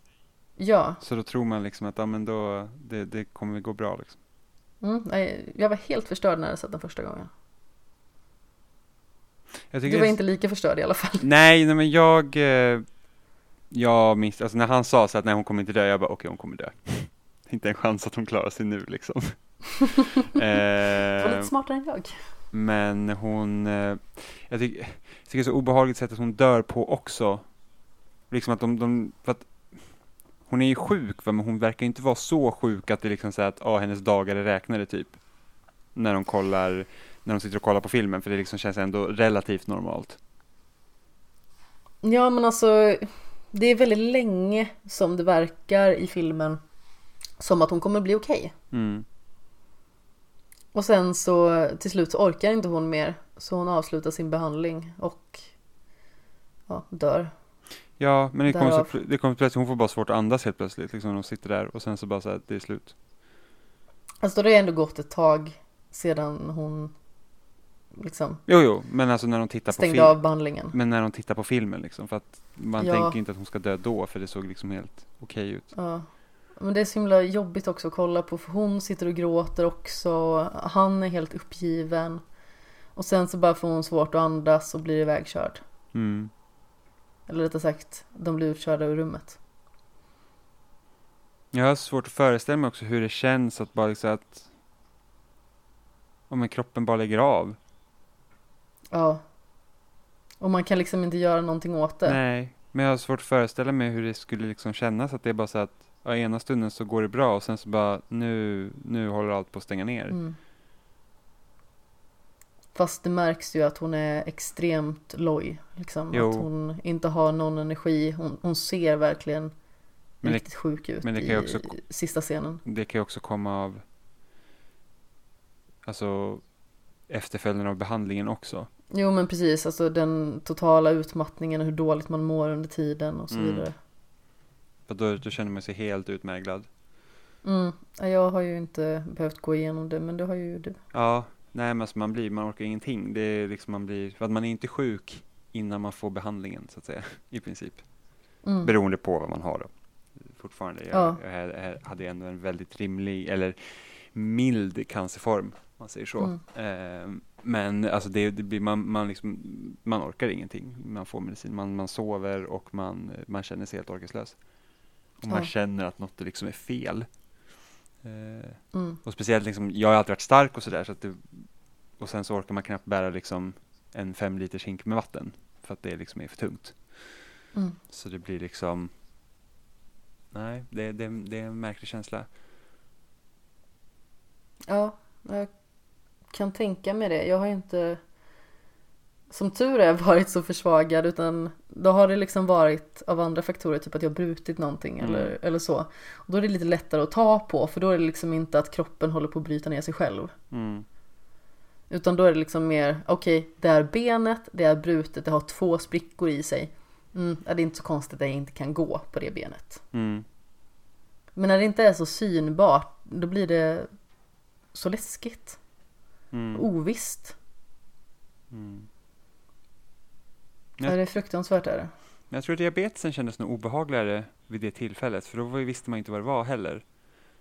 Ja, så då tror man liksom att ja, men då, det, det kommer gå bra liksom. mm, jag var helt förstörd när jag sett den första gången. Du var det- inte lika förstörd i alla fall. Nej, nej men jag, eh, jag minns, alltså när han sa så att nej hon kommer inte dö, jag bara okej hon kommer dö. inte en chans att hon klarar sig nu liksom. Eh, lite smartare än jag. men hon, eh, jag tycker, jag tycker det är så obehagligt sätt att hon dör på också. Liksom att de, de för att hon är ju sjuk va, men hon verkar inte vara så sjuk att det liksom säger att ah, hennes dagar är räknade typ. När de kollar, när de sitter och kollar på filmen, för det liksom känns ändå relativt normalt. Ja men alltså Det är väldigt länge som det verkar i filmen Som att hon kommer bli okej Mm. Och sen så till slut så orkar inte hon mer Så hon avslutar sin behandling och Ja, dör Ja, men det kommer, så, det kommer plötsligt, hon får bara svårt att andas helt plötsligt, liksom när hon sitter där och sen så bara så här, det är slut. Alltså det har ändå gått ett tag Sedan hon Liksom Jo, jo, men alltså när de tittar på stängde film, av behandlingen men när de tittar på filmen liksom, för att man Ja. tänker inte att hon ska dö då, för det såg liksom helt okej ut. Ja Men det är så himla jobbigt också att kolla på för hon sitter och gråter också Han är helt uppgiven Och sen så bara får hon svårt att andas och blir ivägkörd Mm. Eller rättare sagt, de blir utkörda ur rummet. Jag har svårt att föreställa mig också hur det känns att bara liksom att om en kroppen bara lägger av. Ja. Och man kan liksom inte göra någonting åt det. Nej, men jag har svårt att föreställa mig hur det skulle liksom kännas att det är bara så att ja, ena stunden så går det bra och sen så bara nu, nu håller allt på att stänga ner. Mm. Fast det märks ju att hon är extremt loj. Liksom. Jo. Att hon inte har någon energi. Hon, hon ser verkligen Men det- riktigt sjuk ut men det kan i också- sista scenen. Det kan ju också komma av alltså efterföljden av behandlingen också. Jo men precis, alltså den totala utmattningen och hur dåligt man mår under tiden och så Mm. vidare. För då, då känner man sig helt utmärglad. Mm. Ja, Jag har ju inte behövt gå igenom det men det har ju du. Ja, nej men alltså man blir, man orkar ingenting. Det är liksom man blir, för att man är inte sjuk innan man får behandlingen så att säga, i princip. Mm. Beroende på vad man har då. Fortfarande, jag, Ja. jag, jag hade ändå en väldigt rimlig, eller mild cancerform, om man säger så. Mm. Eh, men alltså det, det blir, man, man, liksom, man orkar ingenting. Man får medicin, man, man sover och man, man känner sig helt orkeslös. Och man Ja. känner att något liksom är fel. Eh, Mm. och speciellt liksom, jag har alltid varit stark och sådär så det, och sen så orkar man knappt bära liksom en fem liters hink med vatten för att det liksom är för tungt. Mm. Så det blir liksom Nej, det, det, det är en märklig känsla. Ja, jag kan tänka mig det. Jag har ju inte som tur är varit så försvagad utan då har det liksom varit av andra faktorer, typ att jag har brutit någonting Mm. eller, eller så. Och då är det lite lättare att ta på för då är det liksom inte att kroppen håller på att bryta ner sig själv. Mm. Utan då är det liksom mer, okej, det är benet, det är brutet, det har två sprickor i sig. Mm, det är inte så konstigt att jag inte kan gå på det benet. Mm. Men när det inte är så synbart, då blir det så läskigt. Mm. Ovisst. Mm. Ja, det är fruktansvärt är det. Men jag tror att diabetesen kändes nog obehagligare vid det tillfället för då visste man inte vad det var heller.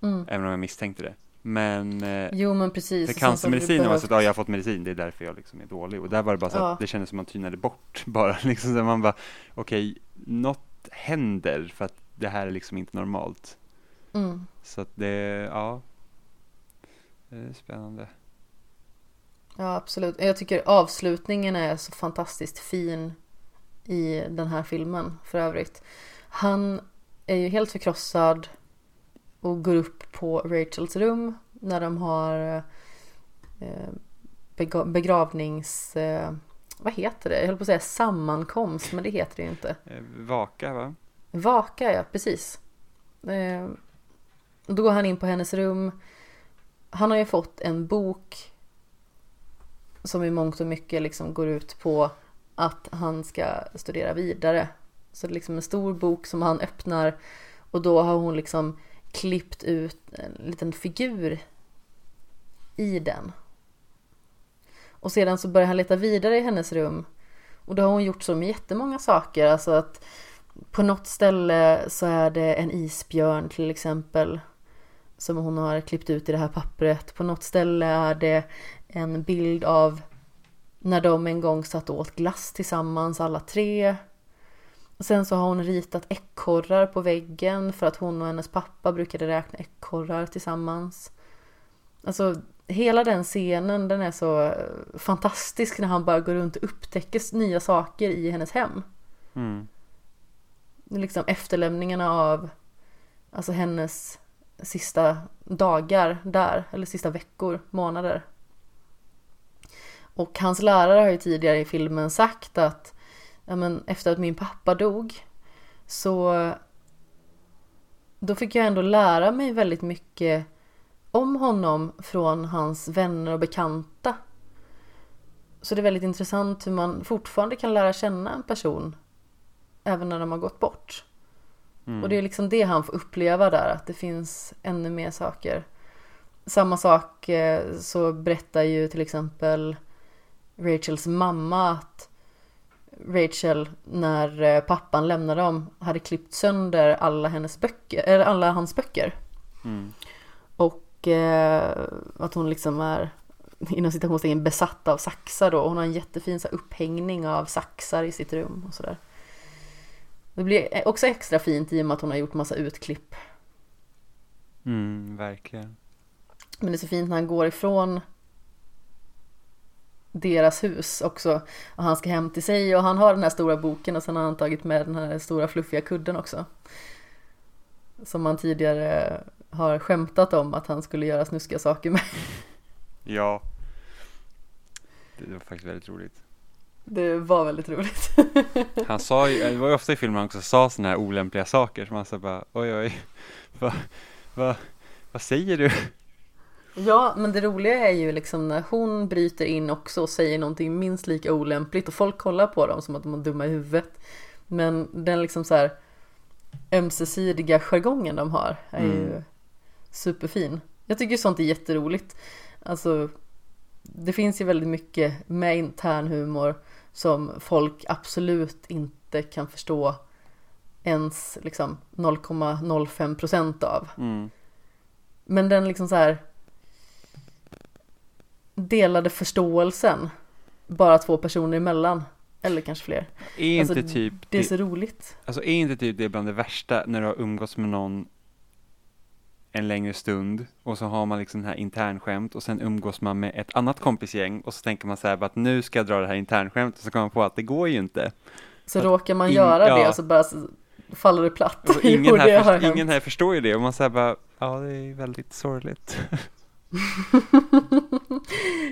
Mm. Även om jag misstänkte det. Men eh, Jo men precis. för cancermedicinen var så att ja, jag har fått medicin, det är därför jag liksom är dålig. Och där var det bara så Ja. att det kändes som man tynade bort bara. Liksom, så man bara, okej, något händer för att det här är liksom inte normalt. Mm. Så att det, ja. Det är spännande. Ja absolut. Jag tycker avslutningen är så fantastiskt fin i den här filmen för övrigt. Han är ju helt förkrossad och går upp på Rachels rum när de har eh, begravnings... Eh, vad heter det? Jag höll på att säga sammankomst men det heter det ju inte. Eh, Vaka, va? Vaka ja, precis. Då går han in på hennes rum. Han har ju fått en bok som i mångt och mycket liksom går ut på att han ska studera vidare. Så det är liksom en stor bok som han öppnar och då har hon liksom klippt ut en liten figur i den. Och sedan så börjar han leta vidare i hennes rum och då har hon gjort så med jättemånga saker. Alltså att på något ställe så är det en isbjörn till exempel som hon har klippt ut i det här pappret. På något ställe är det en bild av när de en gång satt och åt glass tillsammans alla tre. Och sen så har hon ritat ekorrar på väggen för att hon och hennes pappa brukade räkna ekorrar tillsammans. Alltså hela den scenen den är så eh, fantastisk när han bara går runt och upptäcker nya saker i hennes hem Mm. liksom efterlämningarna av alltså hennes sista dagar där, eller sista veckor, månader. Och hans lärare har ju tidigare i filmen sagt att ja, men efter att min pappa dog så då fick jag ändå lära mig väldigt mycket om honom från hans vänner och bekanta. Så det är väldigt intressant hur man fortfarande kan lära känna en person även när de har gått bort. Mm. Och det är liksom det han får uppleva där, att det finns ännu mer saker. Samma sak eh, så berättar ju till exempel Rachels mamma att Rachel, när eh, pappan lämnade dem, hade klippt sönder alla hennes böcker, eller alla hans böcker. Mm. Och eh, att hon liksom är inom citationstecken besatt av saxar då. Hon har en jättefin så här, upphängning av saxar i sitt rum och sådär. Det blir också extra fint i och med att hon har gjort massa utklipp. Mm, verkligen. Men det är så fint när han går ifrån deras hus också. Och han ska hem till sig och han har den här stora boken och sen har han tagit med den här stora fluffiga kudden också. Som han tidigare har skämtat om att han skulle göra snuskiga saker med. Ja. Det, var faktiskt väldigt roligt. Det var väldigt roligt. Han sa ju, det var ju ofta i filmen han också sa sådana här olämpliga saker som han sa bara oj oj, vad va, vad säger du? Ja, men det roliga är ju liksom när hon bryter in också och säger någonting minst lika olämpligt och folk kollar på dem som att de är dumma i huvudet. Men den liksom så här ömsesidiga jargongen de har är ju Mm. superfin. Jag tycker sånt är jätteroligt. Alltså, det finns ju väldigt mycket med intern humor som folk absolut inte kan förstå ens liksom 0,05 procent av. Mm. Men den liksom så här delade förståelsen bara två personer emellan. Eller kanske fler. Är Alltså, inte typ Det är så roligt. alltså är inte typ det bland det värsta när du har umgåtts med någon en längre stund och så har man liksom den här internskämt och sen umgås man med ett annat kompisgäng och så tänker man så här att nu ska jag dra det här internskämtet och så kommer man på att det går ju inte. Så Att råkar man in- göra ja. det och så bara så faller det platt. Och ingen, här, hänt. ingen här förstår ju det och man säger bara ja det är väldigt sorgligt.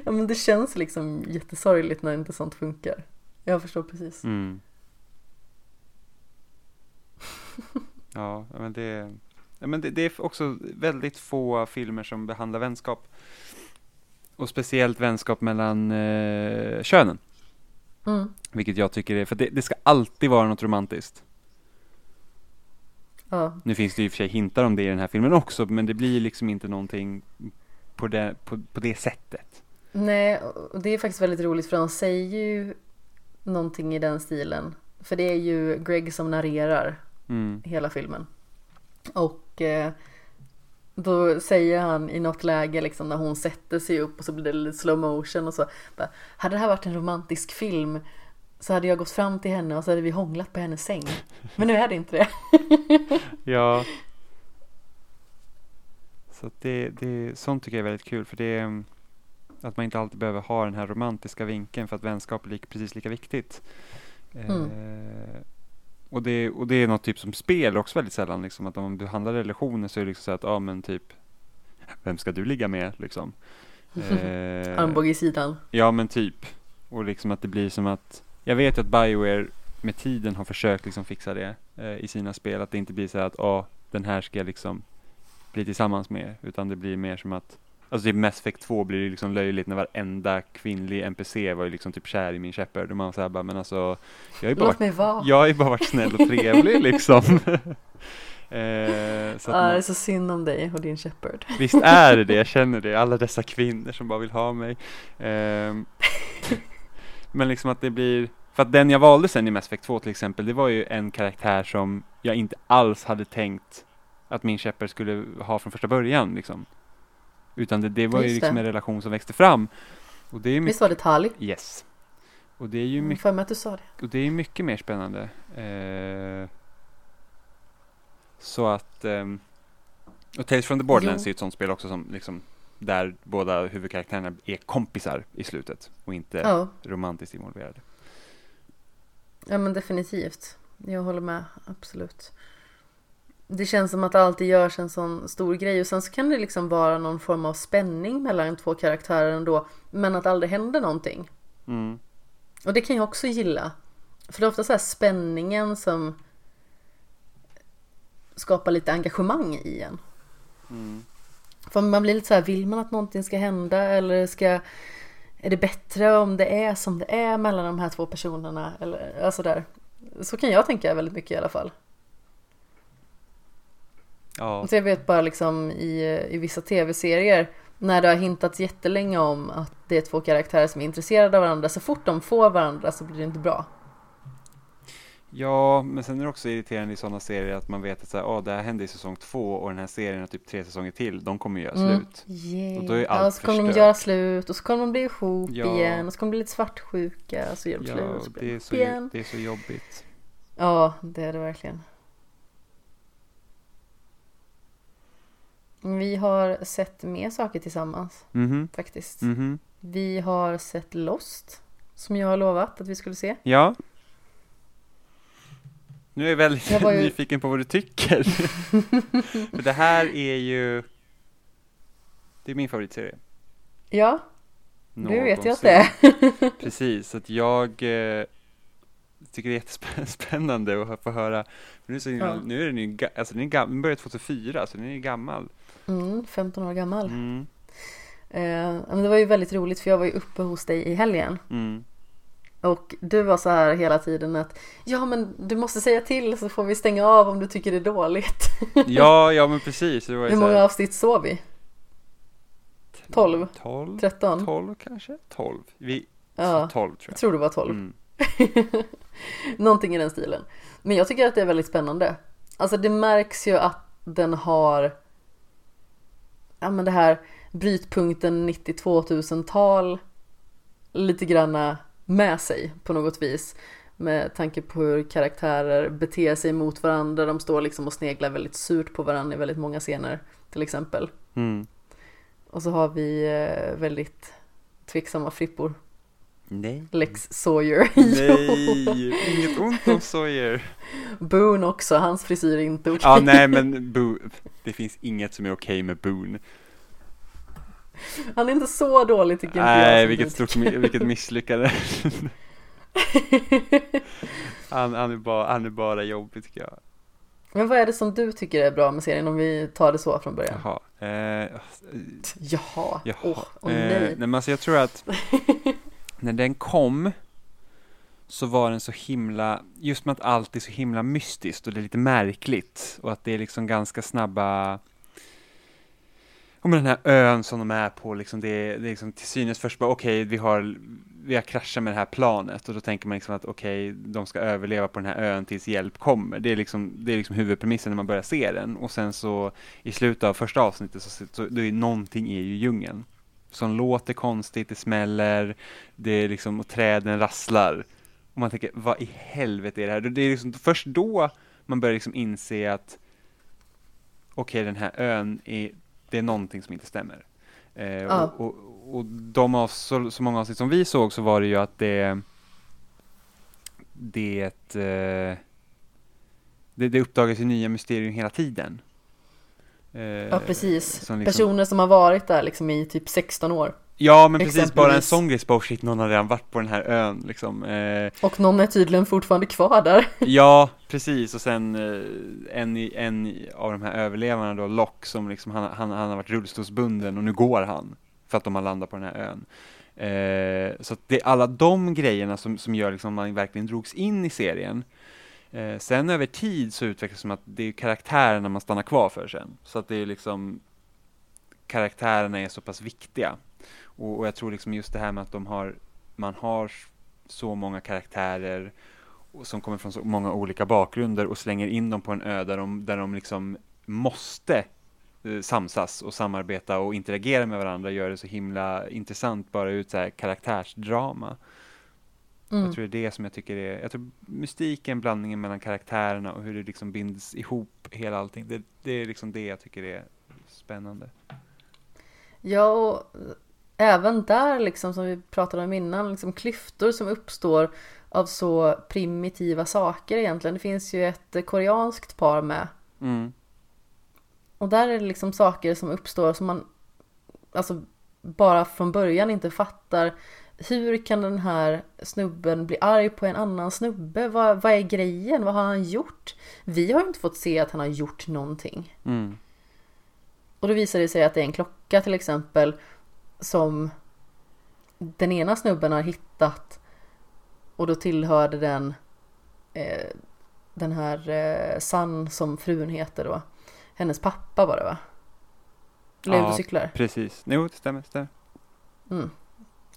ja men det känns liksom jättesorgligt när inte sånt funkar. Jag förstår precis. Mm. Ja, men det, men det, det är också väldigt få filmer som behandlar vänskap. Och speciellt vänskap mellan eh, könen. Mm. Vilket jag tycker är, för det, det ska alltid vara något romantiskt. Ja. Nu finns det ju i och för sig hintar om det i den här filmen också, men det blir liksom inte någonting på det, på, på det sättet. Nej, och det är faktiskt väldigt roligt för de säger ju någonting i den stilen. För det är ju Greg som narrerar Mm. hela filmen. Och eh, då säger han i något läge liksom när hon sätter sig upp och så blir det lite slow motion och så. Bara, hade det här varit en romantisk film så hade jag gått fram till henne och så hade vi hånglat på hennes säng. Men nu är det inte det. Ja. Så det, det, sånt tycker jag är väldigt kul för det är att man inte alltid behöver ha den här romantiska vinkeln för att vänskap är lika, precis lika viktigt. Mm. Eh, och, det, och det är något typ som spel också väldigt sällan liksom att om man behandlar relationer så är det liksom så att ja men typ vem ska du ligga med liksom? Eh, Armbåge i sidan. Ja men typ. Och liksom att det blir som att Jag vet att Bioware med tiden har försökt liksom fixa det eh, i sina spel. Att det inte blir så att ja, den här ska jag liksom bli tillsammans med. Utan det blir mer som att Alltså typ Mass Effect 2 blir det liksom löjligt när varenda kvinnlig NPC var ju liksom typ kär i min Shepard. Och man säger bara men alltså Jag har ju bara, Låt mig vara. jag har ju bara varit snäll och trevlig liksom. eh, så att Ja, det man, är så synd om dig och din Shepard. Visst är det det, jag känner det. Alla dessa kvinnor som bara vill ha mig. Ehm, men liksom att det blir, för att den jag valde sen i Mass Effect 2 till exempel, det var ju en karaktär som jag inte alls hade tänkt att min Shepard skulle ha från första början liksom. Utan det, det var ju Just liksom det. en relation som växte fram. Och det är ju mycket, Visst var det Tali? yes. Och det är ju Jag mycket, för mig att du sa det. och det är mycket mer spännande. Eh, så att, ehm, och Tales from the Borderlands Jo. är ju ett sånt spel också som liksom, där båda huvudkaraktärerna är kompisar i slutet och inte Ja. romantiskt involverade. Ja men definitivt. Jag håller med, absolut. Det känns som att det alltid görs en sån stor grej och sen så kan det liksom vara någon form av spänning mellan två karaktärer ändå. Men att det aldrig händer någonting. Mm. Och det kan jag också gilla. För det är ofta så här spänningen som skapar lite engagemang i en. Mm. För man blir lite så här, vill man att någonting ska hända eller ska är det bättre om det är som det är mellan de här två personerna? Eller alltså där. Så kan jag tänka väldigt mycket i alla fall. Ja, Så jag vet bara liksom i, i vissa tv-serier när det har hintats jättelänge om att det är två karaktärer som är intresserade av varandra. Så fort de får varandra så blir det inte bra. ja, men sen är det också irriterande i sådana serier att man vet att så här, oh, det här hände i säsong två och den här serien har typ tre säsonger till, de kommer göra Mm. slut. Yeah. Och då är allt ja, så kommer de förstört. göra slut och så kommer de bli ihop Ja. igen och så kommer de bli lite svartsjuka och så gör de Ja, slut och så blir det de är, så, igen. det är så jobbigt. Ja, det är det verkligen. Vi har sett mer saker tillsammans Mhm, faktiskt. mhm. Vi har sett Lost, som jag har lovat att vi skulle se. Ja. Nu är jag väldigt Jag ju- nyfiken på vad du tycker. För det här är ju, det är min favoritserie. Ja, Du vet ju att det är. Precis, så att jag eh, tycker det är jättespännande att få höra. Nu, så, Ja. nu är den ju, alltså den, är gam- den började 2004, så den är ju gammal. Mm, 15 år gammal. Mm, Eh, men det var ju väldigt roligt för jag var ju uppe hos dig i helgen. mm. Och du var så här hela tiden att Ja men du måste säga till så får vi stänga av om du tycker det är dåligt. Ja, ja men precis. Det var Hur många avsnitt sov vi? 12? 12, 13? 12 kanske? 12? Vi, Ja, 12 tror jag jag. tror det var 12. Mm. Någonting i den stilen. Men jag tycker att det är väldigt spännande. Alltså det märks ju att den har Ja men det här brytpunkten 90-2000-tal lite granna med sig på något vis. Med tanke på hur karaktärer beter sig mot varandra. De står liksom och sneglar väldigt surt på varandra i väldigt många scener till exempel. Mm. Och så har vi eh, väldigt tveksamma frippor. Nej. Lex Sawyer. Nej, inget ont om Sawyer. Boone också, hans frisyr är inte okej. Ja, nej men Bo, det finns inget som är okej med Boone. Han är inte så dålig tycker jag. Nej, vilket stort, vilket misslyckande. han, han, är bara, han är bara jobbig tycker jag. Men vad är det som du tycker är bra med serien om vi tar det så från början? Jaha. Eh, Jaha, jaha. åh Eh, nej. nej men alltså jag tror att när den kom så var den så himla, just med att allt är så himla mystiskt och det är lite märkligt och att det är liksom ganska snabba och med den här ön som de är på, liksom det, är, det är liksom till synes först bara okej, vi har vi har kraschat med det här planet och då tänker man liksom att okej, de ska överleva på den här ön tills hjälp kommer. Det är liksom, det är liksom huvudpremissen när man börjar se den och sen så i slutet av första avsnittet så, så det är någonting i ju djungeln som låter konstigt, det smäller, det är liksom, och träden rasslar. Och man tänker, vad i helvete är det här? Det är liksom först då man börjar liksom inse att okej, den här ön är, det är någonting som inte stämmer. Eh, Ja. och, och, och de av så, så många avsnitt som vi såg så var det ju att det det, eh, det, det uppdagas ju nya mysterier hela tiden. Eh, Ja precis. som liksom- Personer som har varit där liksom i typ 16 år. Ja, men precis, bara en sån grej, bara, oh shit, någon har redan varit på den här ön liksom. Eh, Och någon är tydligen fortfarande kvar där. ja, precis, och sen eh, en, en av de här överlevarna då, Lock, som liksom, han, han, han har varit rullstolsbunden och nu går han, för att de har landat på den här ön. Eh, så att det är alla de grejerna som, som gör liksom man verkligen drogs in i serien. Eh, sen över tid så utvecklas det som att det är karaktärerna man stannar kvar för sen. Så att det är liksom karaktärerna är så pass viktiga. Och, och jag tror liksom just det här med att de har, man har så många karaktärer som kommer från så många olika bakgrunder och slänger in dem på en ö där de, där de liksom måste eh, samsas och samarbeta och interagera med varandra gör det så himla intressant bara ut så här karaktärsdrama. Mm. Jag tror det är det som jag tycker är, jag tror mystiken, blandningen mellan karaktärerna och hur det liksom binds ihop hela allting, det, det är liksom det jag tycker är spännande. Ja, och även där liksom som vi pratade om innan, liksom klyftor som uppstår av så primitiva saker egentligen. Det finns ju ett koreanskt par med. Mm. Och där är det liksom saker som uppstår som man alltså bara från början inte fattar. Hur kan den här snubben bli arg på en annan snubbe? Vad, vad är grejen? Vad har han gjort? Vi har inte fått se att han har gjort någonting. Mm. Och då visar det sig att det är en klocka till exempel som den ena snubben har hittat och då tillhörde den eh, den här eh, San som frun heter då. Hennes pappa var det va? Ja. cyklar. Precis, jo det stämmer, stämmer. Mm.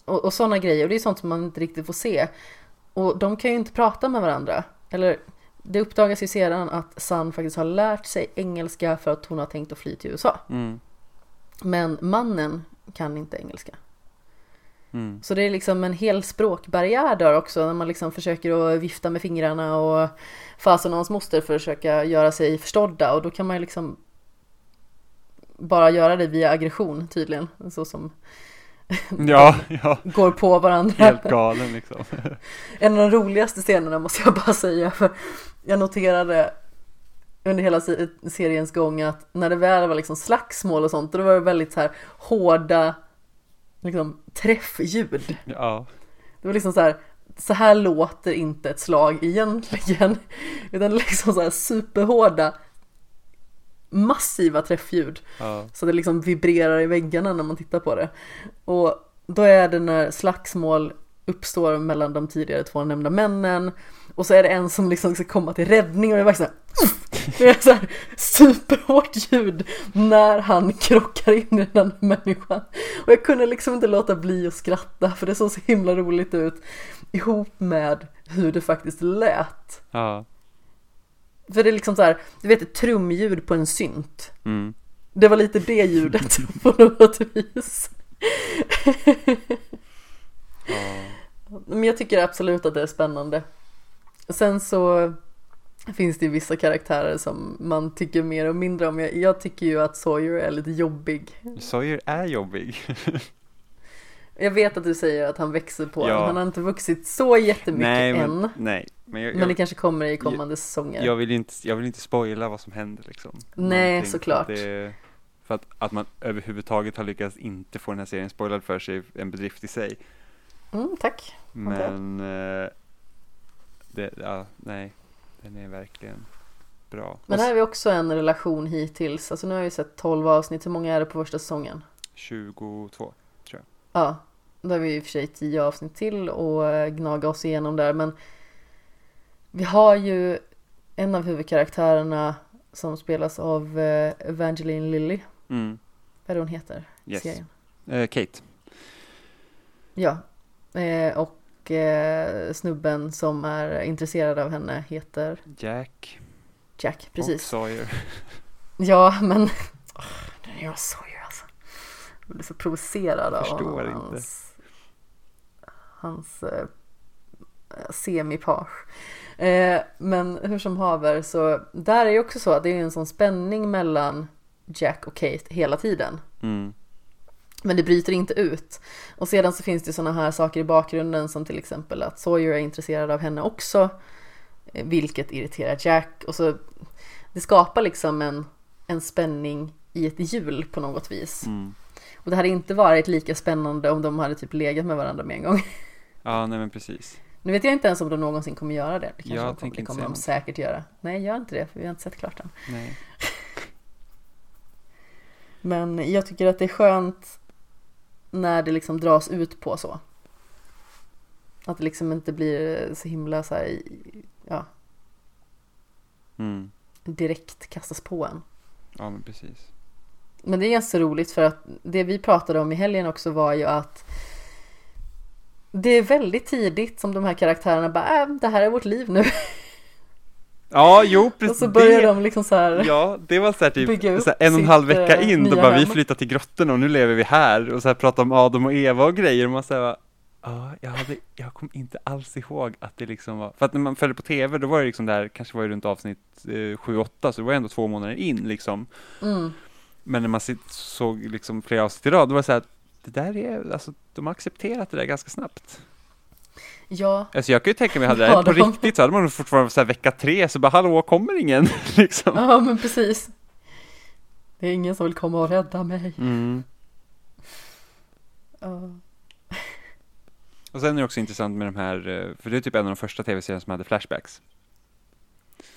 Och, och sådana grejer. Och det är sånt som man inte riktigt får se. Och de kan ju inte prata med varandra. Eller det uppdagas ju sedan att San faktiskt har lärt sig engelska för att hon har tänkt att fly till USA. Mm. Men mannen kan inte engelska. Mm. Så det är liksom en hel språkbarriär där också när man liksom försöker att vifta med fingrarna och fasen och hans moster för att försöka göra sig förstådda och då kan man ju liksom bara göra det via aggression tydligen, så som Ja, ja, går på varandra. helt galen liksom. En av de roligaste scenerna måste jag bara säga för jag noterade under hela se- seriens gång att när det väl var liksom slagsmål och sånt då var det väldigt så här hårda liksom träffljud. Ja, Det var liksom så här, så här låter inte ett slag egentligen. Utan liksom så här superhårda, massiva träffljud. ja, Så det liksom vibrerar i väggarna när man tittar på det. Och då är det när slagsmål uppstår mellan de tidigare två nämnda männen. Och så är det en som liksom ska komma till räddning och det är verkligen så här, det är så här superhårt ljud när han krockar in i den människan. Och jag kunde liksom inte låta bli att skratta för det såg så himla roligt ut ihop med hur det faktiskt lät. ja, För det är liksom så här, du vet ett trumljud på en synt. mm, Det var lite det ljudet på något vis. ja, Men jag tycker absolut att det är spännande. Sen så finns det ju vissa karaktärer som man tycker mer och mindre om. Jag, jag tycker ju att Sawyer är lite jobbig. Sawyer är jobbig. Jag vet att du säger att han växer på Ja. Han har inte vuxit så jättemycket nej, än. men, nej, men jag, Men det jag, kanske kommer i kommande säsonger. jag, vill inte, jag vill inte spoila vad som händer liksom. Nej, Någonting, såklart. För att, det, för att, att man överhuvudtaget har lyckats inte få den här serien spoilad för sig, en bedrift i sig. Mm, tack. Men, eh, det, ja, nej, den är verkligen bra. Men här har vi också en relation hittills. Alltså nu har vi sett 12 avsnitt. Hur många är det på första säsongen? 22. Ja, då har vi i och för sig 10 avsnitt till och eh, gnaga oss igenom där. Men vi har ju en av huvudkaraktärerna som spelas av eh, Evangeline Lilly. Mm. Vad är det hon heter? Yes. Serien? Eh, Kate. Ja, eh, och eh, snubben som är intresserad av henne heter Jack. Jack, Och precis. Sawyer. Ja, men oh, den är jag Sawyer. Jag blir så provocerad av honom, inte. hans, hans eh, semipage. Eh, men hur som haver så där är det också så att det är en sån spänning mellan Jack och Kate hela tiden. Mm. Men det bryter inte ut. Och sedan så finns det sådana här saker i bakgrunden som till exempel att Sawyer är intresserad av henne också. eh, Vilket irriterar Jack. Och så det skapar liksom en, en spänning i ett hjul på något vis. Mm. Och det hade inte varit lika spännande om de hade typ legat med varandra med en gång. Ja, nej men precis. Nu vet jag inte ens om de någonsin kommer göra det. Det kanske Jag de kommer, det inte kommer de säkert göra. Nej, gör inte det för vi har inte sett klart än. Nej. Men jag tycker att det är skönt när det liksom dras ut på så. Att det liksom inte blir så himla så här, ja, Mm. direkt kastas på en. Ja, men precis. Men det är ganska roligt för att det vi pratade om i helgen också var ju att det är väldigt tidigt som de här karaktärerna bara, äh, det här är vårt liv nu. Ja, jo, Och precis. så börjar det, de liksom så här, Ja, det var så här typ så här en och en halv vecka eh, in, då bara vi hem. flyttar till grottorna och nu lever vi här och så här pratar om Adam och Eva och grejer och man säger Ja, jag, hade, jag kom inte alls ihåg att det liksom var, för att när man följde på tv då var det liksom där, kanske var det runt avsnitt eh, 7-8, så det var ändå två månader in liksom. mm, Men när man såg liksom flera avsnitt i rad, då var det så här, det där är, alltså de har accepterat det där ganska snabbt. ja, Alltså jag kan ju tänka mig, hade det Ja, på de- riktigt så hade man fortfarande så här vecka tre, så bara hallå, kommer ingen? liksom. ja men precis. Det är ingen som vill komma och rädda mig. Mm. Ja. Och sen är det också intressant med de här, eh, för det är typ en av de första tv-serierna som hade flashbacks.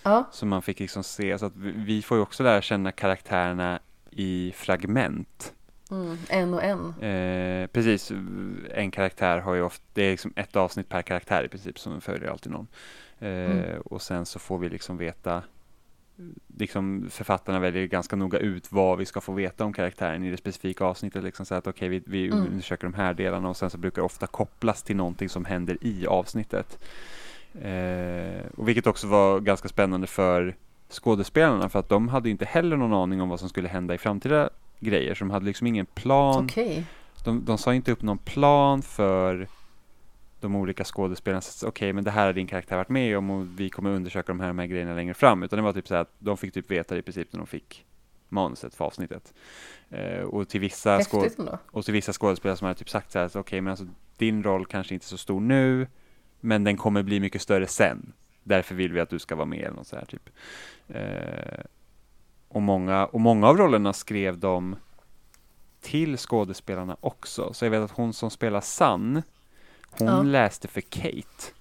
Ja, Som man fick liksom se, så att vi får ju också lära känna karaktärerna i fragment. mm, en och en. Eh, precis, en karaktär har ju ofta, det är liksom ett avsnitt per karaktär i princip, som följer alltid någon. Eh, Mm. Och sen så får vi liksom veta, liksom författarna väljer ganska noga ut vad vi ska få veta om karaktären i det specifika avsnittet. Liksom så att okej, vi, vi Mm. undersöker de här delarna och sen så brukar det ofta kopplas till någonting som händer i avsnittet. Eh, och vilket också var ganska spännande för skådespelarna för att de hade inte heller någon aning om vad som skulle hända i framtida grejer. Så de hade liksom ingen plan. Okej. De, de sa inte upp någon plan för de olika skådespelarna. Så, Okej, men det här har din karaktär varit med om och vi kommer undersöka de här, de här grejerna längre fram. Utan det var typ så att de fick typ veta det i princip när de fick manuset för avsnittet. Eh, och, till vissa och till vissa skådespelare som hade typ sagt så här, okej, men alltså din roll kanske inte är så stor nu, men den kommer bli mycket större sen. Därför vill vi att du ska vara med eller något så här typ. Eh, och, många, och många av rollerna skrev de till skådespelarna också. Så jag vet att hon som spelar Sun, hon Ja. läste för Kate.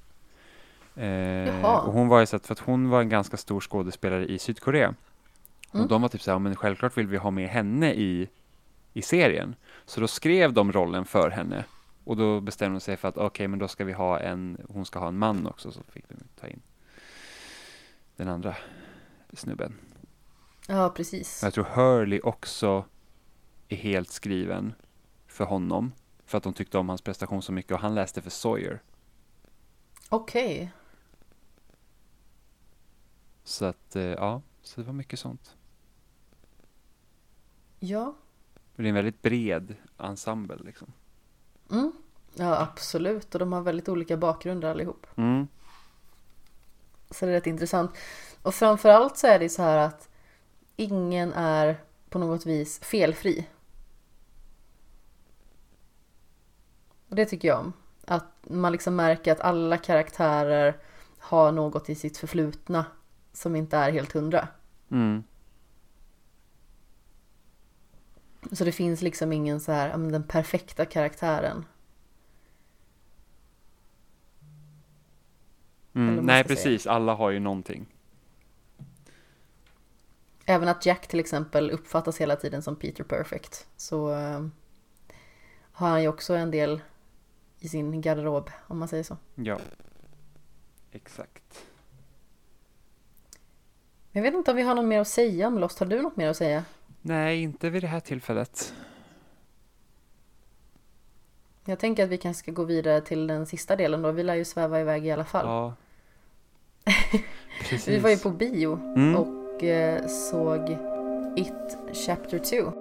Eh, och hon var ju så att, för att hon var en ganska stor skådespelare i Sydkorea. Mm. Och de var typ så här, men självklart vill vi ha med henne i, i serien. Så då skrev de rollen för henne. Och då bestämde de sig för att okej, men då ska vi ha en, hon ska ha en man också, så fick de ta in den andra snubben. Ja, precis. Jag tror Hurley också är helt skriven för honom. För att de tyckte om hans prestation så mycket och han läste för Sawyer. Okej. Så att, eh, ja, så det var mycket sånt. Ja. Det är en väldigt bred ensemble liksom. Mm. Ja, absolut. Och de har väldigt olika bakgrunder allihop. Mm. Så det är rätt intressant. Och framförallt så är det så här att ingen är på något vis felfri. Och det tycker jag om. Att man liksom märker att alla karaktärer har något i sitt förflutna som inte är helt hundra. Mm. Så det finns liksom ingen så här, den perfekta karaktären. Mm. Nej, ska säga. precis. Alla har ju någonting. Även att Jack till exempel uppfattas hela tiden som Peter Perfect. Så eh, har han ju också en del i sin garderob, om man säger så. Ja. Exakt. Jag vet inte om vi har något mer att säga om Lost. Har du något mer att säga? Nej, inte vid det här tillfället. Jag tänker att vi kanske ska gå vidare till den sista delen då. Vi lär ju sväva iväg i alla fall. Ja. Vi var ju på bio Mm. och eh, såg It Chapter 2.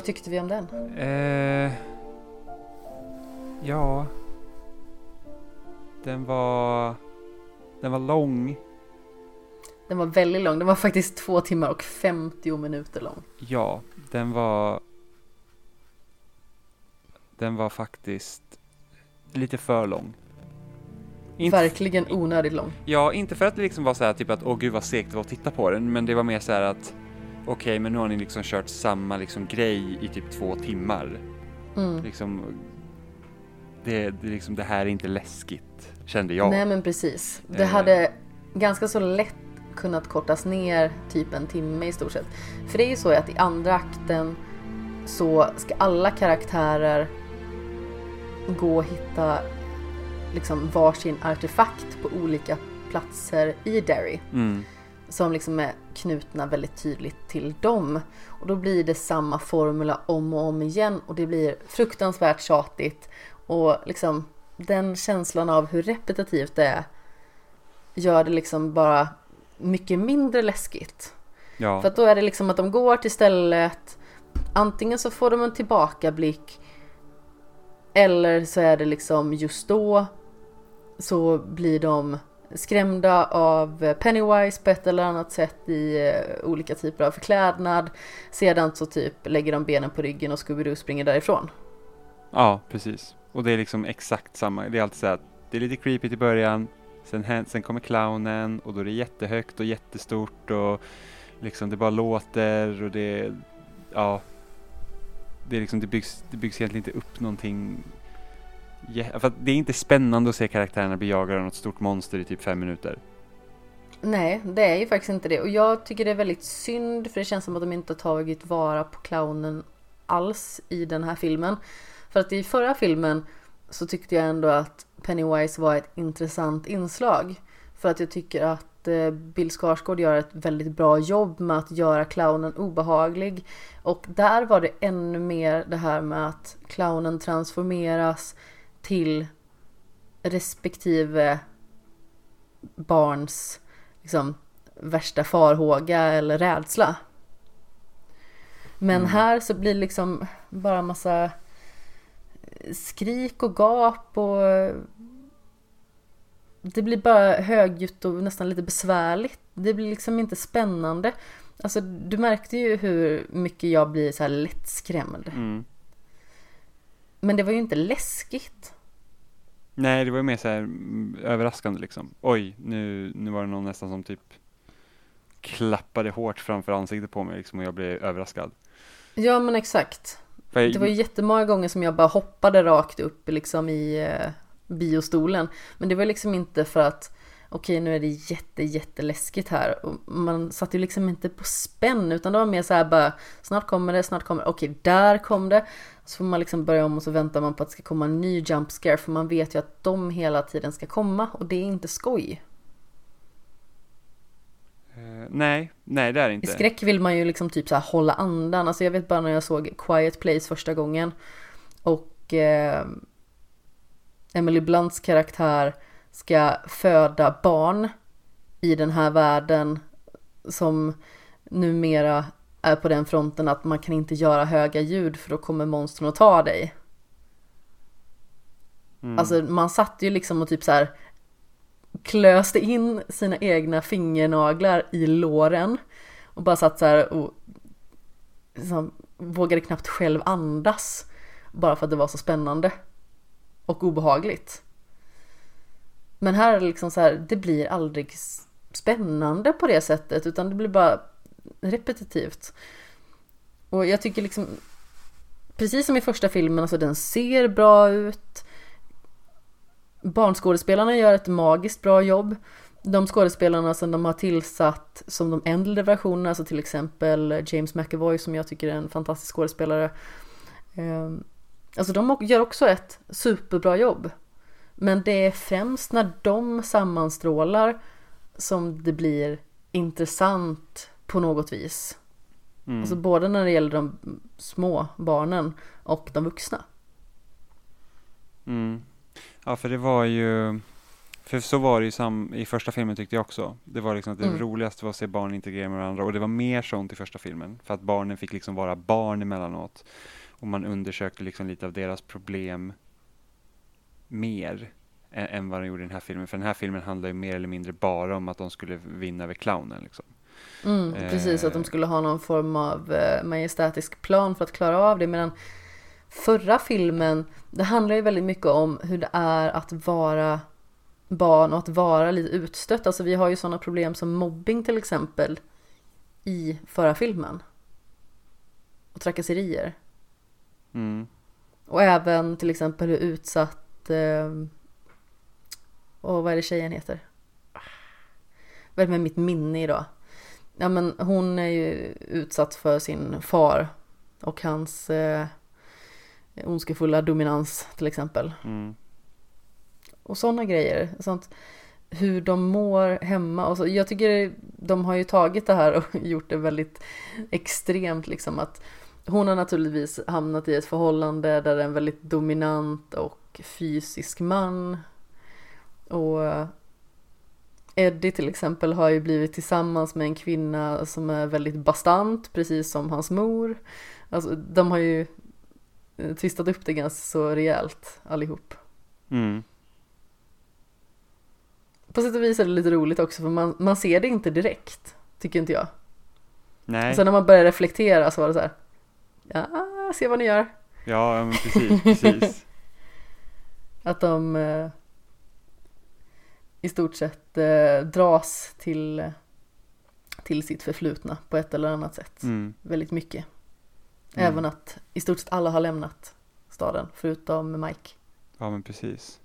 Vad tyckte vi om den? Eh, ja. Den var... Den var lång. Den var väldigt lång. Den var faktiskt två timmar och 50 minuter lång. Ja, den var... Den var faktiskt lite för lång. Inte, Verkligen onödigt lång. ja, inte för att det liksom var så här typ att åh gud vad segt det var att titta på den, men det var mer så här att okej, men nu har ni liksom kört samma liksom grej i typ två timmar. Mm. Liksom, det, det, liksom, det här är inte läskigt, kände jag. Nej men precis. Det Eh. hade ganska så lätt kunnat kortas ner typ en timme i stort sett. För det är ju så att i andra akten så ska alla karaktärer gå och hitta liksom varsin artefakt på olika platser i Derry. Mm, Som liksom är knutna väldigt tydligt till dem. Och då blir det samma formula om och om igen och det blir fruktansvärt tjatigt. Och liksom den känslan av hur repetitivt det är gör det liksom bara mycket mindre läskigt. ja, För att då är det liksom att de går till stället, antingen så får de en tillbakablick eller så är det liksom just då så blir de skrämda av Pennywise på ett eller annat sätt i eh, olika typer av förklädnad. Sedan så typ lägger de benen på ryggen och Scooby-Doo springer därifrån. ja, precis. Och det är liksom exakt samma. Det är alltid så här att det är lite creepy i början, sen, sen kommer clownen och då är det jättehögt och jättestort och liksom det bara låter och det, ja, det är liksom, det byggs, det byggs egentligen inte upp någonting Yeah, för att det är inte spännande att se karaktärerna bli jagade av något stort monster i typ fem minuter. Nej, det är ju faktiskt inte det. Och jag tycker det är väldigt synd för det känns som att de inte har tagit vara på clownen alls i den här filmen. För att i förra filmen så tyckte jag ändå att Pennywise var ett intressant inslag. För att jag tycker att eh, Bill Skarsgård gör ett väldigt bra jobb med att göra clownen obehaglig. Och där var det ännu mer det här med att clownen transformeras till respektive barns liksom, värsta farhåga eller rädsla. Men mm. här så blir det liksom bara massa skrik och gap och det blir bara högljutt och nästan lite besvärligt. Det blir liksom inte spännande. Alltså du märkte ju hur mycket jag blir så här lättskrämd. Mm. Men det var ju inte läskigt. Nej, det var ju mer så här mm, överraskande liksom. Oj, nu, nu var det någon nästan som typ klappade hårt framför ansiktet på mig liksom och jag blev överraskad. Ja, men exakt. Jag... Det var ju jättemånga gånger som jag bara hoppade rakt upp liksom i eh, biostolen. Men det var liksom inte för att okej nu är det jätte jätteläskigt här. Och man satt ju liksom inte på spänn utan det var mer så här bara snart kommer det, snart kommer det, okej där kom det. Så får man liksom börja om och så väntar man på att det ska komma en ny jump scare för man vet ju att de hela tiden ska komma och det är inte skoj. Uh, nej, nej det är det inte. I skräck vill man ju liksom typ så här hålla andan. Alltså jag vet bara när jag såg Quiet Place första gången och eh, Emily Blunts karaktär ska föda barn i den här världen som numera är på den fronten att man kan inte göra höga ljud för då kommer monstren att ta dig. Mm. Alltså man satt ju liksom och typ så här klöste in sina egna fingernaglar i låren och bara satt så här och liksom, vågade knappt själv andas bara för att det var så spännande och obehagligt. Men här är det liksom så här, det blir aldrig spännande på det sättet utan det blir bara repetitivt. Och jag tycker liksom, precis som i första filmen, alltså den ser bra ut. Barnskådespelarna gör ett magiskt bra jobb. De skådespelarna som de har tillsatt som de äldre versionerna, alltså till exempel James McAvoy som jag tycker är en fantastisk skådespelare. Ehm, alltså de gör också ett superbra jobb. Men det är främst när de sammanstrålar som det blir intressant på något vis. Mm. Alltså både när det gäller de små barnen och de vuxna. Mm. Ja, för det var ju, för så var det ju sam, i första filmen tyckte jag också. Det var liksom att det mm. roligaste var att se barn integrera med varandra och det var mer sånt i första filmen. För att barnen fick liksom vara barn emellanåt. Och man undersökte liksom lite av deras problem mer än, än vad de gjorde i den här filmen. För den här filmen handlar ju mer eller mindre bara om att de skulle vinna över clownen. Liksom. Mm, precis, att de eh. skulle ha någon form av eh, majestätisk plan för att klara av det. Medan förra filmen, det handlar ju väldigt mycket om hur det är att vara barn och att vara lite utstött. Alltså vi har ju sådana problem som mobbing till exempel i förra filmen. Och trakasserier. Mm. Och även till exempel hur utsatt eh, och vad är det tjejen heter? Vad är det med mitt minne idag? Ja men hon är ju utsatt för sin far och hans eh, ondskefulla dominans till exempel. Mm. Och sådana grejer. Sånt, hur de mår hemma. Och så, jag tycker de har ju tagit det här och gjort det väldigt extremt liksom att hon har naturligtvis hamnat i ett förhållande där det är en väldigt dominant och fysisk man och Eddie till exempel har ju blivit tillsammans med en kvinna som är väldigt bastant, precis som hans mor. Alltså de har ju eh, tvistat upp det ganska så rejält allihop. Mm. På sätt och vis är det lite roligt också för man, man ser det inte direkt, tycker inte jag. Nej. Sen när man börjar reflektera så var det så här, ja, se vad ni gör. Ja, men precis, precis. Att de eh, i stort sett eh, dras till, till sitt förflutna på ett eller annat sätt. Mm. Väldigt mycket. Mm. Även att i stort sett alla har lämnat staden förutom Mike. Ja men precis.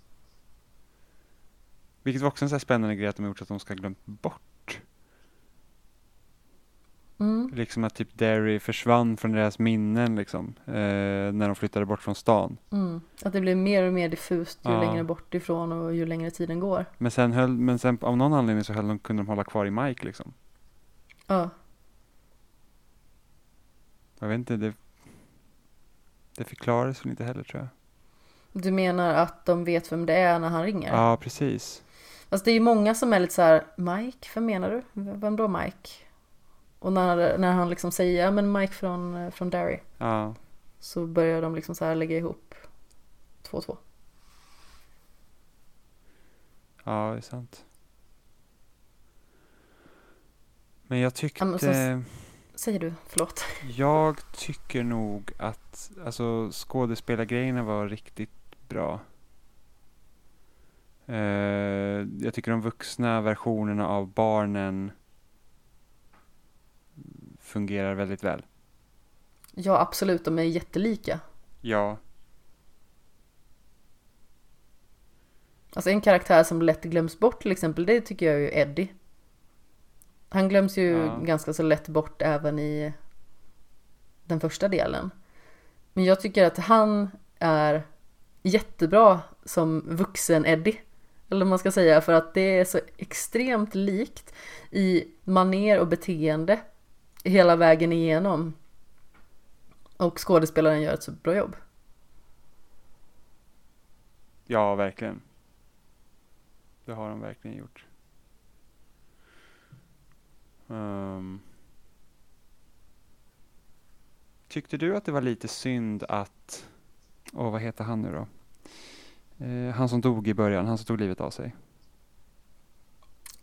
Vilket var också en sån här spännande grej att de har gjort att de ska ha glömt bort liksom att typ Derry försvann från deras minnen liksom, eh, när de flyttade bort från stan. Mm. Att det blir mer och mer diffust ju Ja. längre bort ifrån och ju längre tiden går. Men sen, höll, men sen av någon anledning så höll de, kunde de hålla kvar i Mike liksom. Ja, Jag vet inte, det, det förklarades väl inte heller tror jag. du menar att de vet vem det är när han ringer? Ja, precis. Alltså det är ju många som är lite så här, Mike, vem menar du? Vem då Mike? Och när, när han liksom säger, ja men Mike från, från Derry. Ja, Så börjar de liksom så här lägga ihop två och två. ja det är sant. Men jag tyckte, Ja, men Säger du, förlåt. jag tycker nog att alltså, skådespelargrejerna var riktigt bra. Eh, jag tycker de vuxna versionerna av barnen fungerar väldigt väl. Ja absolut, de är jättelika. Ja, Alltså en karaktär som lätt glöms bort till exempel, det tycker jag är ju Eddie. Han glöms ju Ja. ganska så lätt bort även i den första delen. Men jag tycker att han är jättebra som vuxen Eddie. Eller vad man ska säga, för att det är så extremt likt i maner och beteende hela vägen igenom. Och skådespelaren gör ett så bra jobb. ja verkligen. Det har de verkligen gjort. Ehm. tyckte du att det var lite synd att, åh vad heter han nu då? Eh, han som dog i början, han som tog livet av sig.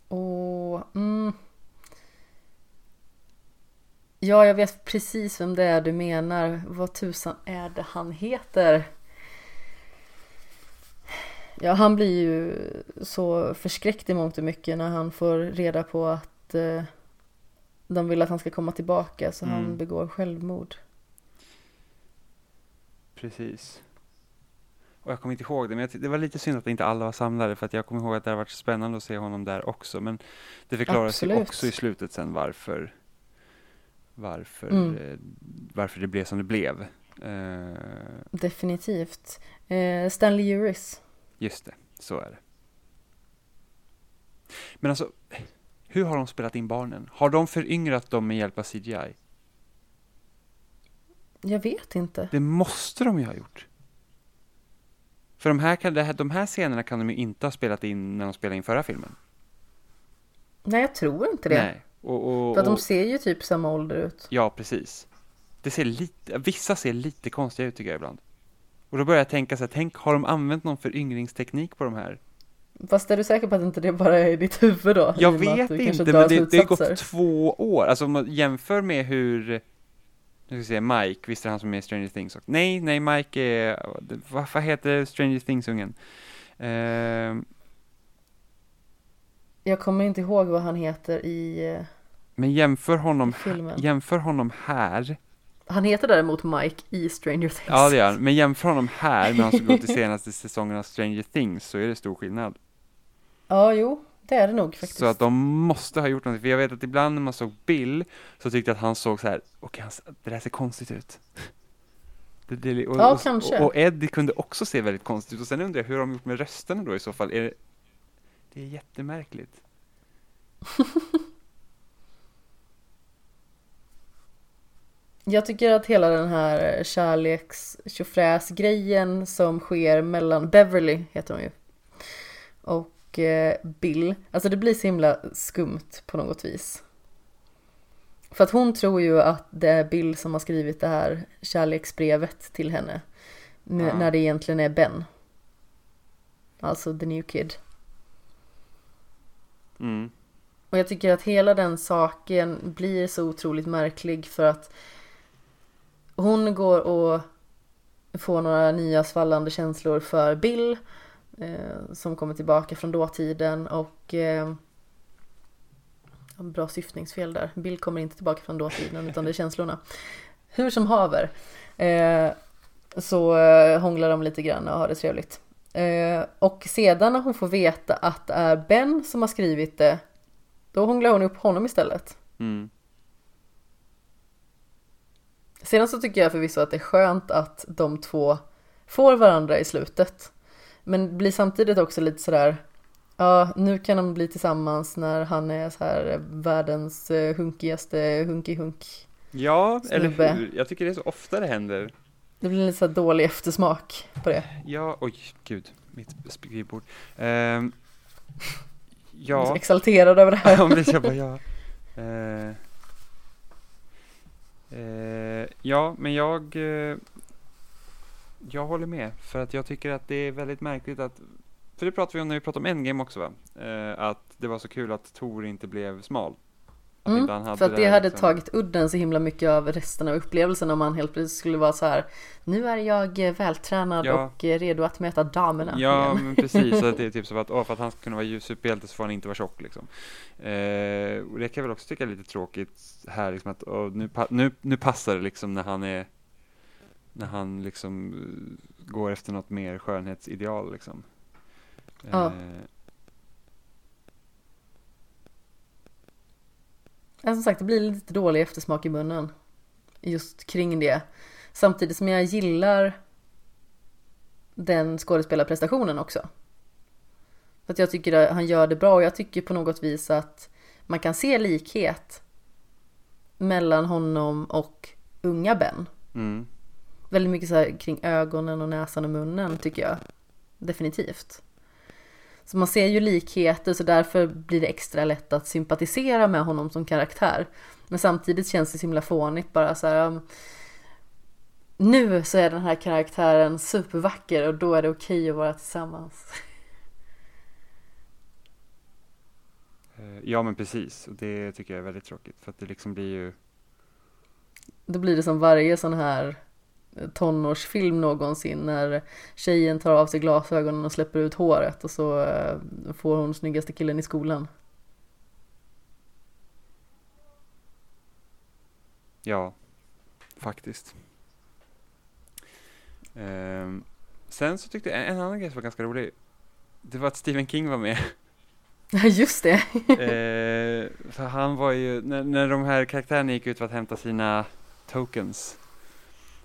Och, mm. Ja, jag vet precis vem det är du menar. Vad tusan är det han heter? Ja, han blir ju så förskräckt i mångt och mycket när han får reda på att eh, de vill att han ska komma tillbaka så han Mm. begår självmord. Precis. Och jag kommer inte ihåg det, men det var lite synd att inte alla var samlade för att jag kommer ihåg att det hade varit spännande att se honom där också. Men det förklaras ju också i slutet sen varför varför, Mm. eh, varför det blev som det blev. Eh, Definitivt. Eh, Stanley Uris. just det, så är det. Men alltså, hur har de spelat in barnen? Har de föryngrat dem med hjälp av CGI? Jag vet inte. Det måste de ju ha gjort. För de här, kan, de här scenerna kan de ju inte ha spelat in när de spelade in förra filmen. Nej, jag tror inte det. Nej. Och, och, För att de och, ser ju typ samma ålder ut. ja, precis. Det ser lite, vissa ser lite konstiga ut tycker jag ibland. Och då börjar jag tänka så här, tänk, har de använt någon föryngringsteknik på de här? Fast är du säker på att inte det bara är i ditt huvud då? Jag och vet inte, men det, det har gått två år. Alltså om man jämför med hur, nu ska vi se, Mike, visst är han som är med i Stranger Things? också? Nej, nej, Mike är, vad, vad heter Stranger Things-ungen? Ehm, Jag kommer inte ihåg vad han heter i, men jämför i honom, filmen. jämför honom här, Han heter däremot Mike i Stranger Things. ja det gör han, men jämför honom här med han som gått till senaste säsongen av Stranger Things så är det stor skillnad. Ja, jo, det är det nog faktiskt. Så att de måste ha gjort någonting, för jag vet att ibland när man såg Bill så tyckte jag att han såg så här, okej, s- det där ser konstigt ut. Det, det, och, Ja, och, kanske. Och, och Eddie kunde också se väldigt konstigt ut, och sen undrar jag hur de gjort med rösterna då i så fall, är det, är jättemärkligt. Jag tycker att hela den här kärleks grejen som sker mellan Beverly, heter hon ju, och eh, Bill, alltså det blir så himla skumt på något vis. För att hon tror ju att det är Bill som har skrivit det här kärleksbrevet till henne. Ja. När det egentligen är Ben. Alltså the new kid. Mm. Och jag tycker att hela den saken blir så otroligt märklig för att hon går och får några nya svallande känslor för Bill eh, som kommer tillbaka från dåtiden och eh, bra syftningsfel där. Bill kommer inte tillbaka från dåtiden utan det är känslorna. Hur som haver eh, så eh, hånglar de lite grann och har det trevligt. Eh, och sedan när hon får veta att det är Ben som har skrivit det då hånglar hon upp honom istället. Mm. Sedan så tycker jag förvisso att det är skönt att de två får varandra i slutet. Men blir samtidigt också lite sådär, ja nu kan de bli tillsammans när han är så här världens eh, hunkigaste hunky-hunk. Ja, eller Snubbe. hur? Jag tycker det är så ofta det händer. Det blir lite så dålig eftersmak på det. Ja, oj, gud, mitt skrivbord. Ehm, Jag är så ja, exalterad över det här. om det jag bara ja. Eh, eh, ja, men jag, eh, jag håller med. För att jag tycker att det är väldigt märkligt att, för det pratade vi om när vi pratade om Endgame också va? Eh, att det var så kul att Tor inte blev smal. Mm, för att det där hade liksom- tagit udden så himla mycket av resten av upplevelsen om man helt plötsligt skulle vara så här Nu är jag eh, vältränad Ja. och eh, redo att möta damerna Ja, igen. men precis. Så att det är typ så att åh, för att han ska kunna vara superhjälte så får han inte vara tjock liksom. Eh, och det kan jag väl också tycka är lite tråkigt här liksom att åh, nu, nu, nu passar det liksom när han är när han liksom eh, går efter något mer skönhetsideal liksom. Eh, Ja, som sagt, det blir lite dålig eftersmak i munnen just kring det. Samtidigt som jag gillar den skådespelarprestationen också. För att jag tycker att han gör det bra och jag tycker på något vis att man kan se likhet mellan honom och unga Ben. mm. Väldigt mycket så här kring ögonen och näsan och munnen tycker jag. Definitivt. Så man ser ju likheter så därför blir det extra lätt att sympatisera med honom som karaktär. Men samtidigt känns det så himla fånigt bara så här. um, Nu så är den här karaktären supervacker och då är det okej att vara tillsammans. Eh, ja, men precis. Och det tycker jag är väldigt tråkigt för att det liksom blir ju Då blir det som varje sån här tonårsfilm någonsin när tjejen tar av sig glasögonen och släpper ut håret och så eh, får hon snyggaste killen i skolan. Ja, faktiskt. Ehm, sen så tyckte jag en annan grej som var ganska rolig. Det var att Stephen King var med. Ja, just det. Ehm, för han var ju, när, när de här karaktärerna gick ut för att hämta sina tokens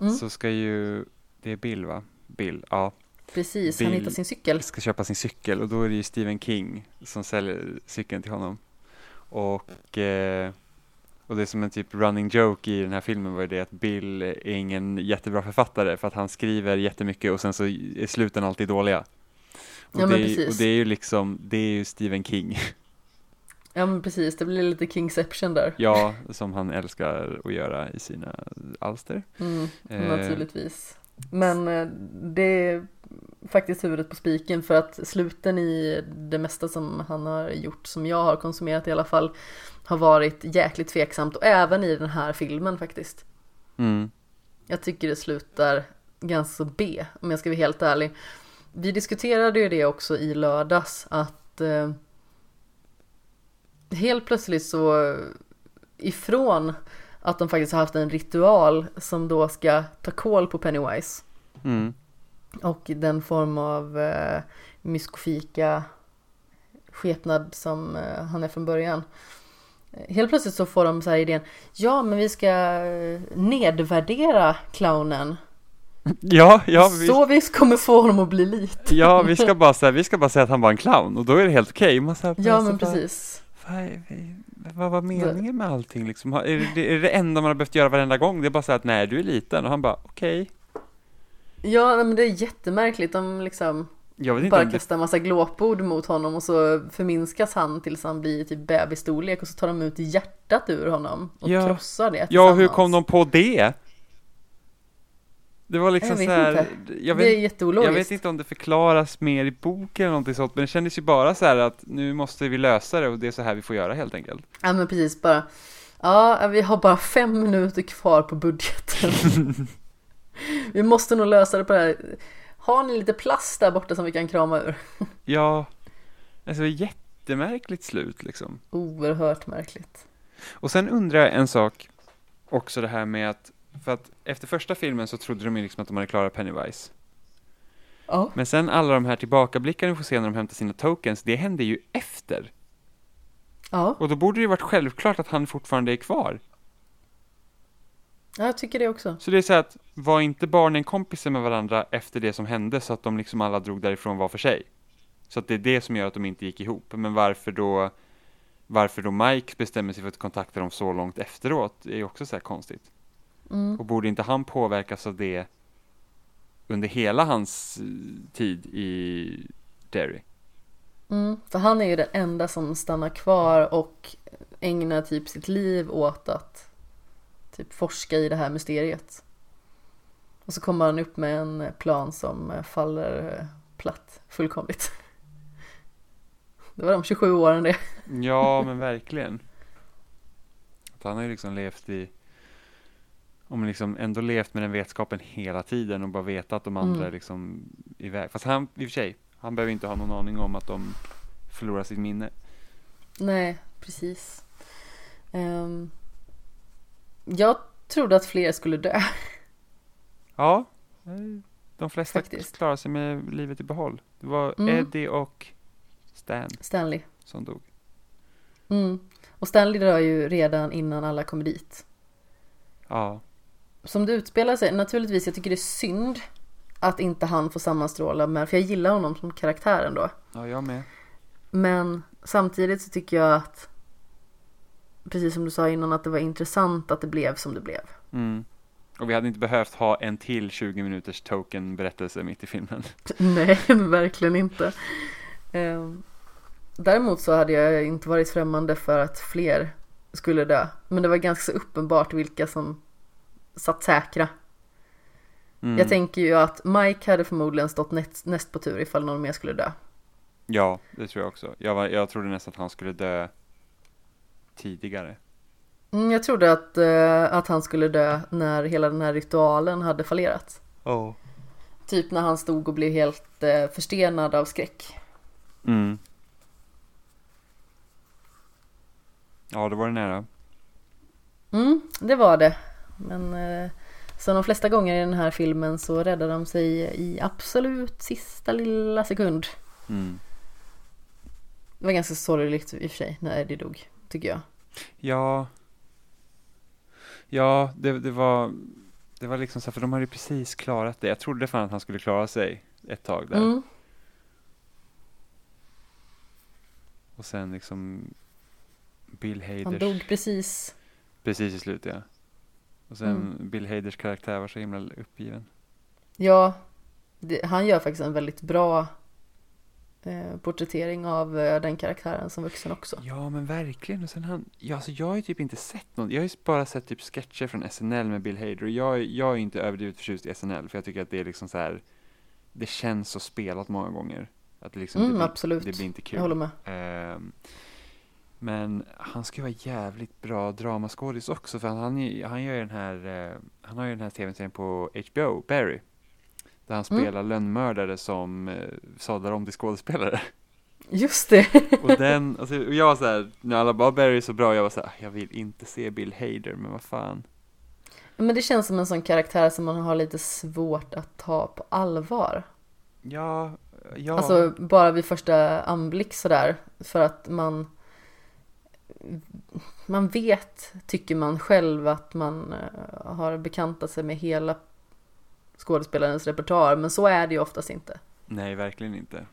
Mm, så ska ju, det är Bill va? Bill, ja. precis, han Bill- hittar sin cykel. Ska köpa sin cykel och då är det ju Stephen King som säljer cykeln till honom. Och, eh, och det är som en typ running joke i den här filmen var ju det att Bill är ingen jättebra författare för att han skriver jättemycket och sen så är sluten alltid dåliga. Och, Ja, det, är, precis. och det är ju liksom, det är ju Stephen King, Ja men precis, det blir lite Kingception där. ja, som han älskar att göra i sina alster. Mm, Eh. Naturligtvis. Men eh, det är faktiskt huvudet på spiken för att sluten i det mesta som han har gjort, som jag har konsumerat i alla fall, har varit jäkligt tveksamt och även i den här filmen faktiskt. Mm. Jag tycker det slutar ganska B, om jag ska vara helt ärlig. Vi diskuterade ju det också i lördags, att eh, helt plötsligt så ifrån att de faktiskt har haft en ritual som då ska ta koll på Pennywise Mm. och den form av eh, myskofika skepnad som eh, han är från början. Eh, Helt plötsligt så får de så här idén, ja men vi ska eh, nedvärdera clownen Ja, ja, vi, så vi kommer få honom att bli lite. ja, vi ska bara säga, vi ska bara säga att han var en clown och då är det helt okej. Här- Ja men precis. Vad, var meningen med allting liksom? Är det, är det enda man har behövt göra varenda gång? Det är bara så att nej, du är liten och han bara okej. Ja nej, men det är jättemärkligt. De liksom Jag vet inte bara det, kastar en massa glåpord mot honom och så förminskas han tills han blir typ bebisstorlek och så tar de ut hjärtat ur honom och Ja. krossar det ja hur kom de på det? Det var liksom Jag vet så här, jag det är vet, jätteologiskt. jag vet inte om det förklaras mer i boken eller någonting sånt, men det kändes ju bara så här att nu måste vi lösa det och det är så här vi får göra helt enkelt. Ja men precis bara. Ja vi har bara fem minuter kvar på budgeten. vi måste nog lösa det på det här. Har ni lite plast där borta som vi kan krama ur? Ja, alltså det var jättemärkligt slut liksom. Oerhört märkligt. Och sen undrar jag en sak, också det här med att, för att efter första filmen så trodde de ju liksom att de hade klarat Pennywise. Ja. Men sen alla de här tillbakablickarna vi får se när de hämtar sina tokens, det hände ju efter. Ja. Och då borde det ju varit självklart att han fortfarande är kvar. Ja, jag tycker det också. Så det är så att, var inte barnen kompisar med varandra efter det som hände så att de liksom alla drog därifrån var för sig? Så att det är det som gör att de inte gick ihop. Men varför då, varför då Mike bestämmer sig för att kontakta dem så långt efteråt är ju också så här konstigt. Mm. Och borde inte han påverkas av det under hela hans eh, tid i Derry? Mm. För han är ju den enda som stannar kvar och ägnar typ sitt liv åt att typ forska i det här mysteriet. Och så kommer han upp med en plan som faller platt fullkomligt. Det var de 27 åren det. Ja, men verkligen. Att han har ju liksom levt i, om liksom ändå levt med den vetskapen hela tiden och bara vetat att de andra Mm. är liksom iväg. Fast han, i och för sig, han behöver inte ha någon aning om att de förlorar sitt minne. Nej, precis. Ehm, jag trodde att fler skulle dö. Ja, de flesta Faktiskt. klarar sig med livet i behåll. Det var Mm. Eddie och Stan Stanley. som dog. Mm. Och Stanley dör ju redan innan alla kommer dit. Ja, Som det utspelar sig, naturligtvis, jag tycker det är synd att inte han får sammanstråla med, för jag gillar honom som karaktär ändå. ja jag med. Men samtidigt så tycker jag att, precis som du sa innan, att det var intressant att det blev som det blev. Mm. Och vi hade inte behövt ha en till 20 minuters token berättelse mitt i filmen. Nej, verkligen inte. Ehm, Däremot så hade jag inte varit främmande för att fler skulle dö. Men det var ganska så uppenbart vilka som satt säkra. Mm. Jag tänker ju att Mike hade förmodligen stått näst, näst på tur ifall någon mer skulle dö. Ja, det tror jag också. Jag, var, jag trodde nästan att han skulle dö tidigare. Mm, jag trodde att, eh, att han skulle dö när hela den här ritualen hade fallerat. Oh. Typ när han stod och blev helt eh, förstenad av skräck. Mm. Ja, det var det nära. Mm, det var det. Men eh, som de flesta gånger i den här filmen så räddade de sig i absolut sista lilla sekund. Mm. Det var ganska sorgligt i och för sig när Eddie dog, tycker jag. Ja. Ja, det, det var det var liksom så här, för de hade ju precis klarat det. Jag trodde fan att han skulle klara sig ett tag där. Mm, Och sen liksom Bill han Haders. dog precis. Precis i slutet ja. Och sen Mm. Bill Haders karaktär var så himla uppgiven. Ja, det, han gör faktiskt en väldigt bra eh, porträttering av eh, den karaktären som vuxen också. Ja men verkligen. Och sen han, ja, alltså, jag har ju typ inte sett något. Jag har ju bara sett typ sketcher från SNL med Bill Hader. Och jag, jag är inte överdrivet förtjust i SNL. För jag tycker att det är liksom så här. Det känns så spelat många gånger. Att det liksom, Mm, det, blir, absolut. det blir inte kul. Jag håller med. Ehm, men han ska ju vara jävligt bra dramaskådis också för han, han, han gör den här, eh, han har ju den här tv-serien på HBO, Barry. Där han Mm. spelar lönnmördare som eh, sadlar om till skådespelare. Just det. Och den, alltså, och jag var så här, när alla bara Barry är så bra, jag var så här, "Ah, jag vill inte se Bill Hader, men vad fan. Men det känns som en sån karaktär som man har lite svårt att ta på allvar. Ja, ja. Alltså bara vid första anblick sådär. För att man man vet, tycker man själv, att man eh, har bekantat sig med hela skådespelarens repertoar. Men så är det ju oftast inte. Nej, verkligen inte.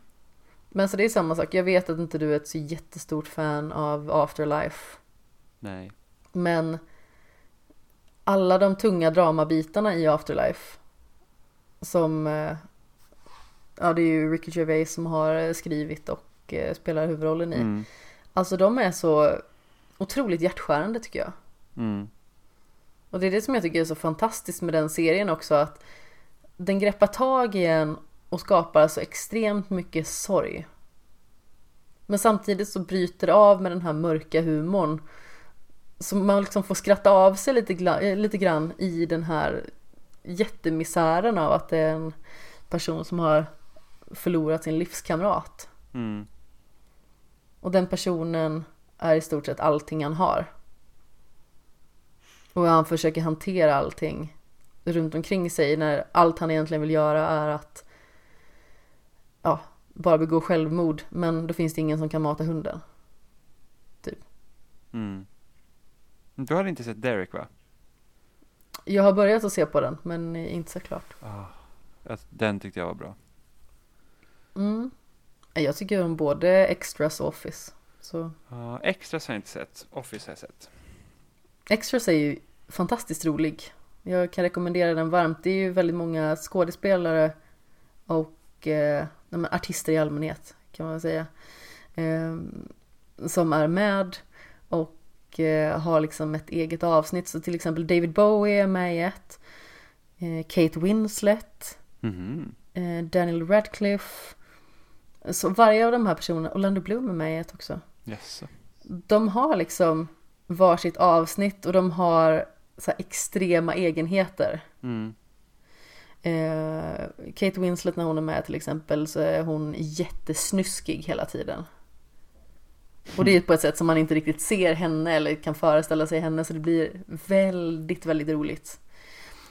Men så det är samma sak. Jag vet att inte du är ett så jättestort fan av Afterlife. Nej. Men alla de tunga dramabitarna i Afterlife som eh, ja det är ju Ricky Gervais som har eh, skrivit och spelar huvudrollen i. Mm. Alltså de är så otroligt hjärtskärande tycker jag. Mm. Och det är det som jag tycker är så fantastiskt med den serien också att den greppar tag i en och skapar så extremt mycket sorg. Men samtidigt så bryter det av med den här mörka humorn. Så man liksom får skratta av sig lite, eh, lite grann i den här jättemisären av att det är en person som har förlorat sin livskamrat. Mm. Och den personen är i stort sett allting han har. Och han försöker hantera allting runt omkring sig när allt han egentligen vill göra är att ja, bara begå självmord. Men då finns det ingen som kan mata hunden. Mm. Du hade inte sett Derek va? Jag har börjat att se på den, men inte så klart. Att den tyckte jag var bra. Mm. Jag tycker om både Extras och Office. Så Ja, Extras har jag inte sett. Office har jag sett. Extras är ju fantastiskt rolig. Jag kan rekommendera den varmt. Det är ju väldigt många skådespelare och eh, artister i allmänhet kan man säga. Eh, som är med och eh, har liksom ett eget avsnitt. Så till exempel David Bowie är med i ett. Eh, Kate Winslet. Mhm. eh, Daniel Radcliffe. Så varje av de här personerna, Orlando Bloom är med i ett också. Yes. De har liksom varsitt avsnitt och de har så extrema egenheter. Mm. Eh, Kate Winslet när hon är med till exempel så är hon jättesnuskig hela tiden. Och det är på ett sätt som man inte riktigt ser henne eller kan föreställa sig henne så det blir väldigt, väldigt roligt.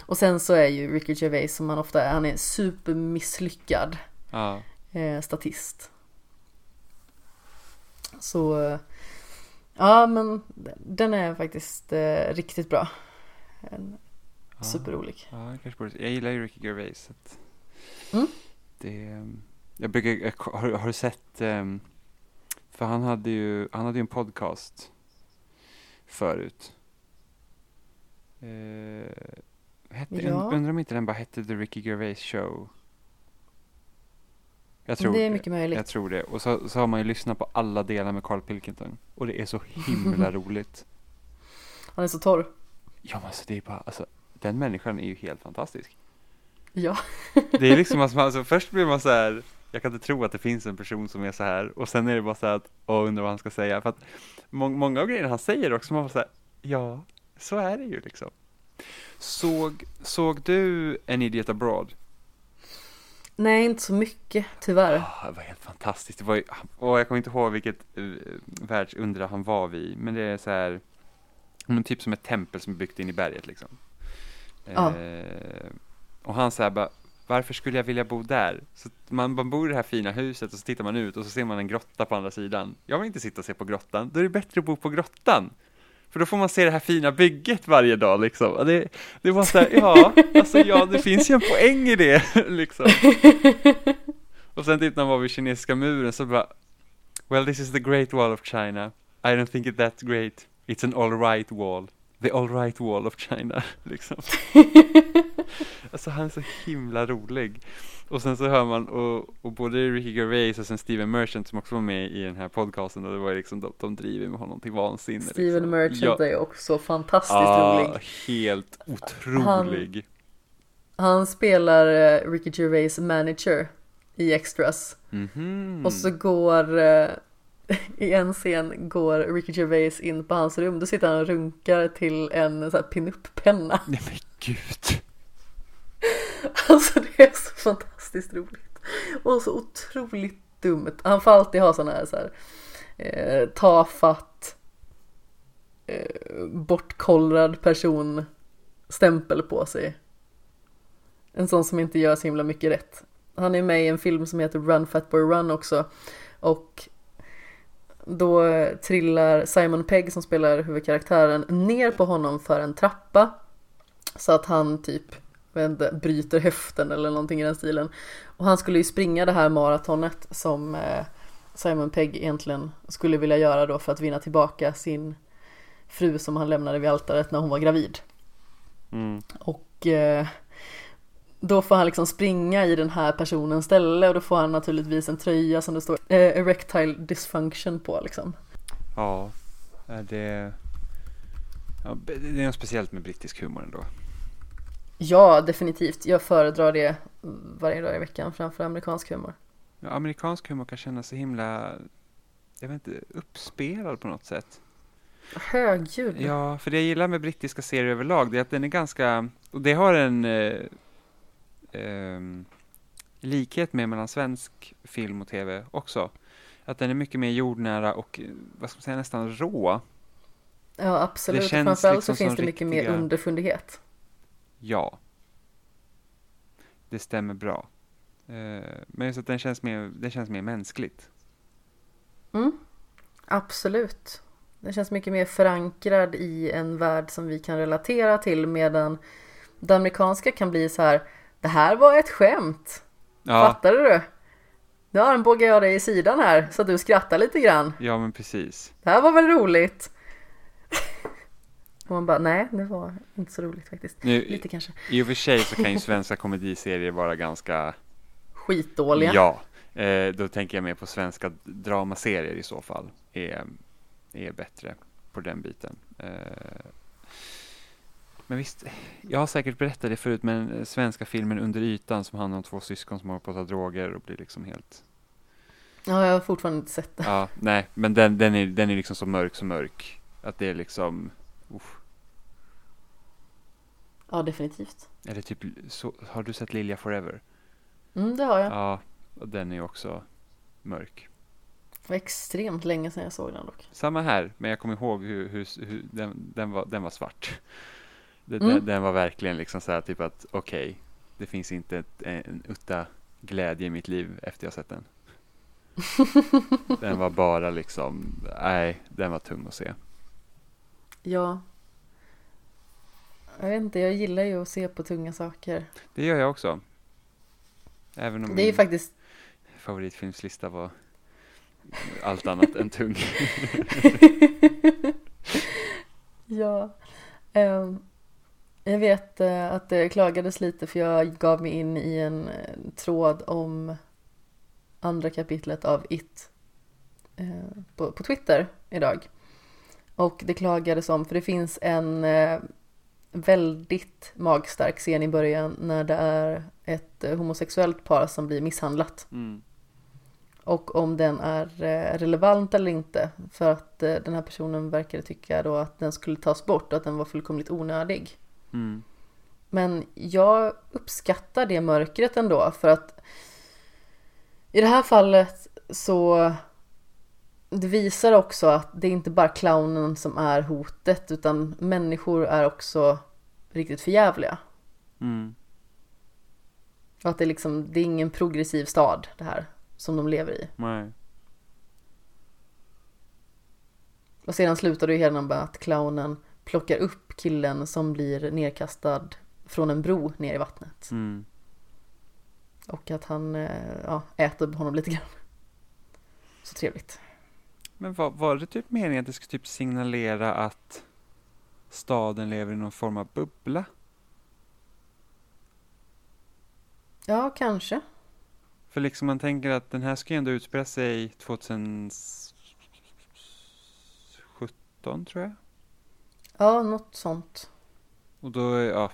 Och sen så är ju Ricky Gervais som han ofta är, han är supermisslyckad Ja. eh, statist. Så ja men den är faktiskt eh, riktigt bra. Ja. superrolig. Ja, jag kanske borde, jag gillar ju Ricky Gervais. Så att Mm. Det, jag brukar, har, har du sett, ehm, för han hade ju, han hade ju en podcast förut. Eh, hette, Ja. Undrar om inte den bara hette The Ricky Gervais Show. Jag tror Det är mycket möjligt. Jag tror det. Och så, så har man ju lyssnat på alla delar med Carl Pilkington. Och det är så himla roligt. Han är så torr. Ja men alltså det är bara, alltså den människan är ju helt fantastisk. Ja. Det är liksom att man, alltså, först blir man så här, jag kan inte tro att det finns en person som är så här och sen är det bara så här att, åh undrar vad han ska säga. För att må, många av grejerna han säger också, man bara så här, ja, så är det ju liksom. Såg, såg du En Idiot Abroad? Nej, inte så mycket tyvärr. Ah, det var helt fantastiskt. Det var och jag kommer inte ihåg vilket uh, världsunder han var vid, men det är så här, typ som ett tempel som är byggt in i berget liksom. Ja. Eh, och han säger bara, varför skulle jag vilja bo där? Så man, man bor i det här fina huset och så tittar man ut och så ser man en grotta på andra sidan. Jag vill inte sitta och se på grottan, då är det bättre att bo på grottan. För då får man se det här fina bygget varje dag liksom. Det, det var så här, ja, alltså ja, det finns ju en poäng i det liksom. Och sen typ när man var vid kinesiska muren så bara, well this is the great wall of China. I don't think it that great. It's an all right wall. The all right wall of China, liksom. alltså han är så himla rolig. Och sen så hör man, och, och både Ricky Gervais och sen Steven Merchant som också var med i den här podcasten, och det var ju liksom, de, de driver med honom till vansinne. Steven liksom. Merchant ja, är också fantastiskt ah, rolig. helt otrolig. Han spelar eh, Ricky Gervais manager i Extras. Mhm. Och så går, eh, i en scen går Ricky Gervais in på hans rum. Då sitter han och runkar till en pinup-penna. Nej men gud. Alltså det är så fantastiskt roligt. Och så otroligt dumt. Han får alltid ha sån här, så här eh, tafatt, eh, bortkollrad person stämpel på sig. En sån som inte gör så himla mycket rätt. Han är med i en film som heter Run Fatboy Run också. Och då eh, trillar Simon Pegg som spelar huvudkaraktären ner på honom för en trappa. Så att han typ jag inte, bryter höften eller någonting i den stilen. Och han skulle ju springa det här maratonet som eh, Simon Pegg egentligen skulle vilja göra då för att vinna tillbaka sin fru som han lämnade vid altaret när hon var gravid. Mm. Och eh, då får han liksom springa i den här personens ställe och då får han naturligtvis en tröja som det står eh, erectile dysfunction på liksom. Ja, det... Ja, det är något speciellt med brittisk humor ändå. Ja, definitivt. Jag föredrar det varje dag i veckan framför amerikansk humor. Ja, amerikansk humor kan kännas så himla, jag vet inte, uppspelad på något sätt. Högljudd. Ja, för det jag gillar med brittiska serier överlag, det är att den är ganska, och det har en eh, ehm, likhet med mellan svensk film och tv också. Att den är mycket mer jordnära och, eh, vad ska man säga, nästan rå. Ja, absolut. Framförallt liksom så finns det mycket mer riktiga- underfundighet. Ja. Det stämmer bra. Eh, men just att den känns mer, den känns mer mänskligt. Mm, absolut. Den känns mycket mer förankrad i en värld som vi kan relatera till medan Det amerikanska kan bli så här, det här var ett skämt. Ja, Fattar du? Nu armbågar jag dig i sidan här så att du skrattar lite grann. ja men precis. Det här var väl roligt? Och man bara, nej det var inte så roligt faktiskt. Nu, Lite kanske. I och för sig så kan ju svenska komediserier vara ganska, Skitdåliga. ja, eh, då tänker jag mer på svenska dramaserier i så fall, är, är bättre på den biten. Eh, men visst, jag har säkert berättat det förut, men svenska filmen Under ytan som handlar om två syskon som håller på att ta droger och blir liksom helt, Ja, jag har fortfarande inte sett det. ja, nej, men den, den, är, den är liksom så mörk, så mörk, att det är liksom, uff. Ja, definitivt. Eller typ, så, har du sett Lilja Forever? Mm, det har jag. Ja, och den är också mörk. Det var extremt länge sedan jag såg den dock. Samma här, men jag kommer ihåg hur, hur, hur den, den, var, den var svart. Den, Mm. den, var verkligen liksom så här typ att okej, det finns inte ett, en utta glädje i mitt liv efter jag sett den. den var bara liksom, nej, den var tung att se. Ja. Jag vet inte, jag gillar ju att se på tunga saker. Det gör jag också. Även om Det är min faktiskt, favoritfilmslista var allt annat än tung. ja. Ehm, jag vet eh, att det klagades lite för jag gav mig in i en eh, tråd om andra kapitlet av It eh, på, på Twitter idag. Och det klagades om, för det finns en eh, väldigt magstark scen i början när det är ett eh, homosexuellt par som blir misshandlat. Mm. Och om den är eh, relevant eller inte. För att den här personen verkade tycka då att den skulle tas bort och att den var fullkomligt onödig. Mm. Men jag uppskattar det mörkret ändå för att i det här fallet så det visar också att det är inte bara clownen som är hotet utan människor är också riktigt förjävliga. Mm. Och att det, liksom, det är ingen progressiv stad det här som de lever i. Nej. Och sedan slutar det ju hela med att clownen plockar upp killen som blir nedkastad från en bro ner i vattnet. Mm. Och att han eh, ja, äter honom lite grann. Så trevligt. Men var, var det typ meningen att det skulle typ signalera att staden lever i någon form av bubbla? Ja, kanske. För liksom man tänker att den här ska ju ändå utspela sig 2017 tror jag. Ja, något sånt. Och då, ja,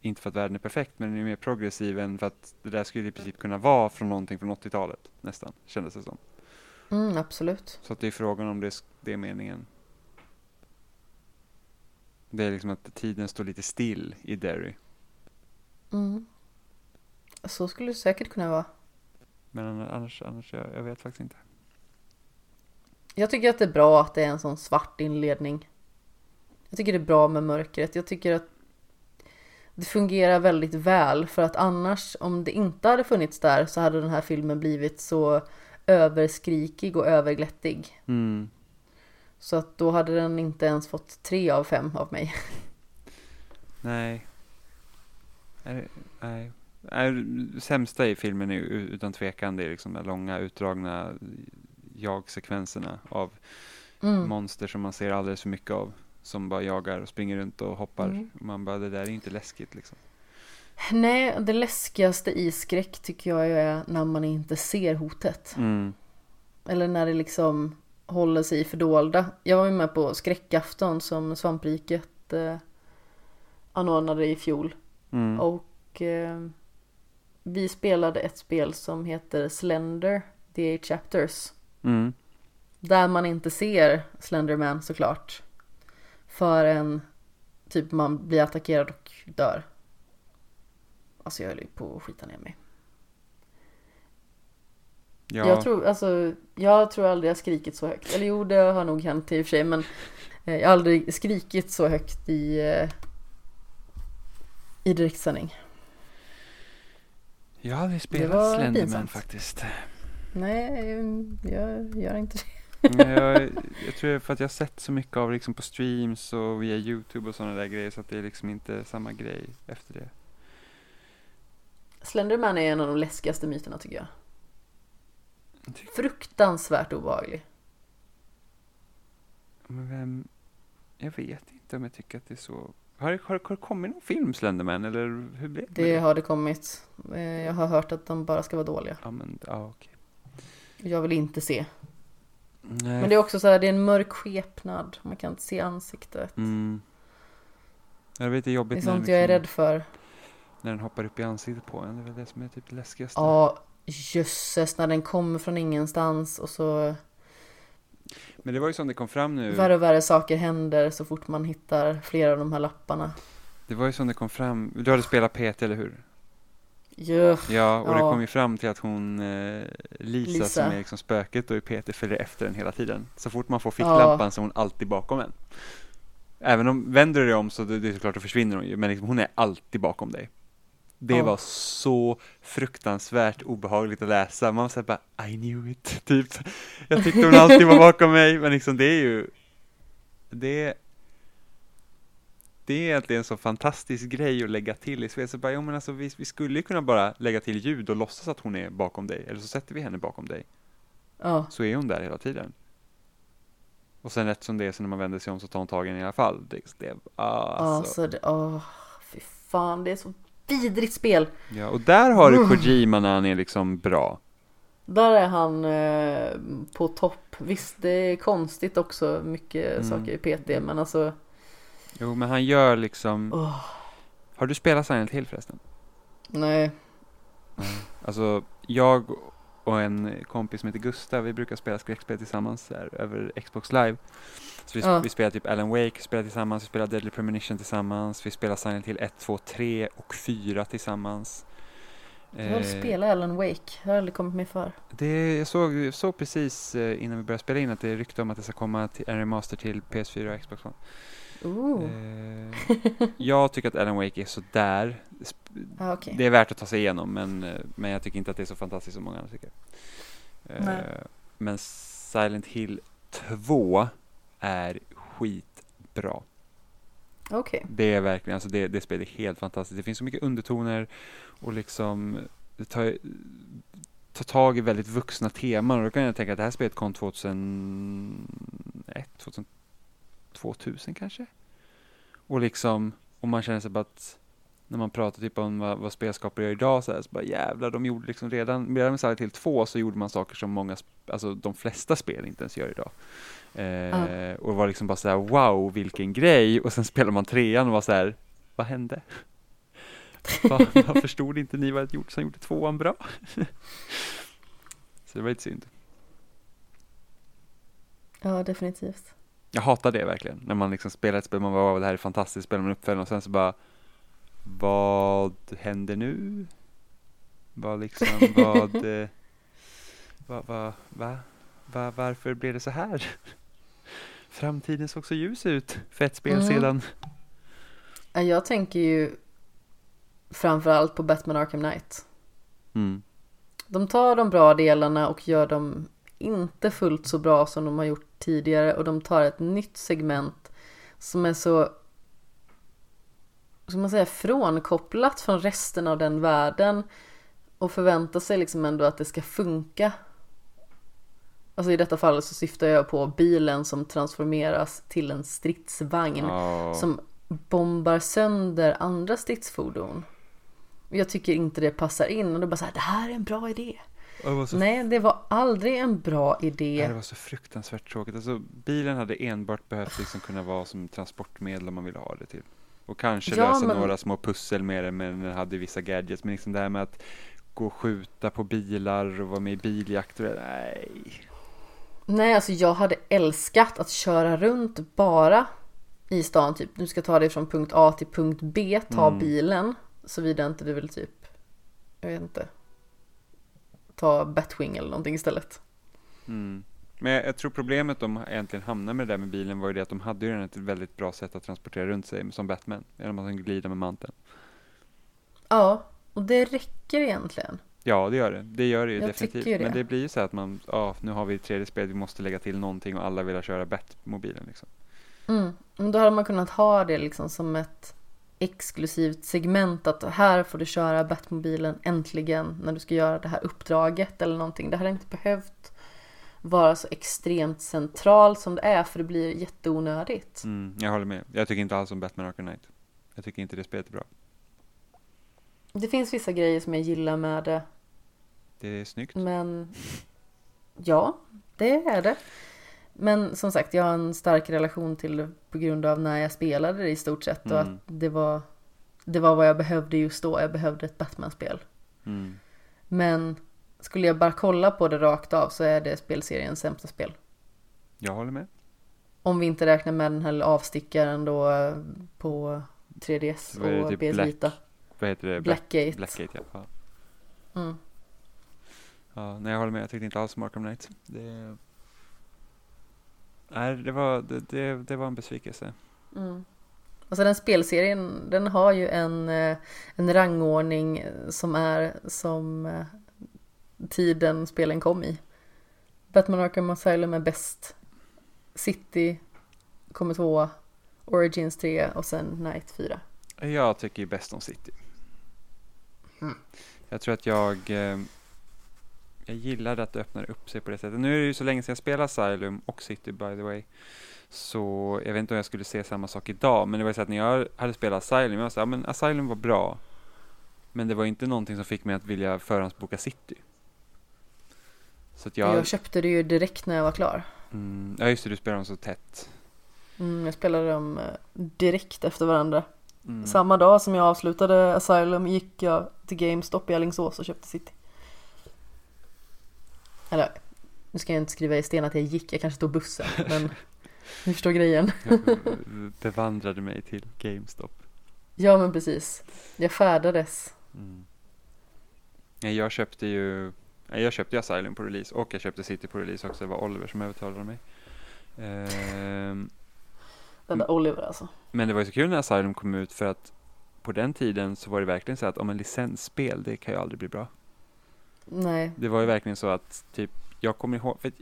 inte för att världen är perfekt, men den är mer progressiv än för att det där skulle i princip kunna vara från någonting från 80-talet nästan, kändes det som. Mm, absolut. Så att det är frågan om det, är- det är meningen. Det är liksom att tiden står lite still i Derry. Mm. Så skulle det säkert kunna vara. Men annars, annars jag, jag vet faktiskt inte. Jag tycker att det är bra att det är en sån svart inledning. Jag tycker det är bra med mörkret. Jag tycker att det fungerar väldigt väl för att annars om det inte hade funnits där så hade den här filmen blivit så överskrikig och överglättig. Mm. Så att då hade den inte ens fått tre av fem av mig. Nej. Nej. nej. Sämsta i filmen är utan tvekan det är liksom de långa utdragna jag-sekvenserna av Mm. monster som man ser alldeles för mycket av. Som bara jagar och springer runt och hoppar. Mm. Man bara, det där är inte läskigt liksom. Nej, det läskigaste i skräck tycker jag är när man inte ser hotet. Mm. Eller när det liksom håller sig fördolda. Jag var ju med på skräckafton som Svampriket eh, anordnade i fjol. Mm. Och eh, vi spelade ett spel som heter Slender, The Eight Chapters. Mm. Där man inte ser Slenderman såklart. Förrän typ man blir attackerad och dör. Alltså jag höll ju på att skita ner mig. Ja. Jag tror, alltså, jag tror aldrig jag skrikit så högt. Eller jo, det har nog hänt i och för sig, men eh, jag har aldrig skrikit så högt i, eh, i direktsändning. Jag har aldrig spelat Slenderman faktiskt. Nej, jag gör inte det. Jag, jag tror för att jag har sett så mycket av liksom på streams och via Youtube och sådana där grejer så att det är liksom inte samma grej efter det. Slenderman är en av de läskigaste myterna tycker jag. Fruktansvärt obehaglig. Men vem, jag vet inte om jag tycker att det är så. Har det, har, det- har det kommit någon film Slenderman eller hur blev det? Det har det kommit. Eh, Jag har hört att de bara ska vara dåliga. Ja men, ja okej. Jag vill inte se. Nej. Men det är också så här, det är en mörk skepnad. Man kan inte se ansiktet. Mm. Jag vet det är Det jobbigt är när, sånt den jag är liksom, rädd för. När den hoppar upp i ansiktet på en. Det är väl det som är typ det läskigaste. Ja, jösses när den kommer från ingenstans och så Men det var ju som det kom fram nu. värre och värre saker händer så fort man hittar flera av de här lapparna. Det var ju som det kom fram. Du hade spelat PT eller hur? Jö. Ja, och det Ja. kom ju fram till att hon, eh, Lisa, Lisa. som är liksom spöket i PT, följer efter en hela tiden. Så fort man får ficklampan så är hon alltid bakom en. Även om, vänder du dig om så det, det är såklart, då försvinner hon ju, men liksom, hon är alltid bakom dig. Det Ja. var så fruktansvärt obehagligt att läsa. Man var bara, I knew it, typ. Jag tyckte hon alltid var bakom mig, men liksom det är ju, det det är egentligen en så fantastisk grej att lägga till i spel. Så bara, jo, men alltså, vi, vi skulle ju kunna bara lägga till ljud och låtsas att hon är bakom dig. Eller så sätter vi henne bakom dig. Ja. Så är hon där hela tiden. Och sen rätt som det är så när man vänder sig om så tar hon tag i i alla fall. Det, det, alltså. Alltså, det, åh, fy fan, det är så vidrigt spel. Ja, och där har du Mm. Kojima när han är liksom bra. Där är han eh, på topp. Visst, det är konstigt också, mycket Mm. saker i PT, men alltså, Jo, men han gör liksom... åh, Har du spelat Silent Hill förresten? nej. Alltså, jag och en kompis som heter Gustav, vi brukar spela skräckspel tillsammans här, över Xbox live. Så vi, Ja. vi spelar typ Alan Wake, spelar tillsammans, vi spelar Deadly Premonition tillsammans, vi spelar Silent Hill 1, 2, 3 och 4 tillsammans. Jag vill Eh, spela Alan Wake, jag har aldrig kommit mig för. Det, jag såg, jag såg precis eh, innan vi började spela in att det rykte om att det ska komma till, en remaster till PS4 och Xbox One. Ooh. Eh, jag tycker att Alan Wake är sådär. Ah, okej. Det är värt att ta sig igenom men, eh, men jag tycker inte att det är så fantastiskt som många andra tycker. Eh, Nej. Men Silent Hill 2 är skitbra. Okej. Det är verkligen, alltså det, det spelet är helt fantastiskt. Det finns så mycket undertoner och liksom det tar, tar tag i väldigt vuxna teman och då kan jag tänka att det här spelet kom 2001, 2000, 2000 kanske? Och liksom, och man känner sig bara att när man pratar typ om vad, vad spelskapare gör idag så, här, så bara jävlar, de gjorde liksom redan, redan med Silent Hill 2 så gjorde man saker som många, alltså de flesta spel inte ens gör idag. Eh, Och var liksom bara så här, wow, vilken grej! Och sen spelar man trean och var så här, vad hände? Va, Varför förstod inte ni vad jag gjort som gjorde tvåan bra? så det var lite synd. Ja, definitivt. Jag hatar det verkligen, när man liksom spelar ett spel, man bara, det här är fantastiskt, spelar man uppföljaren och sen så bara, vad händer nu? Vad liksom, vad, eh, vad, vad, va? Va, varför blev det så här? Framtiden såg så ljus ut för ett spel Mm. sedan. Ja, Jag tänker ju framförallt på Batman Arkham Knight. Mm. De tar de bra delarna och gör dem inte fullt så bra som de har gjort tidigare och de tar ett nytt segment som är så ska man säga frånkopplat från resten av den världen och förväntar sig liksom ändå att det ska funka. Alltså i detta fall så syftar jag på bilen som transformeras till en stridsvagn Ja. som bombar sönder andra stridsfordon. Jag tycker inte det passar in och är bara så här, det här är en bra idé. Så Nej, det var aldrig en bra idé. det var så fruktansvärt tråkigt. Alltså, bilen hade enbart behövt liksom kunna vara som transportmedel om man ville ha det till. Och kanske Ja, lösa men- några små pussel med det, men den hade vissa gadgets. Men liksom det här med att gå och skjuta på bilar och vara med i biljakt nej. Nej, alltså jag hade älskat att köra runt bara i stan. Typ, du ska ta dig från punkt A till punkt B, ta Mm. bilen. Såvida inte du vill typ, jag vet inte, ta Batwing eller någonting istället. Mm. Men jag, jag tror problemet de egentligen hamnade med det där med bilen var ju det att de hade ju redan ett väldigt bra sätt att transportera runt sig som Batman. Genom att han glida med manteln. Ja, och det räcker egentligen. Ja, det gör det. Det gör det ju Jag definitivt. det. Men det blir ju så att man, ja, nu har vi ett tredje spel, vi måste lägga till någonting och alla vill köra Batmobilen liksom. Mm. Men då hade man kunnat ha det liksom som ett exklusivt segment att här får du köra Batmobilen äntligen när du ska göra det här uppdraget eller någonting. Det hade inte behövt vara så extremt centralt som det är för det blir jätteonödigt. Mm, jag håller med. Jag tycker inte alls om Batman Arkham Knight. Jag tycker inte det spelet är bra. Det finns vissa grejer som jag gillar med det Det är snyggt. men ja, det är det. Men som sagt, jag har en stark relation till det på grund av när jag spelade det i stort sett och Mm. att det var, det var vad jag behövde just då. Jag behövde ett Batman-spel. Mm. Men skulle jag bara kolla på det rakt av så är det spelseriens sämsta spel. Jag håller med. Om vi inte räknar med den här avstickaren då eh, på 3DS Vad är det, och typ PS Black- Vita. Vad heter det? Blackgate. Blackgate, ja. Mm. Ja, nej, jag håller med. Jag tyckte inte alls om Arkham Knight. Det... Nej, det var, det, det, det var en besvikelse. Mm. Alltså den spelserien, den har ju en, eh, en rangordning som är som eh, tiden spelen kom i. Batman Arkham Asylum är bäst. City kommer tvåa. Origins 3 och sen Night 4. Jag tycker ju bäst om City. Mm. Jag tror att jag, eh, jag gillade att det öppnar upp sig på det sättet. Nu är det ju så länge sedan jag spelade Asylum och City by the way. Så jag vet inte om jag skulle se samma sak idag. Men det var ju så att när jag hade spelat Asylum, jag var så här, men Asylum var bra. Men det var inte någonting som fick mig att vilja förhandsboka City. Så Jag... jag, köpte det ju direkt när jag var klar. mm, ja just det, du spelar dem så tätt. Mm, jag spelade dem eh, direkt efter varandra. Mm. Samma dag som jag avslutade Asylum gick jag till GameStop i Alingsås och köpte City. Eller, nu ska jag inte skriva i sten att jag gick, jag kanske tog bussen, men ni förstår grejen. Jag bevandrade mig till GameStop. Ja men precis. Jag färdades. Mm. Jag köpte ju jag köpte Asylum på release och jag köpte City på release också. Det var Oliver som övertalade mig. Ehm, Den där Oliver alltså. men det var ju så kul när Asylum kom ut för att på den tiden så var det verkligen så att om en licensspel, det kan ju aldrig bli bra. Nej. Det var ju verkligen så att typ, jag kommer ihåg, för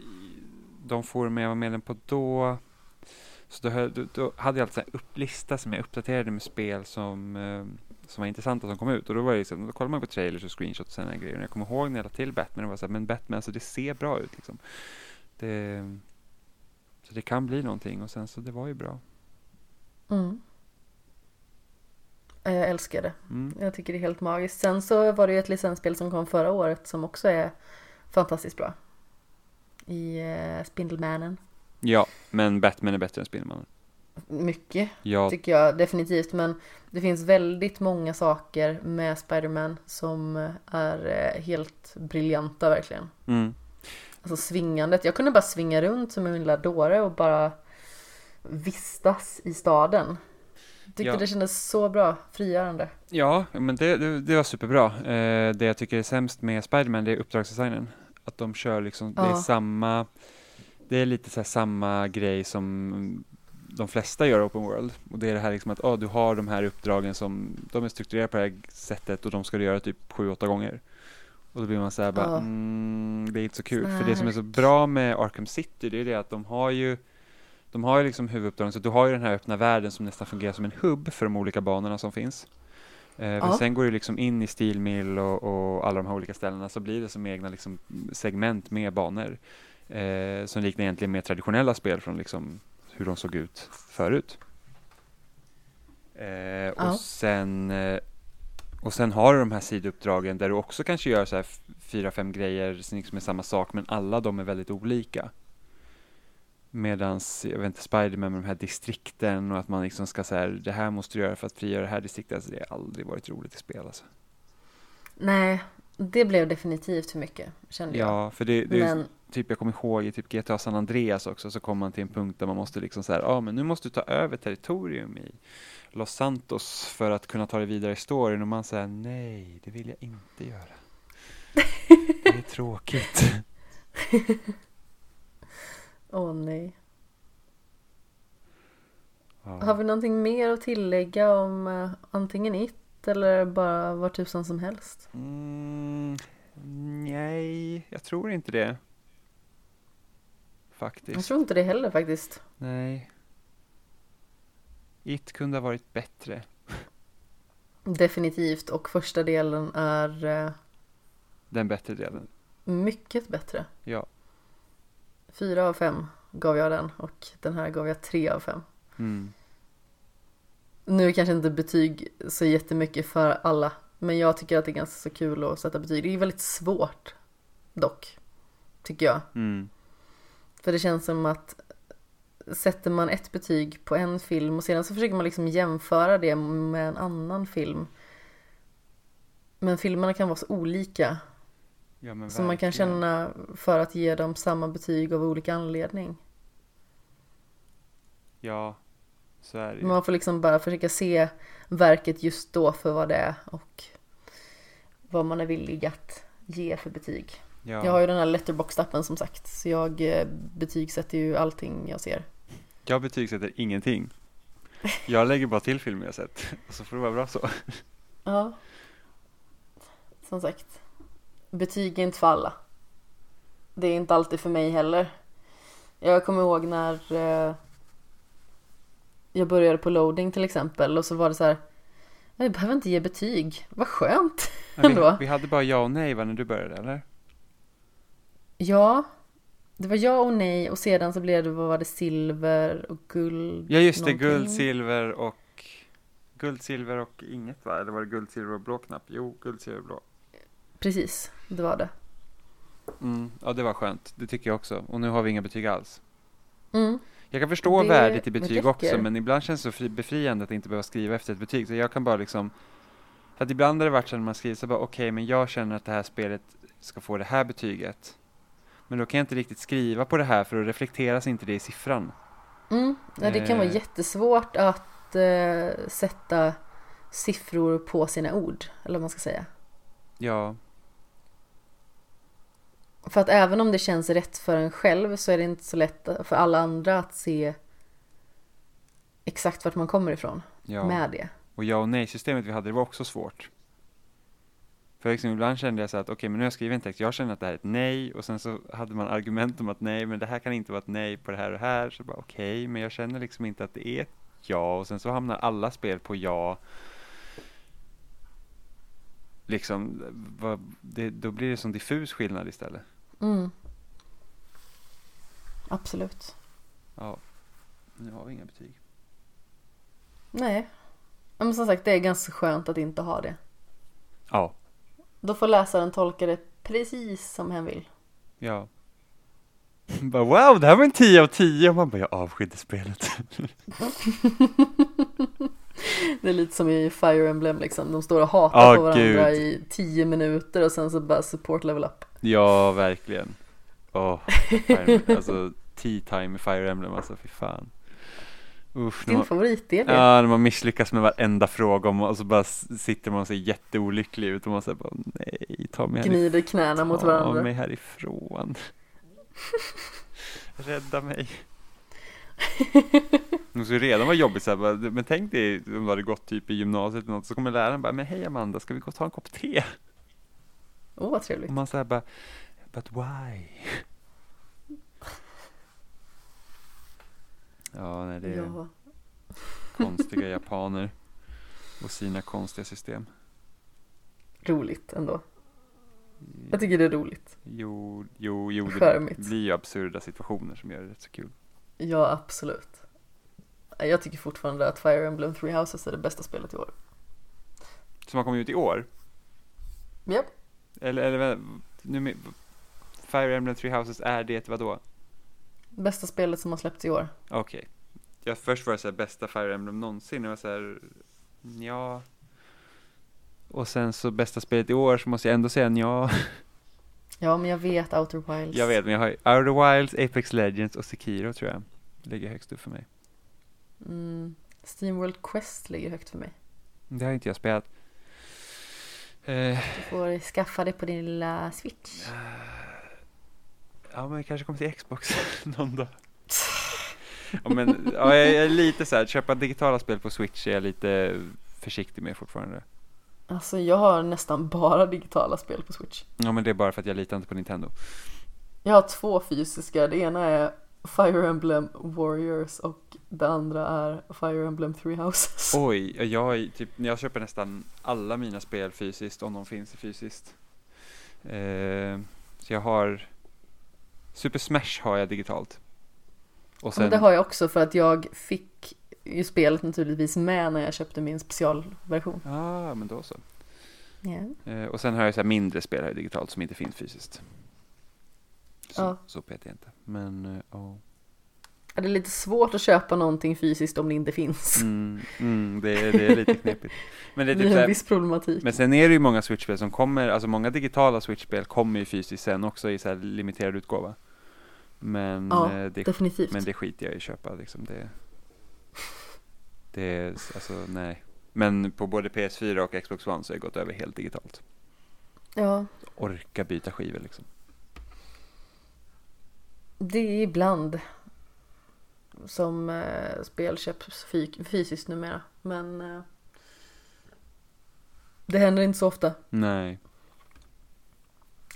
de forum jag var medlem på då, så då, då, då hade jag alltså en upplista som jag uppdaterade med spel som, eh, som var intressanta som kom ut. Och då var det liksom, då kollade man på trailers och screenshots och sådana grejer. Och jag kommer ihåg när jag la till Batman, det var så här, men Batman, alltså det ser bra ut liksom. Det, så det kan bli någonting och sen så det var ju bra. Mm. Ja, Jag älskar det. Mm. Jag tycker det är helt magiskt. Sen så var det ju ett licensspel som kom förra året som också är fantastiskt bra. I uh, Spindelmannen. Ja, men Batman är bättre än Spindelmannen. Mycket Ja, tycker jag definitivt. Men det finns väldigt många saker med Spider-Man som är eh, helt briljanta verkligen. mm. Alltså svingandet. Jag kunde bara svinga runt som en lilla dåre och bara vistas i staden. Tyckte Ja. det kändes så bra, frigörande. Ja, men det, det, det var superbra. Eh, det jag tycker är sämst med Spiderman det är uppdragsdesignen. Att de kör liksom, det är Ja. samma, det är lite så här samma grej som de flesta gör open world. Och det är det här liksom att ah, du har de här uppdragen som, de är strukturerade på det här sättet och de ska du göra typ sju, åtta gånger. Och då blir man så här bara, Ja. mm, det är inte så kul. Sån För det som är så bra med Arkham City, det är det att de har ju de har ju liksom huvuduppdragen, så du har ju den här öppna världen som nästan fungerar som en hubb för de olika banorna som finns. Eh, men Ja. sen går du liksom in i Steel Mill och, och alla de här olika ställena så blir det som egna liksom segment med banor. Eh, som liknar egentligen mer traditionella spel från liksom hur de såg ut förut. Eh, Ja. och, sen, eh, och sen har du de här sidouppdragen där du också kanske gör så här fyra, fem grejer som liksom är samma sak men alla de är väldigt olika. Medans, jag vet inte, Spiderman med de här distrikten och att man liksom ska säga det här måste du göra för att frigöra det här distriktet. Alltså, det har aldrig varit roligt i spel alltså. Nej, det blev definitivt för mycket kände jag. Ja, för det, det är Men typ jag kommer ihåg i typ GTA San Andreas också så kommer man till en punkt där man måste liksom säga, ja ah, men nu måste du ta över territorium i Los Santos för att kunna ta dig vidare i storyn och man säger nej, det vill jag inte göra. Det är tråkigt. åh nej. Ja. Har vi någonting mer att tillägga om uh, antingen It eller bara vad tusan som helst? Mm, Nej, jag tror inte det. Jag Faktiskt. tror inte det heller faktiskt. Nej. It kunde ha varit bättre. Definitivt. Och första delen är eh, Den bättre delen. mycket bättre. Ja. Fyra av fem gav jag den och den här gav jag tre av fem. Mm. Nu kanske inte betyg så jättemycket för alla. Men jag tycker att det är ganska så kul att sätta betyg. Det är väldigt svårt dock. Tycker jag. Mm. För det känns som att sätter man ett betyg på en film och sedan så försöker man liksom jämföra det med en annan film. Men filmerna kan vara så olika. Ja, Så man kan känna för att ge dem samma betyg av olika anledning. Ja, så är det ju. Man får liksom bara försöka se verket just då för vad det är och vad man är villig att ge för betyg. Ja. Jag har ju den här letterbox-appen som sagt, så jag eh, betygsätter ju allting jag ser. Jag betygsätter ingenting. Jag lägger bara till filmer jag sett. Och så får det vara bra så. Ja. Som sagt, betyg är inte för alla. Det är inte alltid för mig heller. Jag kommer ihåg när eh, jag började på loading till exempel och så var det så här. Jag behöver inte ge betyg, vad skönt. Ändå. vi, vi hade bara ja och nej va, när du började eller? Ja, det var ja och nej och sedan så blev det, vad var det, silver och guld? Ja just det, någonting. guld, silver och Guld, silver och inget va? Eller var det guld, silver och blå knapp? Jo, guld, silver och blå. Precis, det var det. Mm, ja det var skönt, det tycker jag också. Och nu har vi inga betyg alls. Mm. Jag kan förstå Det värdet i betyg också, men ibland känns det så fri, befriande att inte behöva skriva efter ett betyg. Så jag kan bara liksom, för att ibland har det varit så när man skriver så bara okej, men jag känner att det här spelet ska få det här betyget. Men då kan jag inte riktigt skriva på det här för då reflekteras inte det i siffran. Mm. Ja, det kan vara Eh. jättesvårt att eh, sätta siffror på sina ord, eller vad man ska säga. Ja, För att även om det känns rätt för en själv så är det inte så lätt för alla andra att se exakt vart man kommer ifrån ja. med det. Och ja och nej-systemet vi hade, det var också svårt. För liksom ibland kände jag så att, okej men nu har jag skrivit en text, jag känner att det här är ett nej, och sen så hade man argument om att nej, men det här kan inte vara ett nej på det här och här, så bara okej, men jag känner liksom inte att det är ett ja, och sen så hamnar alla spel på ja. Liksom, vad, det, då blir det sån diffus skillnad istället. Mm. Absolut. Ja, nu har vi inga betyg. Nej. Men som sagt, det är ganska skönt att inte ha det. Ja, Då får läsaren tolka det precis som hen vill. ja. bara, wow, det här var en 10 av 10, och man bara, jag avskydde spelet. Det är lite som i Fire Emblem liksom. De står och hatar Ah, på varandra gud. i tio minuter och sen så bara support level up. Ja, verkligen. Åh, Fire- alltså tea time i Fire Emblem, alltså fy fan. Usch, Din favoritdel ja, när man misslyckas med varenda fråga om, och så bara sitter man och ser jätteolycklig ut och man säger bara nej, ta mig härifrån. gnider knäna mot Ta varandra. mig härifrån. Rädda mig. Måste ju redan vara jobbigt så här, men tänk dig om du hade gått typ i gymnasiet eller något, så kommer läraren bara, men hej Amanda, ska vi gå och ta en kopp te? Åh vad trevligt. Och man säger bara, but why? Ja, nej, det är Ja. konstiga japaner och sina konstiga system. Roligt ändå. Jag tycker det är roligt. Jo, jo, jo, det blir ju absurda situationer som gör det rätt så kul. Ja, absolut. Jag tycker fortfarande att Fire Emblem Three Houses är det bästa spelet i år. Som har kommit ut i år? Japp. Eller, eller nu Fire Emblem Three Houses, är det vadå? Bästa spelet som har släppts i år. Okej. Ja, först var det så här bästa Fire Emblem någonsin, och jag var så här, ja. Och sen så bästa spelet i år så måste jag ändå säga ja. Ja, men jag vet Outer Wilds. Jag vet, men jag har Outer Wilds, Apex Legends och Sekiro tror jag. Ligger högst upp för mig. Mm. Steamworld Quest ligger högt för mig. Det har inte jag spelat. Eh, Du får skaffa det på din lilla switch. ja, men jag kanske kommer till Xbox någon dag. Ja, men ja, jag är lite så här, att köpa digitala spel på Switch är jag lite försiktig med fortfarande. Alltså jag har nästan bara digitala spel på Switch. Ja men det är bara för att jag litar inte på Nintendo. Jag har två fysiska, det ena är Fire Emblem Warriors och det andra är Fire Emblem Three Houses. Oj, jag, typ, jag köper nästan alla mina spel fysiskt om de finns fysiskt. Eh, så jag har Super Smash har jag digitalt. Och Men det har jag också för att jag fick ju spelet naturligtvis med när jag köpte min specialversion. Ja, ah, men då så. Yeah. Eh, och sen har jag så här mindre spel här digitalt som inte finns fysiskt. Så, Ja. så petar jag inte. Men, eh, ja. Det är lite svårt att köpa någonting fysiskt om det inte finns. Mm, mm, det, är, det är lite knepigt. Men det är Det typ är så en viss problematik. Men sen är det ju många Switch-spel som kommer, alltså många digitala Switch-spel kommer ju fysiskt sen också i så limiterad utgåva. Men, Ja, eh, det, Definitivt. men det skiter jag i att köpa liksom. Det, det är, alltså nej. Men på både PS4 och Xbox One så har jag gått över helt digitalt. Ja, Orka byta skivor liksom. Det är ibland som eh, spel köps fy- fysiskt numera. Men eh, det händer inte så ofta. Nej.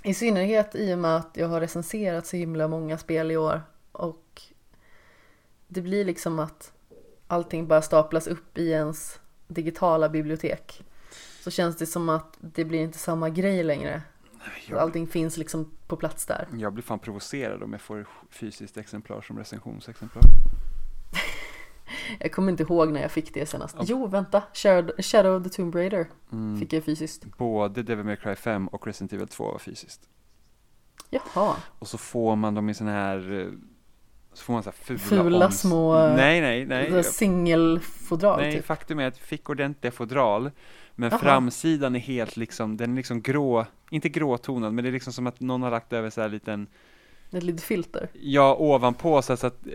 I synnerhet i och med att jag har recenserat så himla många spel i år. Och det blir liksom att allting bara staplas upp i ens digitala bibliotek. Så känns det som att det blir inte samma grej längre. Jag, Allting finns liksom på plats där. jag blir fan provocerad om jag får fysiskt exemplar som recensionsexemplar. Jag kommer inte ihåg när jag fick det senast. Ja. Jo, vänta. Shadow, of the Tomb Raider Mm. fick jag fysiskt. Både Devil May Cry 5 och Resident Evil 2 var fysiskt. Jaha. Och så får man dem i sån här eh, så får man så fula, Fula oms- små- Nej, nej, nej. Singelfodral Nej, typ. faktum är att jag fick ordentliga fodral. Men Jaha. framsidan är helt liksom, den är liksom grå, inte gråtonad, men det är liksom som att någon har lagt över så här liten, Ett litet filter. ja, ovanpå så så att eh,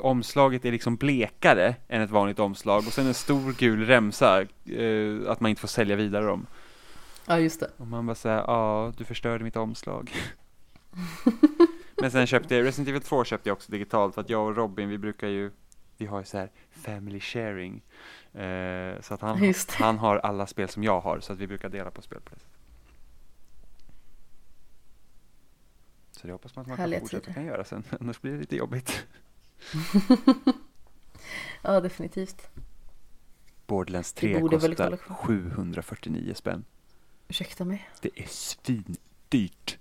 omslaget är liksom blekare än ett vanligt omslag och sen en stor gul remsa, eh, att man inte får sälja vidare dem. Ja, just det. Och man bara säger, ja, du förstörde mitt omslag. Men sen köpte jag, Resident Evil 2 köpte jag också digitalt för att jag och Robin, vi brukar ju, vi har ju så här family sharing. Eh, så att han, han har alla spel som jag har, så att vi brukar dela på spel på det sättet. Så det hoppas man att man kan fortsätta kan göra sen, annars blir det lite jobbigt. Ja, definitivt. Borderlands Det 3 borde väl kostar kolla kvar. 749 spänn. Ursäkta mig. Det är svindyrt.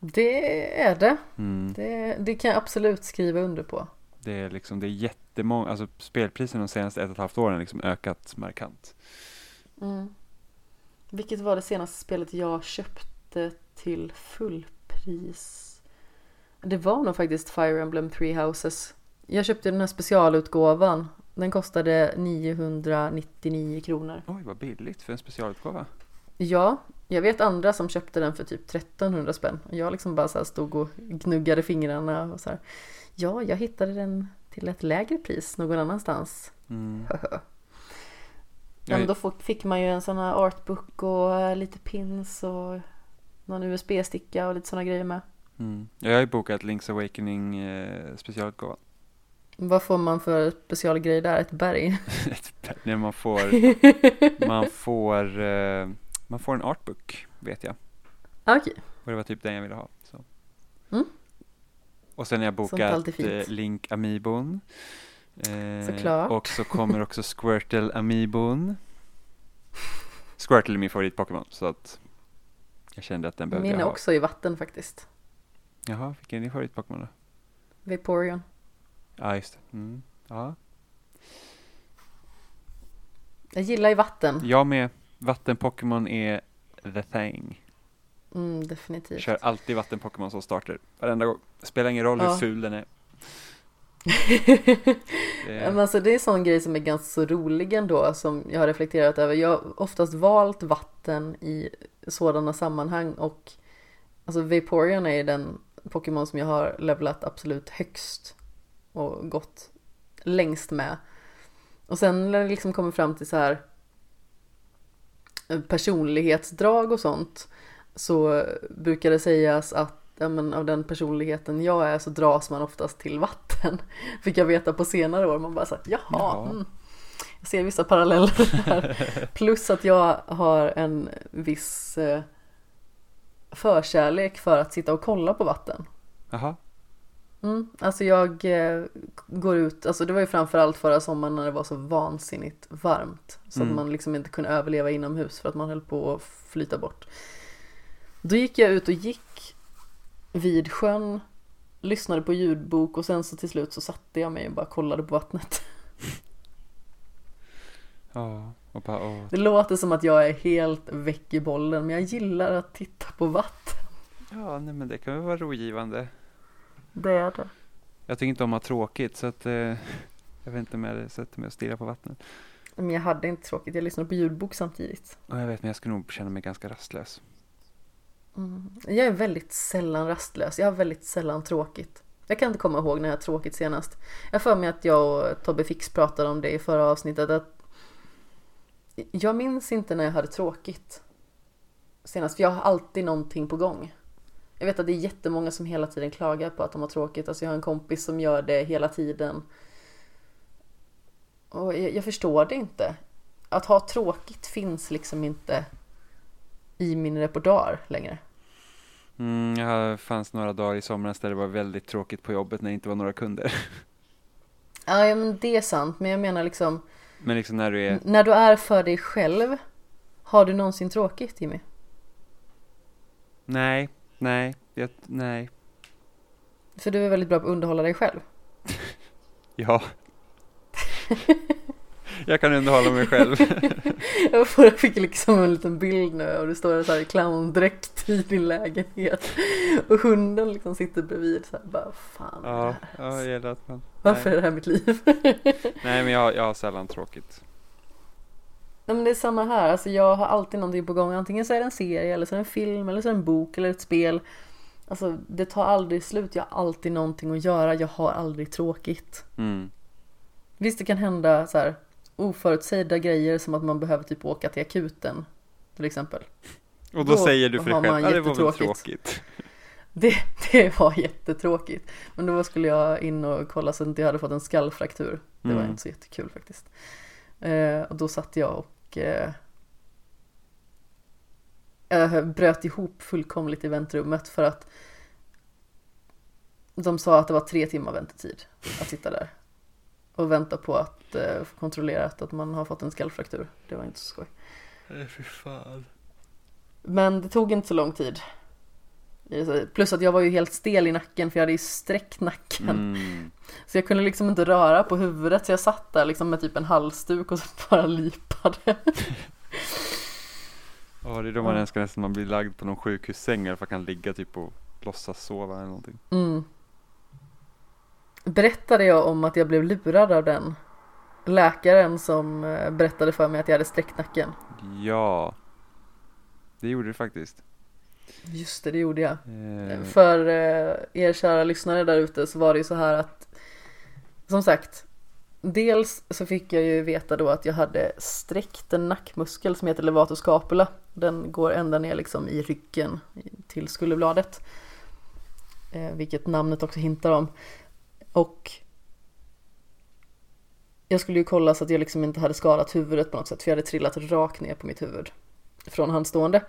Det är det. Mm. det. Det kan jag absolut skriva under på. Det är liksom, det är jättemånga, alltså spelpriserna de senaste ett och ett halvt åren har liksom ökat markant. Mm. Vilket var det senaste spelet jag köpte till fullpris? Det var nog faktiskt Fire Emblem Three Houses. Jag köpte den här specialutgåvan. Den kostade 999 kronor. Oj, vad billigt för en specialutgåva. Ja, jag vet andra som köpte den för typ 1300 spänn. Och jag liksom bara så här stod och gnuggade fingrarna och så här. Ja, jag hittade den till ett lägre pris någon annanstans. Mm. Men då fick man ju en sån här artbook och eh, lite pins och någon USB-sticka och lite såna grejer med. Mm. Jag har ju bokat Link's Awakening eh, specialutgåva. Vad får man för specialgrej där? Ett berg? Ett- När man får, man får, eh, man får en artbook, vet jag. Ah, Okej, Och det var typ den jag ville ha. Så. Mm. Och sen har jag bokat eh, Link Amiibon. Eh, Såklart. Och så kommer också Squirtle Amiibon. Squirtle är min favorit-Pokémon, så att jag kände att den behövde min jag ha. också i vatten faktiskt. Jaha, vilken är din favorit-Pokémon då? Vaporeon. Ja, just det. Mm. Ja. Jag gillar i vatten. Jag med. Vatten-Pokémon är the thing. Mm, definitivt. Kör alltid vatten-Pokémon som starter. Varenda gång. Spelar ingen roll hur Ja. ful den är. Det Ja, men alltså, det är en sån grej som är ganska så rolig ändå som jag har reflekterat över. Jag har oftast valt vatten i sådana sammanhang och alltså Vaporeon är den Pokémon som jag har levlat absolut högst och gått längst med. Och sen när det liksom kommer fram till så här eh, personlighetsdrag och sånt så brukar det sägas att ja, men av den personligheten jag är så dras man oftast till vatten. Fick jag veta på senare år. Man bara så här, jaha. Mm. jag ser vissa paralleller här. Plus att jag har en viss eh, förkärlek för att sitta och kolla på vatten. Jaha. Mm, alltså jag eh, går ut, alltså det var ju framförallt förra sommaren när det var så vansinnigt varmt. Så Mm. att man liksom inte kunde överleva inomhus för att man höll på att flyta bort. Då gick jag ut och gick vid sjön, lyssnade på ljudbok och sen så till slut så satte jag mig och bara kollade på vattnet. Ja, och bara åh. Det låter som att jag är helt väck i bollen men jag gillar att titta på vatten. Ja, nej men det kan väl vara rogivande. Det är det. Jag tycker inte om att ha tråkigt så att eh, jag vet inte om jag sätter mig och stirrar på vattnet. Men jag hade inte tråkigt, jag lyssnade på ljudbok samtidigt. Ja, jag vet men jag skulle nog känna mig ganska rastlös. Mm. Jag är väldigt sällan rastlös, jag har väldigt sällan tråkigt. Jag kan inte komma ihåg när jag har tråkigt senast. Jag för mig att jag och Tobbe Fix pratade om det i förra avsnittet. Att jag minns inte när jag hade tråkigt senast, för jag har alltid någonting på gång. Jag vet att det är jättemånga som hela tiden klagar på att de har tråkigt. Alltså jag har en kompis som gör det hela tiden. Och jag, jag förstår det inte. Att ha tråkigt finns liksom inte i min repertoar längre. Mm, jag fanns några dagar i somras där det var väldigt tråkigt på jobbet när det inte var några kunder. Ja, ja, men det är sant. Men jag menar liksom, Men liksom när du är, när du är för dig själv, har du någonsin tråkigt Jimmy? nej, nej, jag, nej, För du är väldigt bra på att underhålla dig själv. ja. jag kan underhålla mig själv. Jag fick liksom en liten bild nu och du står så här i clowndräkt i din lägenhet. Och hunden liksom sitter bredvid så här, bara fan är det Ja, här? ja, jag gillar att man, Varför nej, är det här mitt liv? nej men jag, jag har sällan tråkigt. Nej men det är samma här, alltså jag har alltid någonting på gång. Antingen så är det en serie, eller så är det en film, eller så är det en bok, eller ett spel. Alltså det tar aldrig slut, jag har alltid någonting att göra, jag har aldrig tråkigt. Mm. Visst det kan hända så här oförutsägda grejer som att man behöver typ åka till akuten till exempel. Och då, Då säger du för dig själv, ja det var väl jättetråkigt." tråkigt. Det, det var jättetråkigt. Men då skulle jag in och kolla så att inte jag hade fått en skallfraktur. Det var Mm. inte så jättekul faktiskt. Eh, och då satt jag och eh, jag bröt ihop fullkomligt i väntrummet för att de sa att det var tre timmar väntetid att sitta där. Och vänta på att eh, få kontrollerat att man har fått en skallfraktur. Det var inte så skoj. Nej, fy fan. Men det tog inte så lång tid. Plus att jag var ju helt stel i nacken för jag hade ju sträckt nacken. Mm. Så jag kunde liksom inte röra på huvudet så jag satt där liksom med typ en halsduk och så bara lipade. Ja, det är då man Ja. önskar nästan man blir lagd på någon sjukhussäng eller för kan ligga typ och låtsas sova eller någonting. Mm. Berättade jag om att jag blev lurad av den läkaren som eh, berättade för mig att jag hade sträckt nacken? Ja, det gjorde du faktiskt. Just det, det gjorde jag. Eh, För eh, er kära lyssnare där ute så var det ju så här att som sagt Dels så fick jag ju veta då att jag hade sträckt en nackmuskel som heter levator scapula. Den går ända ner liksom i ryggen till skulderbladet. Eh, vilket namnet också hintar om. Och jag skulle ju kolla så att jag liksom inte hade skadat huvudet på något sätt för jag hade trillat rakt ner på mitt huvud från handstående.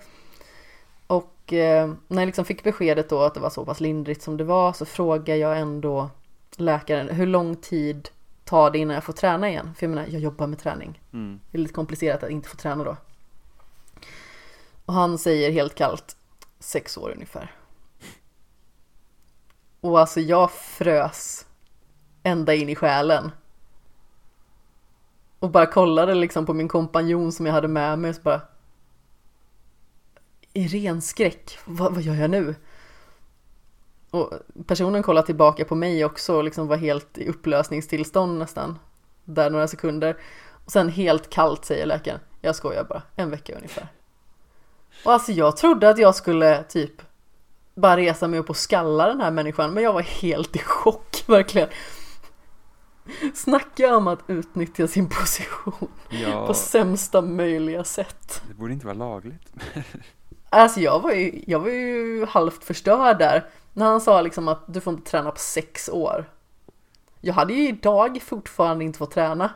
Och eh, när jag liksom fick beskedet då att det var så pass lindrigt som det var så frågade jag ändå läkaren hur lång tid tar det innan jag får träna igen? För jag menar, jag jobbar med träning. mm. Det är lite komplicerat att inte få träna då. Och han säger helt kallt sex år ungefär. Och alltså jag frös ända in i själen. Och bara kollade liksom på min kompanjon som jag hade med mig och så bara i ren skräck, vad, vad gör jag nu? Och personen kollade tillbaka på mig också och liksom var helt i upplösningstillstånd nästan. Där några sekunder. Och sen helt kallt säger läkaren, jag skojar bara, en vecka ungefär. Och alltså jag trodde att jag skulle typ bara resa mig upp och skalla den här människan, men jag var helt i chock verkligen. Snacka om att utnyttja sin position Ja, på sämsta möjliga sätt. det borde inte vara lagligt. Alltså jag var ju, jag var ju halvt förstörd där. När han sa liksom att du får inte träna på sex år. Jag hade ju idag fortfarande inte fått träna.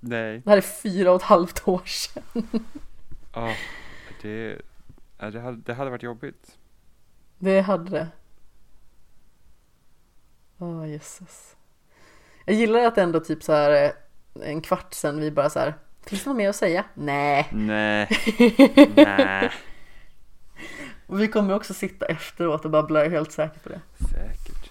Nej. Det här är fyra och ett halvt år sedan. Ja, det, det, hade, det hade varit jobbigt. Det hade det. Åh jösses. Jag gillar att ändå typ så här eh, en kvart sen vi bara så här. Finns det något mer att säga? Nej. Nej. Nej. Och vi kommer också sitta efteråt och babbla, jag är helt säker på det. Säkert.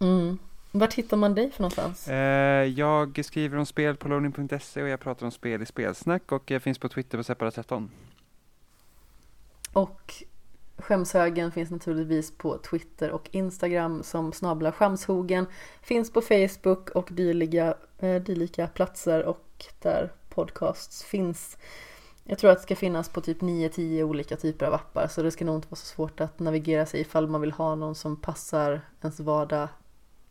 Mm. Vart hittar man dig för någonstans? Eh, jag skriver om spel på loading.se och jag pratar om spel i spelsnack och jag finns på Twitter på Separat13. Och Skämshögen finns naturligtvis på Twitter och Instagram som snabla skämshogen. Finns på Facebook och dylika, eh, dylika platser och där podcasts finns. Jag tror att det ska finnas på typ 9-10 olika typer av appar så det ska nog inte vara så svårt att navigera sig ifall man vill ha någon som passar ens vardag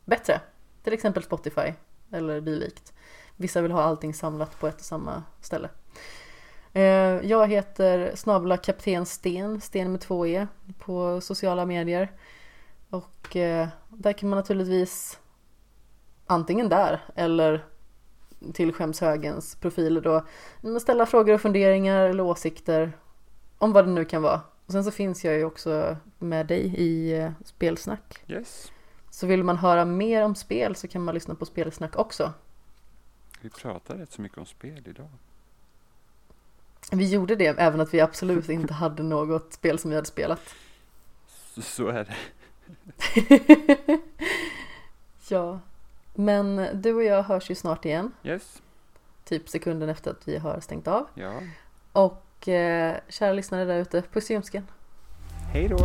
bättre. Till exempel Spotify eller dylikt. Vissa vill ha allting samlat på ett och samma ställe. Eh, jag heter snabla kapten Sten, Sten med två E, på sociala medier. Och eh, där kan man naturligtvis antingen där eller till skämshögens profiler då ställa frågor och funderingar eller åsikter om vad det nu kan vara. Och sen så finns jag ju också med dig i eh, spelsnack. Yes. Så vill man höra mer om spel så kan man lyssna på spelsnack också. Vi pratar rätt så mycket om spel idag. Vi gjorde det även att vi absolut inte hade något spel som vi hade spelat. Så, så är det. ja, men du och jag hörs ju snart igen. Yes. Typ sekunden efter att vi har stängt av. Ja. Och eh, kära lyssnare där ute, puss i ljumsken. Hej då.